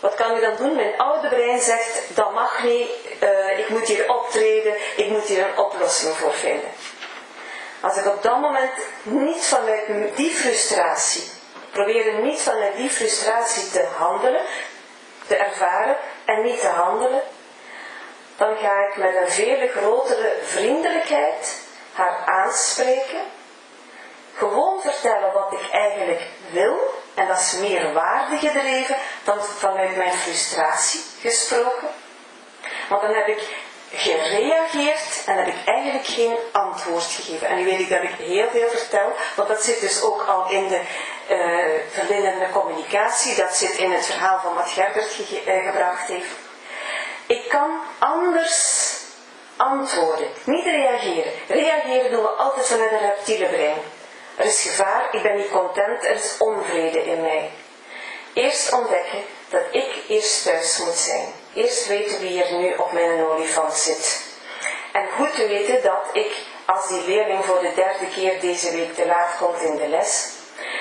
Wat kan ik dan doen? Mijn oude brein zegt, dat mag niet, uh, ik moet hier optreden, ik moet hier een oplossing voor vinden. Als ik op dat moment niet vanuit die frustratie, probeer niet vanuit die frustratie te handelen, te ervaren en niet te handelen, dan ga ik met een veel grotere vriendelijkheid haar aanspreken gewoon vertellen wat ik eigenlijk wil. En dat is meer waarde gedreven dan vanuit mijn frustratie gesproken. Want dan heb ik gereageerd en heb ik eigenlijk geen antwoord gegeven. En nu weet ik dat ik heel veel vertel, want dat zit dus ook al in de uh, communicatie. Dat zit in het verhaal van wat Gerbert ge uh, gebracht heeft. Ik kan anders antwoorden, niet reageren. Reageren doen we altijd vanuit een reptiele brein. Er is gevaar, ik ben niet content, er is onvrede in mij. Eerst ontdekken dat ik eerst thuis moet zijn. Eerst weten wie er nu op mijn olifant zit. En goed te weten dat ik, als die leerling voor de derde keer deze week te laat komt in de les,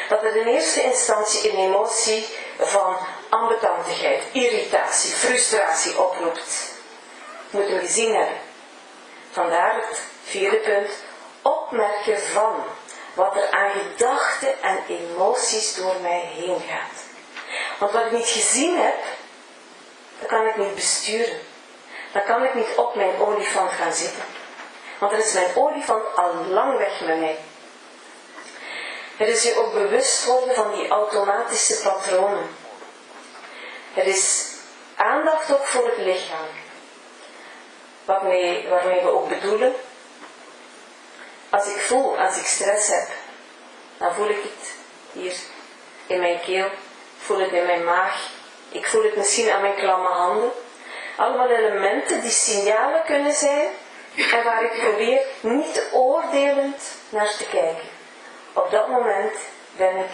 dat het in eerste instantie een emotie van ambetantigheid, irritatie, frustratie oproept. Moet hem gezien hebben. Vandaar het vierde punt, opmerken van wat er aan gedachten en emoties door mij heen gaat. Want wat ik niet gezien heb, dat kan ik niet besturen. Dan kan ik niet op mijn olifant gaan zitten. Want dan is mijn olifant al lang weg met mij. Het is je ook bewust worden van die automatische patronen. Het is aandacht ook voor het lichaam. Waarmee, waarmee we ook bedoelen, als ik voel, als ik stress heb, dan voel ik het hier in mijn keel, voel het in mijn maag, ik voel het misschien aan mijn klamme handen. Allemaal elementen die signalen kunnen zijn en waar ik probeer niet oordelend naar te kijken. Op dat moment ben ik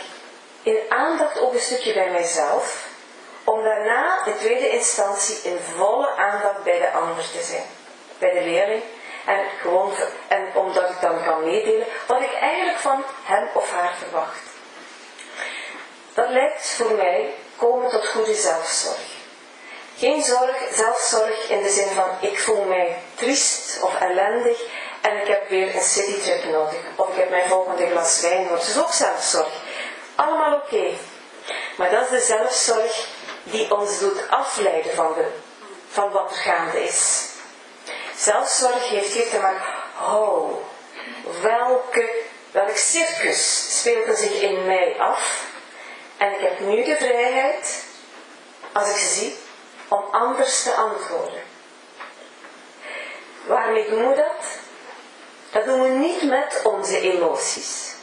in aandacht ook een stukje bij mijzelf, om daarna in tweede instantie in volle aandacht bij de ander te zijn. Bij de leerling. En, gewoon, en omdat ik dan kan meedelen wat ik eigenlijk van hem of haar verwacht. Dat lijkt voor mij komen tot goede zelfzorg. Geen zorg, zelfzorg in de zin van ik voel mij triest of ellendig en ik heb weer een citytrip nodig. Of ik heb mijn volgende glas wijn nodig. Dat is ook zelfzorg. Allemaal oké. Maar dat is de zelfzorg die ons doet afleiden van, de, van wat er gaande is. Zelfzorg heeft hier te maken, oh, welke, welk circus er zich in mij af? En ik heb nu de vrijheid, als ik ze zie, om anders te antwoorden. Waarmee doen we dat? Dat doen we niet met onze emoties.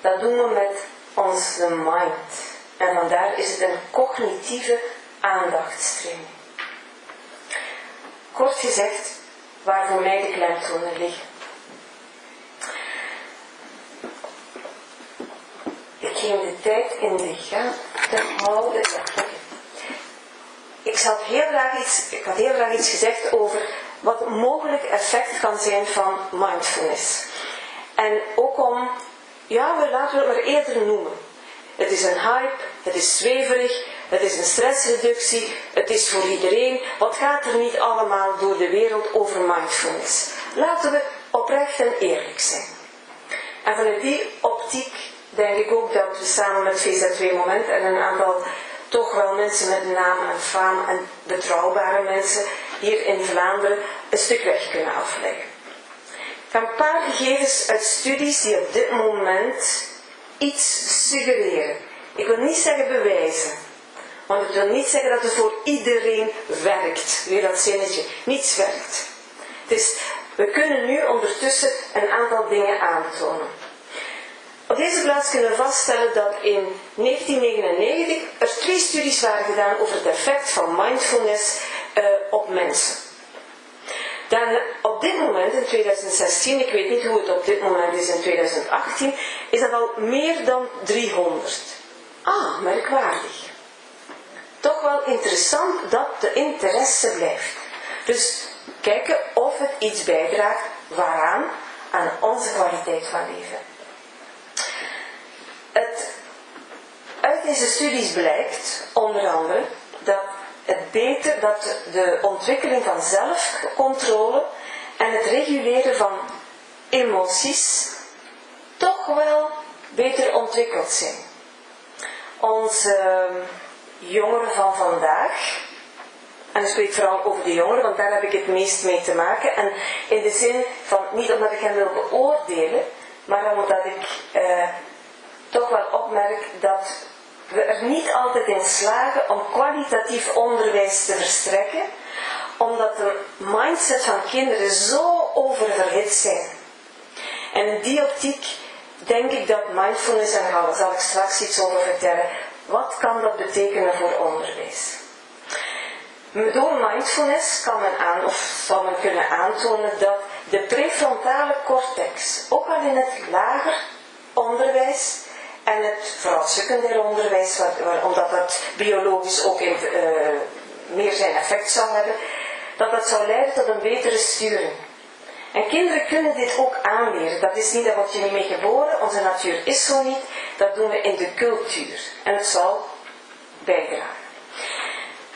Dat doen we met onze mind. En vandaar is het een cognitieve aandachtstraining. Kort gezegd, waar voor mij de klemtonen liggen. Ik ging de tijd in de gaten houden. Ik, had heel graag iets, ik had heel graag iets gezegd over wat mogelijk effect kan zijn van mindfulness. En ook om, ja, we laten we het maar eerder noemen. Het is een hype, het is zweverig, het is een stressreductie, het is voor iedereen. Wat gaat er niet allemaal door de wereld over mindfulness? Laten we oprecht en eerlijk zijn. En vanuit die optiek denk ik ook dat we samen met VZ2 Moment en een aantal toch wel mensen met naam en faam en betrouwbare mensen hier in Vlaanderen een stuk weg kunnen afleggen. Ik heb een paar gegevens uit studies die op dit moment iets suggereren. Ik wil niet zeggen bewijzen, want het wil niet zeggen dat het voor iedereen werkt. Weer dat zinnetje. Niets werkt. Dus we kunnen nu ondertussen een aantal dingen aantonen. Op deze plaats kunnen we vaststellen dat in 1999 er twee studies waren gedaan over het effect van mindfulness uh, op mensen. Dan op dit moment, in 2016, ik weet niet hoe het op dit moment is in 2018, is dat al meer dan 300. Ah, merkwaardig. Toch wel interessant dat de interesse blijft. Dus kijken of het iets bijdraagt waaraan aan onze kwaliteit van leven. Het, uit deze studies blijkt onder andere dat het beter dat de ontwikkeling van zelfcontrole en het reguleren van emoties toch wel beter ontwikkeld zijn. Onze jongeren van vandaag, en ik spreek vooral over de jongeren, want daar heb ik het meest mee te maken. En in de zin van, niet omdat ik hen wil beoordelen, maar omdat ik eh, toch wel opmerk dat we er niet altijd in slagen om kwalitatief onderwijs te verstrekken, omdat de mindset van kinderen zo oververhit zijn. En in die optiek denk ik dat mindfulness, en daar zal ik straks iets over vertellen, wat kan dat betekenen voor onderwijs? Door mindfulness kan men aan, of zal men kunnen aantonen dat de prefrontale cortex, ook al in het lager onderwijs en het vooral secundair onderwijs, omdat dat biologisch ook uh, meer zijn effect zal hebben, dat dat zou leiden tot een betere sturing. En kinderen kunnen dit ook aanleren. Dat is niet, dat word je niet mee geboren. Onze natuur is zo niet. Dat doen we in de cultuur. En het zal bijdragen.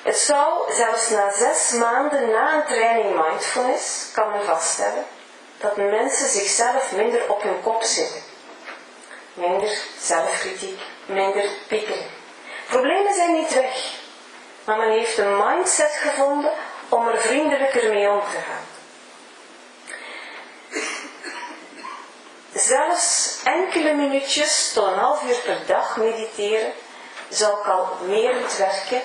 Het zou zelfs na zes maanden na een training mindfulness, kan men vaststellen, dat mensen zichzelf minder op hun kop zitten. Minder zelfkritiek, minder piekeren. Problemen zijn niet weg. Maar men heeft een mindset gevonden om er vriendelijker mee om te gaan. Zelfs enkele minuutjes tot een half uur per dag mediteren zal kalmerend werken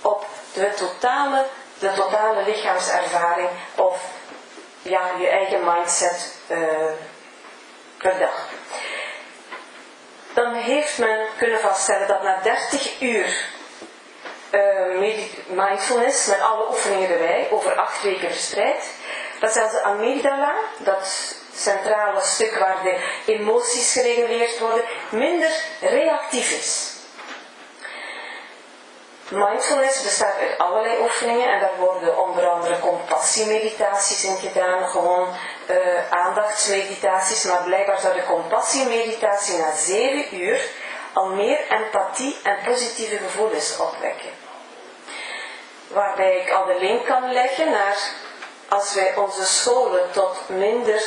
op de totale, de totale lichaamservaring of ja, je eigen mindset uh, per dag. Dan heeft men kunnen vaststellen dat na 30 uur uh, mindfulness met alle oefeningen erbij, over acht weken verspreid, dat zelfs de amygdala, dat centrale stuk waar de emoties gereguleerd worden, minder reactief is. Mindfulness bestaat uit allerlei oefeningen en daar worden onder andere compassiemeditaties in gedaan, gewoon uh, aandachtsmeditaties, maar blijkbaar zou de compassiemeditatie na zeven uur al meer empathie en positieve gevoelens opwekken. Waarbij ik al de link kan leggen naar als wij onze scholen tot minder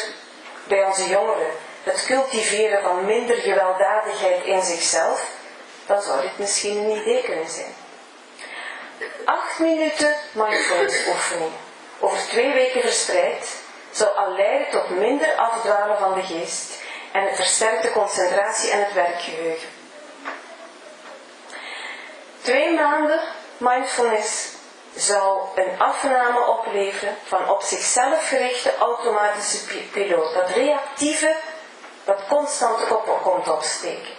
bij onze jongeren het cultiveren van minder gewelddadigheid in zichzelf, dan zou dit misschien een idee kunnen zijn. Acht minuten mindfulness oefeningen, over twee weken verspreid, zou al leiden tot minder afdwalen van de geest en het versterkte concentratie en het werkgeheugen. Twee maanden mindfulness zou een afname opleveren van op zichzelf gerichte automatische piloot. Dat reactieve, dat constant de kop komt opsteken.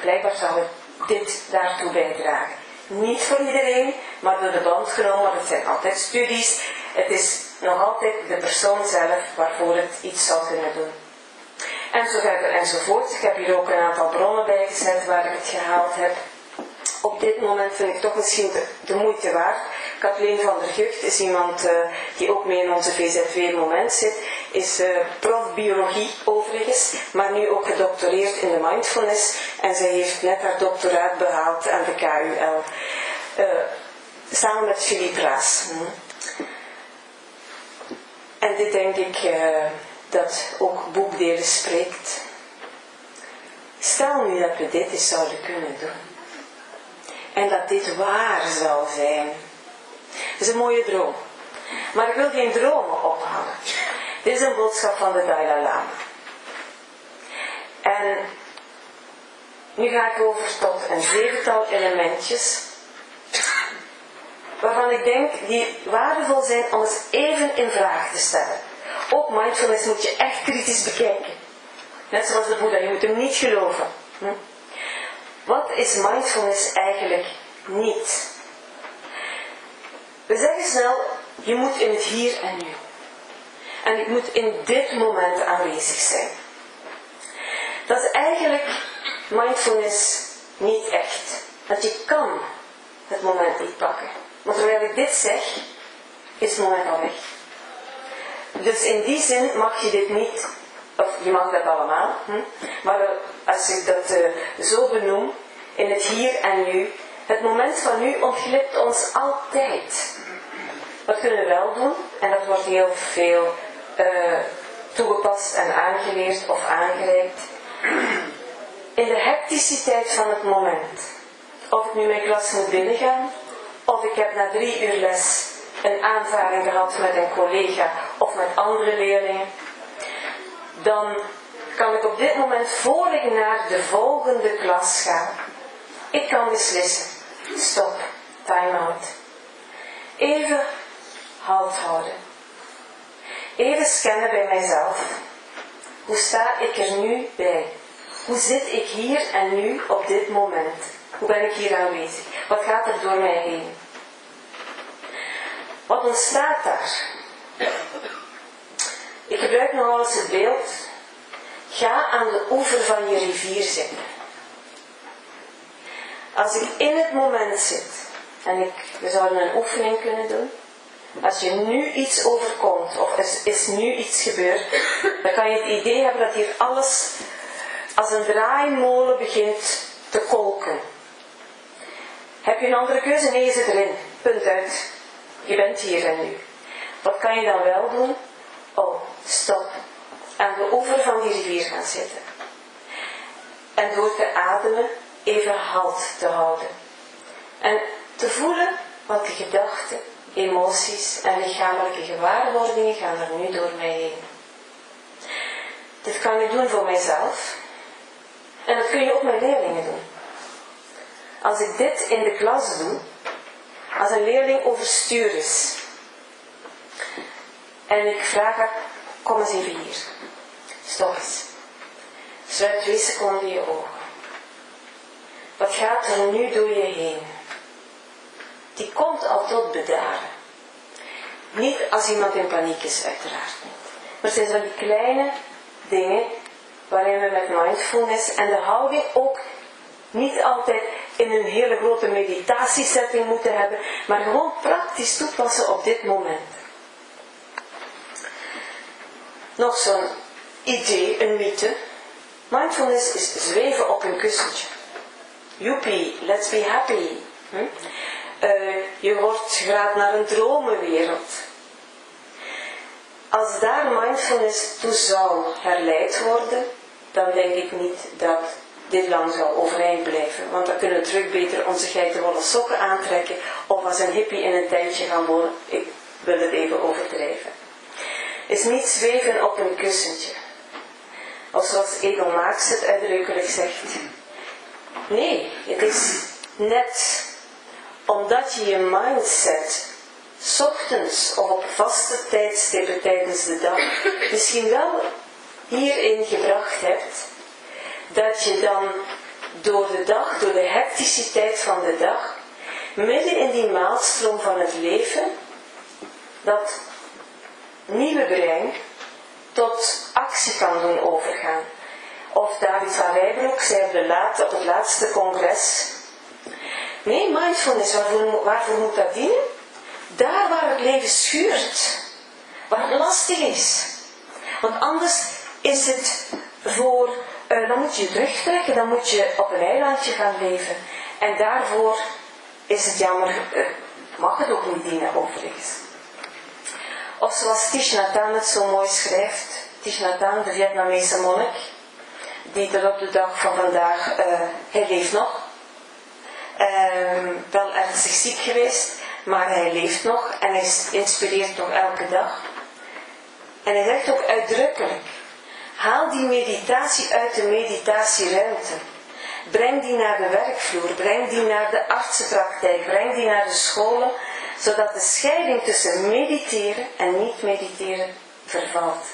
Blijkbaar zou dit daartoe bijdragen. Niet voor iedereen, maar door de band genomen, het zijn altijd studies. Het is nog altijd de persoon zelf waarvoor het iets zou kunnen doen. En zo verder enzovoort. Ik heb hier ook een aantal bronnen bijgezet waar ik het gehaald heb. Op dit moment vind ik toch misschien de moeite waard Kathleen van der Gucht is iemand uh, die ook mee in onze VZW moment zit. Is uh, prof biologie overigens, maar nu ook gedoctoreerd in de mindfulness. En zij heeft net haar doctoraat behaald aan de KUL. Eh, samen met Philippe Raas. Hm. En dit denk ik dat ook boekdelen spreekt. Stel nu dat we dit eens zouden kunnen doen. En dat dit waar zou zijn. Het is een mooie droom. Maar ik wil geen dromen ophangen. Dit is een boodschap van de Dalai Lama. En nu ga ik over tot een zevental elementjes waarvan ik denk die waardevol zijn om eens even in vraag te stellen. Ook mindfulness moet je echt kritisch bekijken. Net zoals de Boeddha, je moet hem niet geloven. Hm? Wat is mindfulness eigenlijk niet? We zeggen snel, je moet in het hier en nu. En ik moet in dit moment aanwezig zijn. Dat is eigenlijk mindfulness niet echt. Want je kan het moment niet pakken. Maar terwijl ik dit zeg, is het moment al weg. Dus in die zin mag je dit niet, of je mag dat allemaal, hm? maar als ik dat uh, zo benoem, in het hier en nu, het moment van nu ontglipt ons altijd. Wat kunnen we wel doen? En dat wordt heel veel uh, toegepast en aangeleerd of aangereikt. In de hecticiteit van het moment. Of ik nu mijn klas moet binnengaan, of ik heb na drie uur les een aanvaring gehad met een collega of met andere leerlingen, dan kan ik op dit moment, voor ik naar de volgende klas ga, ik kan beslissen. Stop, time out. Even halt houden. Even scannen bij mijzelf. Hoe sta ik er nu bij? Hoe zit ik hier en nu op dit moment? Hoe ben ik hier aanwezig? Wat gaat er door mij heen? Wat ontstaat daar? Ik gebruik nog eens het beeld. Ga aan de oever van je rivier zitten. Als ik in het moment zit en ik, we zouden een oefening kunnen doen. Als je nu iets overkomt of er is nu iets gebeurd, dan kan je het idee hebben dat hier alles als een draaimolen begint te kolken. Heb je een andere keuze? Nee, je zit erin. Punt uit. Je bent hier en nu. Wat kan je dan wel doen? Oh, stop. Aan de oever van die rivier gaan zitten. En door te ademen even halt te houden. En te voelen wat de gedachten, emoties en lichamelijke gewaarwordingen gaan er nu door mij heen. Dit kan ik doen voor mijzelf. En dat kun je ook met leerlingen doen. Als ik dit in de klas doe, als een leerling overstuur is, en ik vraag haar, kom eens even hier. Stop eens. Sluit twee seconden je ogen. Wat gaat er nu door je heen? Die komt al tot bedaren. Niet als iemand in paniek is, uiteraard niet. Maar het zijn van die kleine dingen waarin we met mindfulness en de houding ook niet altijd in een hele grote meditatiesetting moeten hebben, maar gewoon praktisch toepassen op dit moment. Nog zo'n idee, een mythe. Mindfulness is zweven op een kussentje. Joepie, let's be happy. Hm? Uh, je wordt geraakt naar een dromenwereld. Als daar mindfulness toe zou herleid worden, dan denk ik niet dat dit lang zal overeind blijven. Want dan kunnen we terug beter onze geitenwolle sokken aantrekken of als een hippie in een tentje gaan wonen. Ik wil het even overdrijven. Is niet zweven op een kussentje. Of zoals Edel Marx het uitdrukkelijk zegt. Nee, het is net omdat je je mindset ochtends of op vaste tijdstippen tijdens de dag misschien wel hierin gebracht hebt, dat je dan door de dag, door de hecticiteit van de dag, midden in die maalstroom van het leven, dat nieuwe brein tot actie kan doen overgaan. Of David van Rijbroek zei op, de op het laatste congres, nee, mindfulness, waarvoor, waarvoor moet dat dienen? Daar waar het leven schuurt, waar het lastig is. Want anders is het voor, uh, dan moet je terugtrekken, dan moet je op een eilandje gaan leven. En daarvoor is het jammer, uh, mag het ook niet dienen overigens. Of zoals Thich Nhat het zo mooi schrijft, Thich Nhat de Vietnamese monnik, die er op de dag van vandaag, uh, hij leeft nog, uh, wel ernstig ziek geweest, maar hij leeft nog en hij inspireert nog elke dag. En hij zegt ook uitdrukkelijk, haal die meditatie uit de meditatieruimte. Breng die naar de werkvloer, breng die naar de artsenpraktijk, breng die naar de scholen, zodat de scheiding tussen mediteren en niet mediteren vervalt.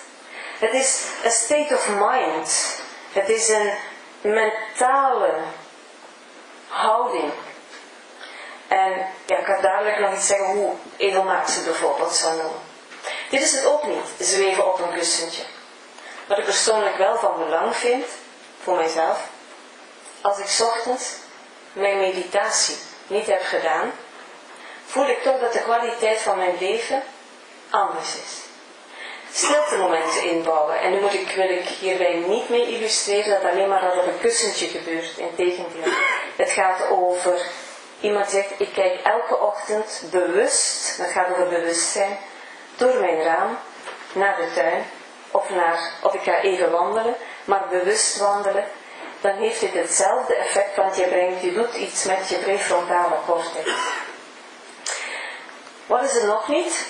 Het is een state of mind. Het is een mentale houding. En ja, ik ga dadelijk nog iets zeggen hoe edelmaat bijvoorbeeld zou noemen. Dit is het ook niet, zweven op een kussentje. Wat ik persoonlijk wel van belang vind, voor mijzelf, als ik ochtends mijn meditatie niet heb gedaan, voel ik toch dat de kwaliteit van mijn leven anders is. Stilte momenten inbouwen. En nu moet ik, wil ik hierbij niet mee illustreren dat alleen maar dat op een kussentje gebeurt. Integendeel. Het gaat over, iemand zegt, ik kijk elke ochtend bewust, het gaat over bewustzijn, door mijn raam naar de tuin of, naar, of ik ga even wandelen, maar bewust wandelen, dan heeft dit hetzelfde effect, want je, brengt, je doet iets met je prefrontale cortex. Wat is er nog niet?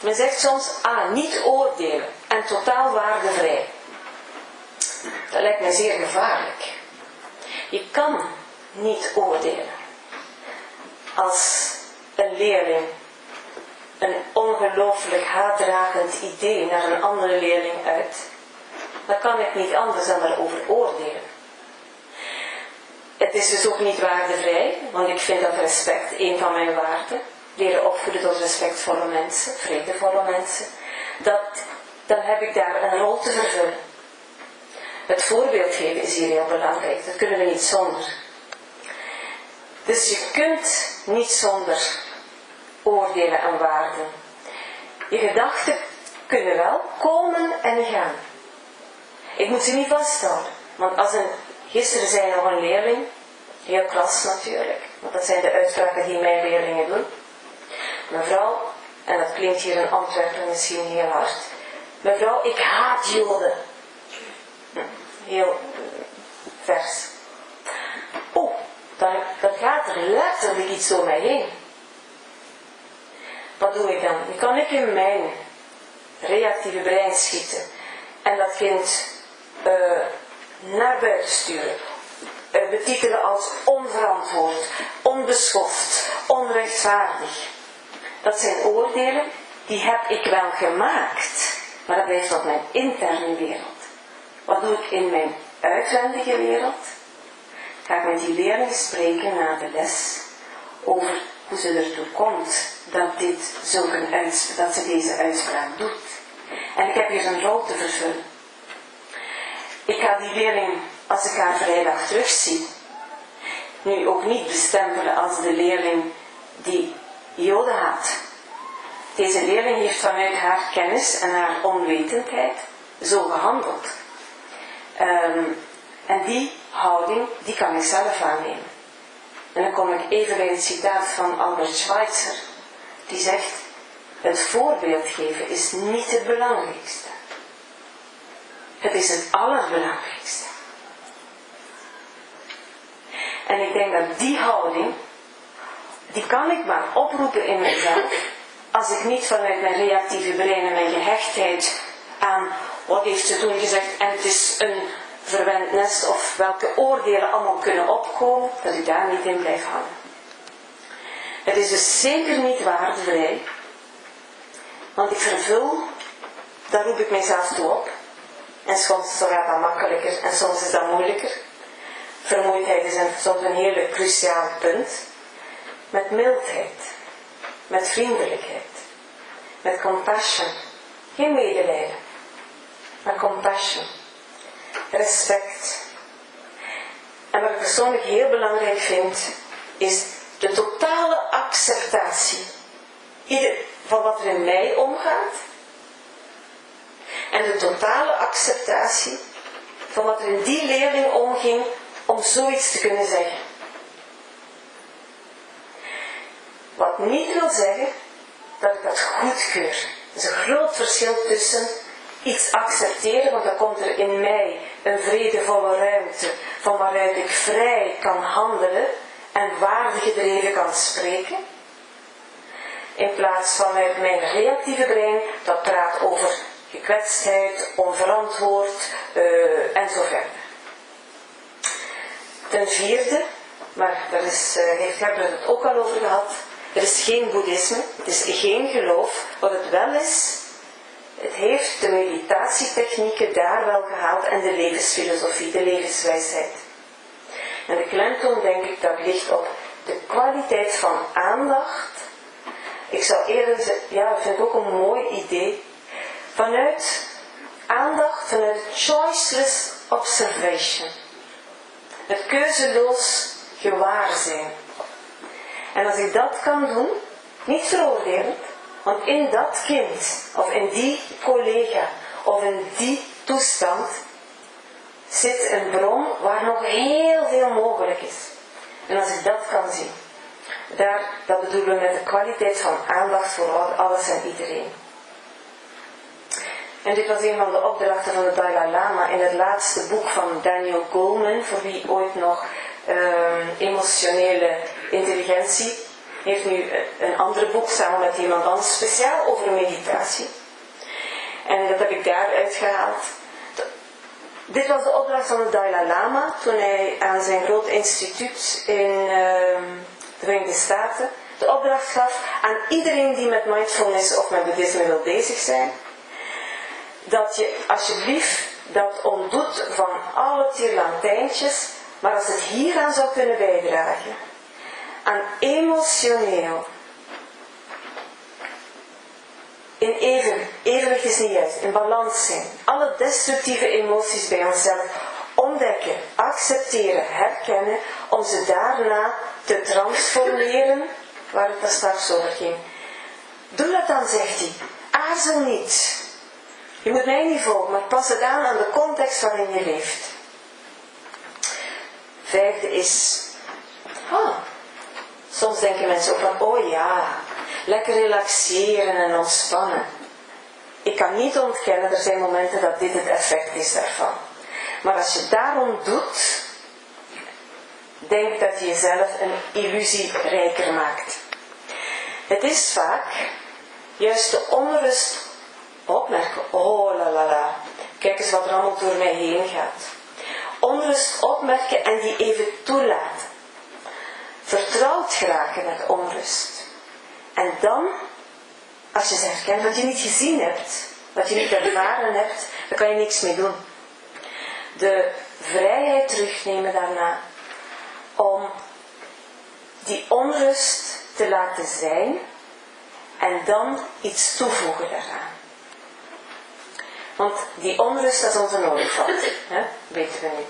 Men zegt soms, ah, niet oordelen en totaal waardevrij. Dat lijkt mij zeer gevaarlijk. Je kan niet oordelen. Als een leerling een ongelooflijk haatdragend idee naar een andere leerling uit, dan kan ik niet anders dan erover oordelen. Het is dus ook niet waardevrij, want ik vind dat respect een van mijn waarden. Leren opvoeden tot respectvolle mensen, vredevolle mensen, dat, dan heb ik daar een rol te vervullen. Het voorbeeld geven is hier heel belangrijk, dat kunnen we niet zonder. Dus je kunt niet zonder oordelen en waarden. Je gedachten kunnen wel komen en gaan. Ik moet ze niet vasthouden. Want als een, gisteren zei nog een leerling, heel klas natuurlijk, want dat zijn de uitspraken die mijn leerlingen doen. Mevrouw, en dat klinkt hier in Antwerpen misschien heel hard. Mevrouw, ik haat Joden. Hm, heel vers. Oh, dan gaat er letterlijk iets door mij heen. Wat doe ik dan? Dan kan ik in mijn reactieve brein schieten en dat kind uh, naar buiten sturen. Uh, betitelen als onverantwoord, onbeschoft, onrechtvaardig. Dat zijn oordelen, die heb ik wel gemaakt, maar dat blijft op mijn interne wereld. Wat doe ik in mijn uitwendige wereld? Ga ik met die leerling spreken na de les over hoe ze ertoe komt dat, dit dat ze deze uitspraak doet. En ik heb hier een rol te vervullen. Ik ga die leerling, als ik haar vrijdag terugzie, nu ook niet bestempelen als de leerling die Joden. Deze leerling heeft vanuit haar kennis en haar onwetendheid zo gehandeld. Ehm, en die houding, die kan ik zelf aannemen. En dan kom ik even bij het citaat van Albert Schweitzer, die zegt, het voorbeeld geven is niet het belangrijkste. Het is het allerbelangrijkste. En ik denk dat die houding, die kan ik maar oproepen in mezelf, als ik niet vanuit mijn reactieve brein en mijn gehechtheid aan wat heeft ze toen gezegd en het is een verwend nest of welke oordelen allemaal kunnen opkomen, dat ik daar niet in blijf hangen. Het is dus zeker niet waardevrij, want ik vervul, daar roep ik mijzelf toe op, en soms gaat dat makkelijker en soms is dat moeilijker. Vermoeidheid is soms een hele cruciaal punt. Met mildheid, met vriendelijkheid, met compassion. Geen medelijden, maar compassion respect. En wat ik persoonlijk heel belangrijk vind, is de totale acceptatie van wat er in mij omgaat. En de totale acceptatie van wat er in die leerling omging om zoiets te kunnen zeggen. Wat niet wil zeggen dat ik dat goedkeur. Er is een groot verschil tussen iets accepteren, want dan komt er in mij een vredevolle ruimte van waaruit ik vrij kan handelen en waardegedreven kan spreken. In plaats van uit mijn reactieve brein dat praat over gekwetstheid, onverantwoord en zo verder. Ten vierde, maar daar is, uh, heeft Herbert het ook al over gehad, er is geen boeddhisme, het is geen geloof. Wat het wel is, het heeft de meditatietechnieken daar wel gehaald en de levensfilosofie, de levenswijsheid. En de klemtoon denk ik dat ligt op de kwaliteit van aandacht. Ik zou eerder zeggen, ja, dat vind ik ook een mooi idee. Vanuit aandacht, vanuit choiceless observation. Het keuzeloos gewaar zijn. En als ik dat kan doen, niet veroordelend, want in dat kind, of in die collega, of in die toestand, zit een bron waar nog heel veel mogelijk is. En als ik dat kan zien, daar, dat bedoelen we met de kwaliteit van aandacht voor alles en iedereen. En dit was een van de opdrachten van de Dalai Lama in het laatste boek van Daniel Goleman, voor wie ooit nog um, emotionele intelligentie heeft nu een ander boek samen met iemand anders, speciaal over meditatie. En dat heb ik daaruit gehaald. Dit was de opdracht van de Dalai Lama toen hij aan zijn groot instituut in uh, de Verenigde Staten de opdracht gaf aan iedereen die met mindfulness of met boeddhisme wil bezig zijn, dat je alsjeblieft dat ontdoet van alle tirlantijntjes, maar als het hieraan zou kunnen bijdragen, aan emotioneel in even, evenwicht is niet juist, in balans zijn. Alle destructieve emoties bij onszelf ontdekken, accepteren, herkennen, om ze daarna te transformeren, waar het daar straks over ging. Doe dat dan, zegt hij. Aarzel niet. Je moet mij niet volgen, maar pas het aan aan de context waarin je leeft. Vijfde is, ah, soms denken mensen ook van, oh ja, lekker relaxeren en ontspannen. Ik kan niet ontkennen, er zijn momenten dat dit het effect is daarvan. Maar als je daarom doet, denk dat je jezelf een illusie rijker maakt. Het is vaak juist de onrust opmerken. Oh la la la, kijk eens wat er allemaal door mij heen gaat. Onrust opmerken en die even toelaten. Vertrouwd geraken met onrust. En dan, als je ze herkent, wat je niet gezien hebt, wat je niet ervaren hebt, dan kan je niks mee doen. De vrijheid terugnemen daarna om die onrust te laten zijn en dan iets toevoegen daaraan. Want die onrust, dat is onze olifant, hè? weten we nu.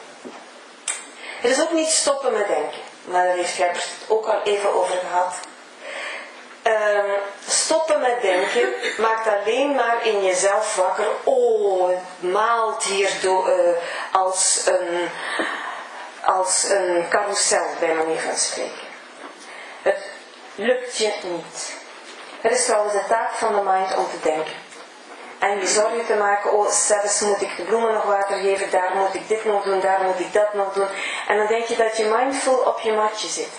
Het is ook niet stoppen met denken, maar daar heeft Gerbert het ook al even over gehad. Um, stoppen met denken maakt alleen maar in jezelf wakker. Oh, het maalt hier door, uh, als, een, als een carousel, bij manier van spreken. Het lukt je niet. Het is trouwens de taak van de mind om te denken. En je zorgen te maken, oh, zelfs moet ik de bloemen nog water geven, daar moet ik dit nog doen, daar moet ik dat nog doen. En dan denk je dat je mindful op je matje zit.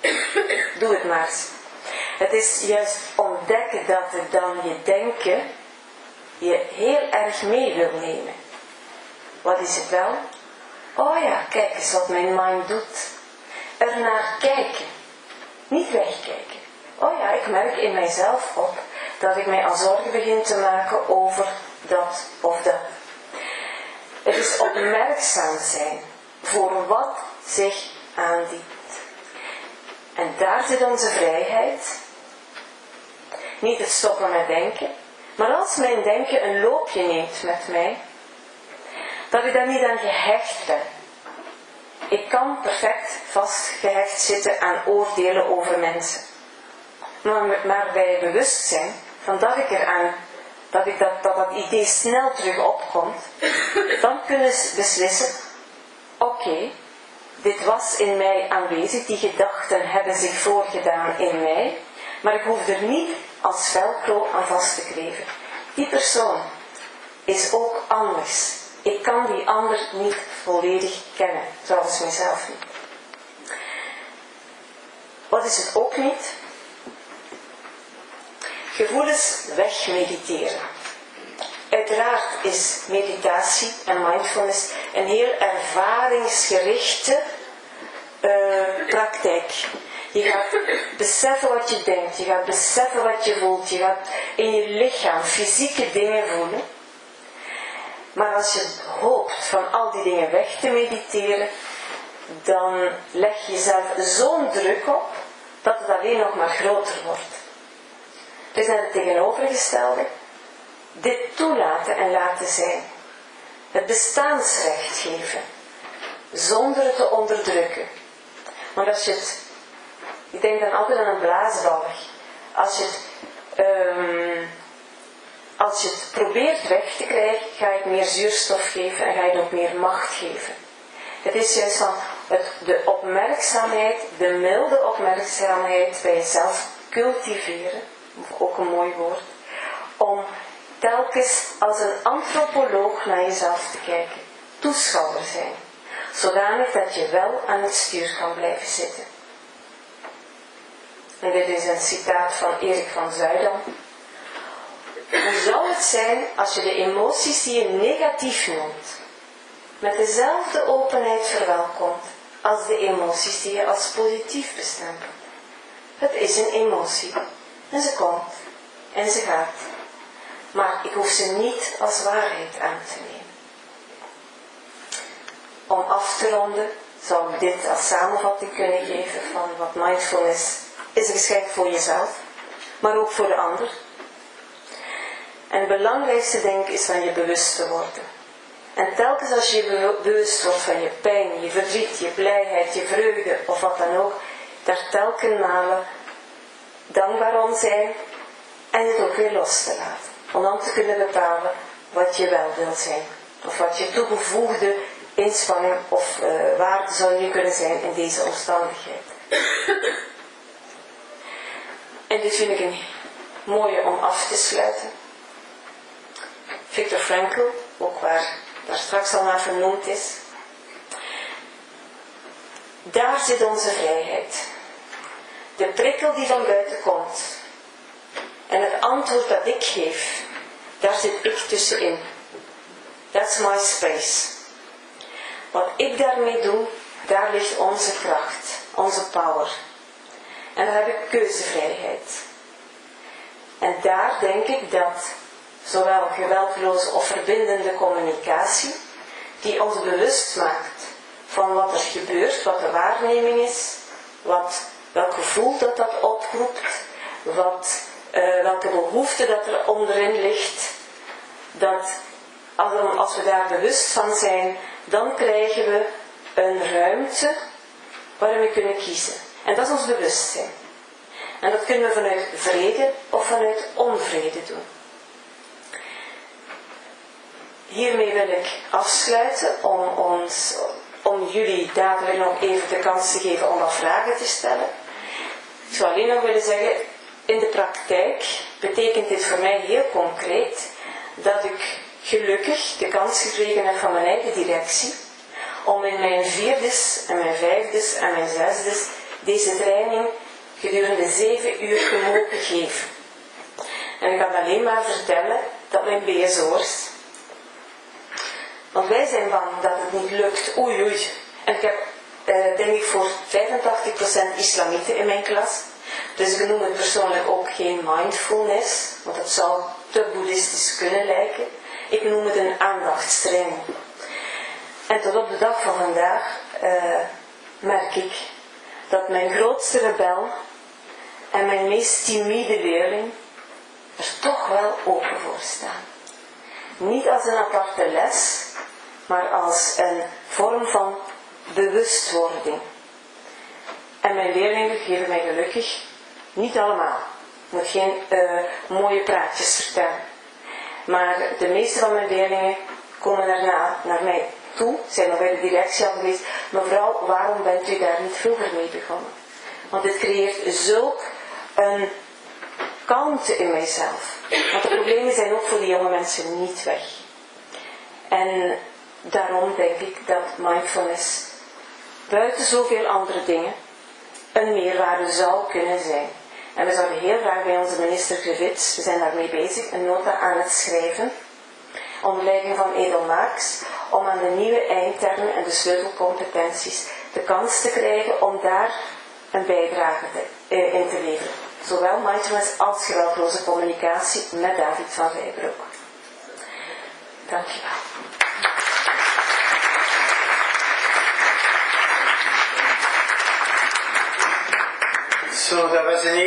(coughs) Doe het maar eens. Het is juist ontdekken dat het dan je denken je heel erg mee wil nemen. Wat is het wel? Oh ja, kijk eens wat mijn mind doet. Er naar kijken. Niet wegkijken. Oh ja, ik merk in mijzelf op dat ik mij al zorgen begin te maken over dat of dat. Het is opmerkzaam zijn voor wat zich aandient. En daar zit onze vrijheid. Niet het stoppen met denken. Maar als mijn denken een loopje neemt met mij, dat ik daar niet aan gehecht ben. Ik kan perfect vastgehecht zitten aan oordelen over mensen. Maar, maar bij bewustzijn van dat ik eraan, dat, ik dat, dat dat idee snel terug opkomt, dan kunnen ze beslissen, oké, dit was in mij aanwezig, die gedachten hebben zich voorgedaan in mij, maar ik hoef er niet als velcro aan vast te kleven. Die persoon is ook anders. Ik kan die ander niet volledig kennen, zoals mezelf niet. Wat is het ook niet? Gevoelens wegmediteren. Uiteraard is meditatie en mindfulness een heel ervaringsgerichte uh, praktijk. Je gaat beseffen wat je denkt, je gaat beseffen wat je voelt, je gaat in je lichaam fysieke dingen voelen. Maar als je hoopt van al die dingen weg te mediteren, dan leg je jezelf zo'n druk op dat het alleen nog maar groter wordt. Dus naar het tegenovergestelde. Dit toelaten en laten zijn. Het bestaansrecht geven. Zonder het te onderdrukken. Maar als je het, ik denk dan altijd aan een blaasbalg. Als je het, um, als je het probeert weg te krijgen, ga je het meer zuurstof geven en ga je het ook meer macht geven. Het is juist van de opmerkzaamheid, de milde opmerkzaamheid bij jezelf cultiveren ook een mooi woord, om telkens als een antropoloog naar jezelf te kijken, toeschouwer zijn, zodanig dat je wel aan het stuur kan blijven zitten. En dit is een citaat van Erik van Zuidam. Hoe zou het zijn als je de emoties die je negatief noemt, met dezelfde openheid verwelkomt als de emoties die je als positief bestempelt? Het is een emotie en ze komt en ze gaat. Maar ik hoef ze niet als waarheid aan te nemen. Om af te ronden zou ik dit als samenvatting kunnen geven van wat mindfulness is een geschenk voor jezelf, maar ook voor de ander. En het belangrijkste denk ik is van je bewust te worden. En telkens als je bewust wordt van je pijn, je verdriet, je blijheid, je vreugde of wat dan ook, daar telkens malen dankbaar om zijn en het ook weer los te laten. Om dan te kunnen bepalen wat je wel wil zijn. Of wat je toegevoegde inspanning of uh, waarde zou nu kunnen zijn in deze omstandigheid. en dit vind ik een mooie om af te sluiten. Victor Frankl, ook waar daar straks al naar vernoemd is. Daar zit onze vrijheid. De prikkel die van buiten komt. En het antwoord dat ik geef, daar zit ik tussenin. That's my space. Wat ik daarmee doe, daar ligt onze kracht, onze power. En daar heb ik keuzevrijheid. En daar denk ik dat zowel geweldloze of verbindende communicatie, die ons bewust maakt van wat er gebeurt, wat de waarneming is, wat, welk gevoel dat dat oproept, wat, uh, welke behoefte dat er onderin ligt, dat als we daar bewust van zijn, dan krijgen we een ruimte waarin we kunnen kiezen. En dat is ons bewustzijn. En dat kunnen we vanuit vrede of vanuit onvrede doen. Hiermee wil ik afsluiten om, ons, om jullie dadelijk nog even de kans te geven om wat vragen te stellen. Ik zou alleen nog willen zeggen, in de praktijk betekent dit voor mij heel concreet dat ik gelukkig de kans gekregen heb van mijn eigen directie om in mijn vierdes en mijn vijfdes en mijn zesdes deze training gedurende zeven uur te mogen geven. En ik kan alleen maar vertellen dat mijn BSO'ers, want wij zijn bang dat het niet lukt, oei oei. En ik heb eh, denk ik voor 85% islamieten in mijn klas. Dus ik noem het persoonlijk ook geen mindfulness, want dat zou te boeddhistisch kunnen lijken. Ik noem het een aandachtstraining. En tot op de dag van vandaag uh, merk ik dat mijn grootste rebel en mijn meest timide leerling er toch wel open voor staan. Niet als een aparte les, maar als een vorm van bewustwording. En mijn leerlingen geven mij gelukkig niet allemaal. Ik moet geen uh, mooie praatjes vertellen. Maar de meeste van mijn leerlingen komen daarna naar mij toe, zijn nog bij de directie al geweest. Mevrouw, waarom bent u daar niet vroeger mee begonnen? Want dit creëert zulk een kalmte in mijzelf. Want de problemen zijn ook voor die jonge mensen niet weg. En daarom denk ik dat mindfulness buiten zoveel andere dingen een meerwaarde zou kunnen zijn. En we zouden heel graag bij onze minister Grevits, we zijn daarmee bezig, een nota aan het schrijven, onder leiding van Edelmaaks, om aan de nieuwe eindtermen en de sleutelcompetenties de kans te krijgen om daar een bijdrage te, eh, in te leveren. Zowel mindfulness als geweldloze communicatie met David van Rijbroek. Dankjewel. Zo, dat was een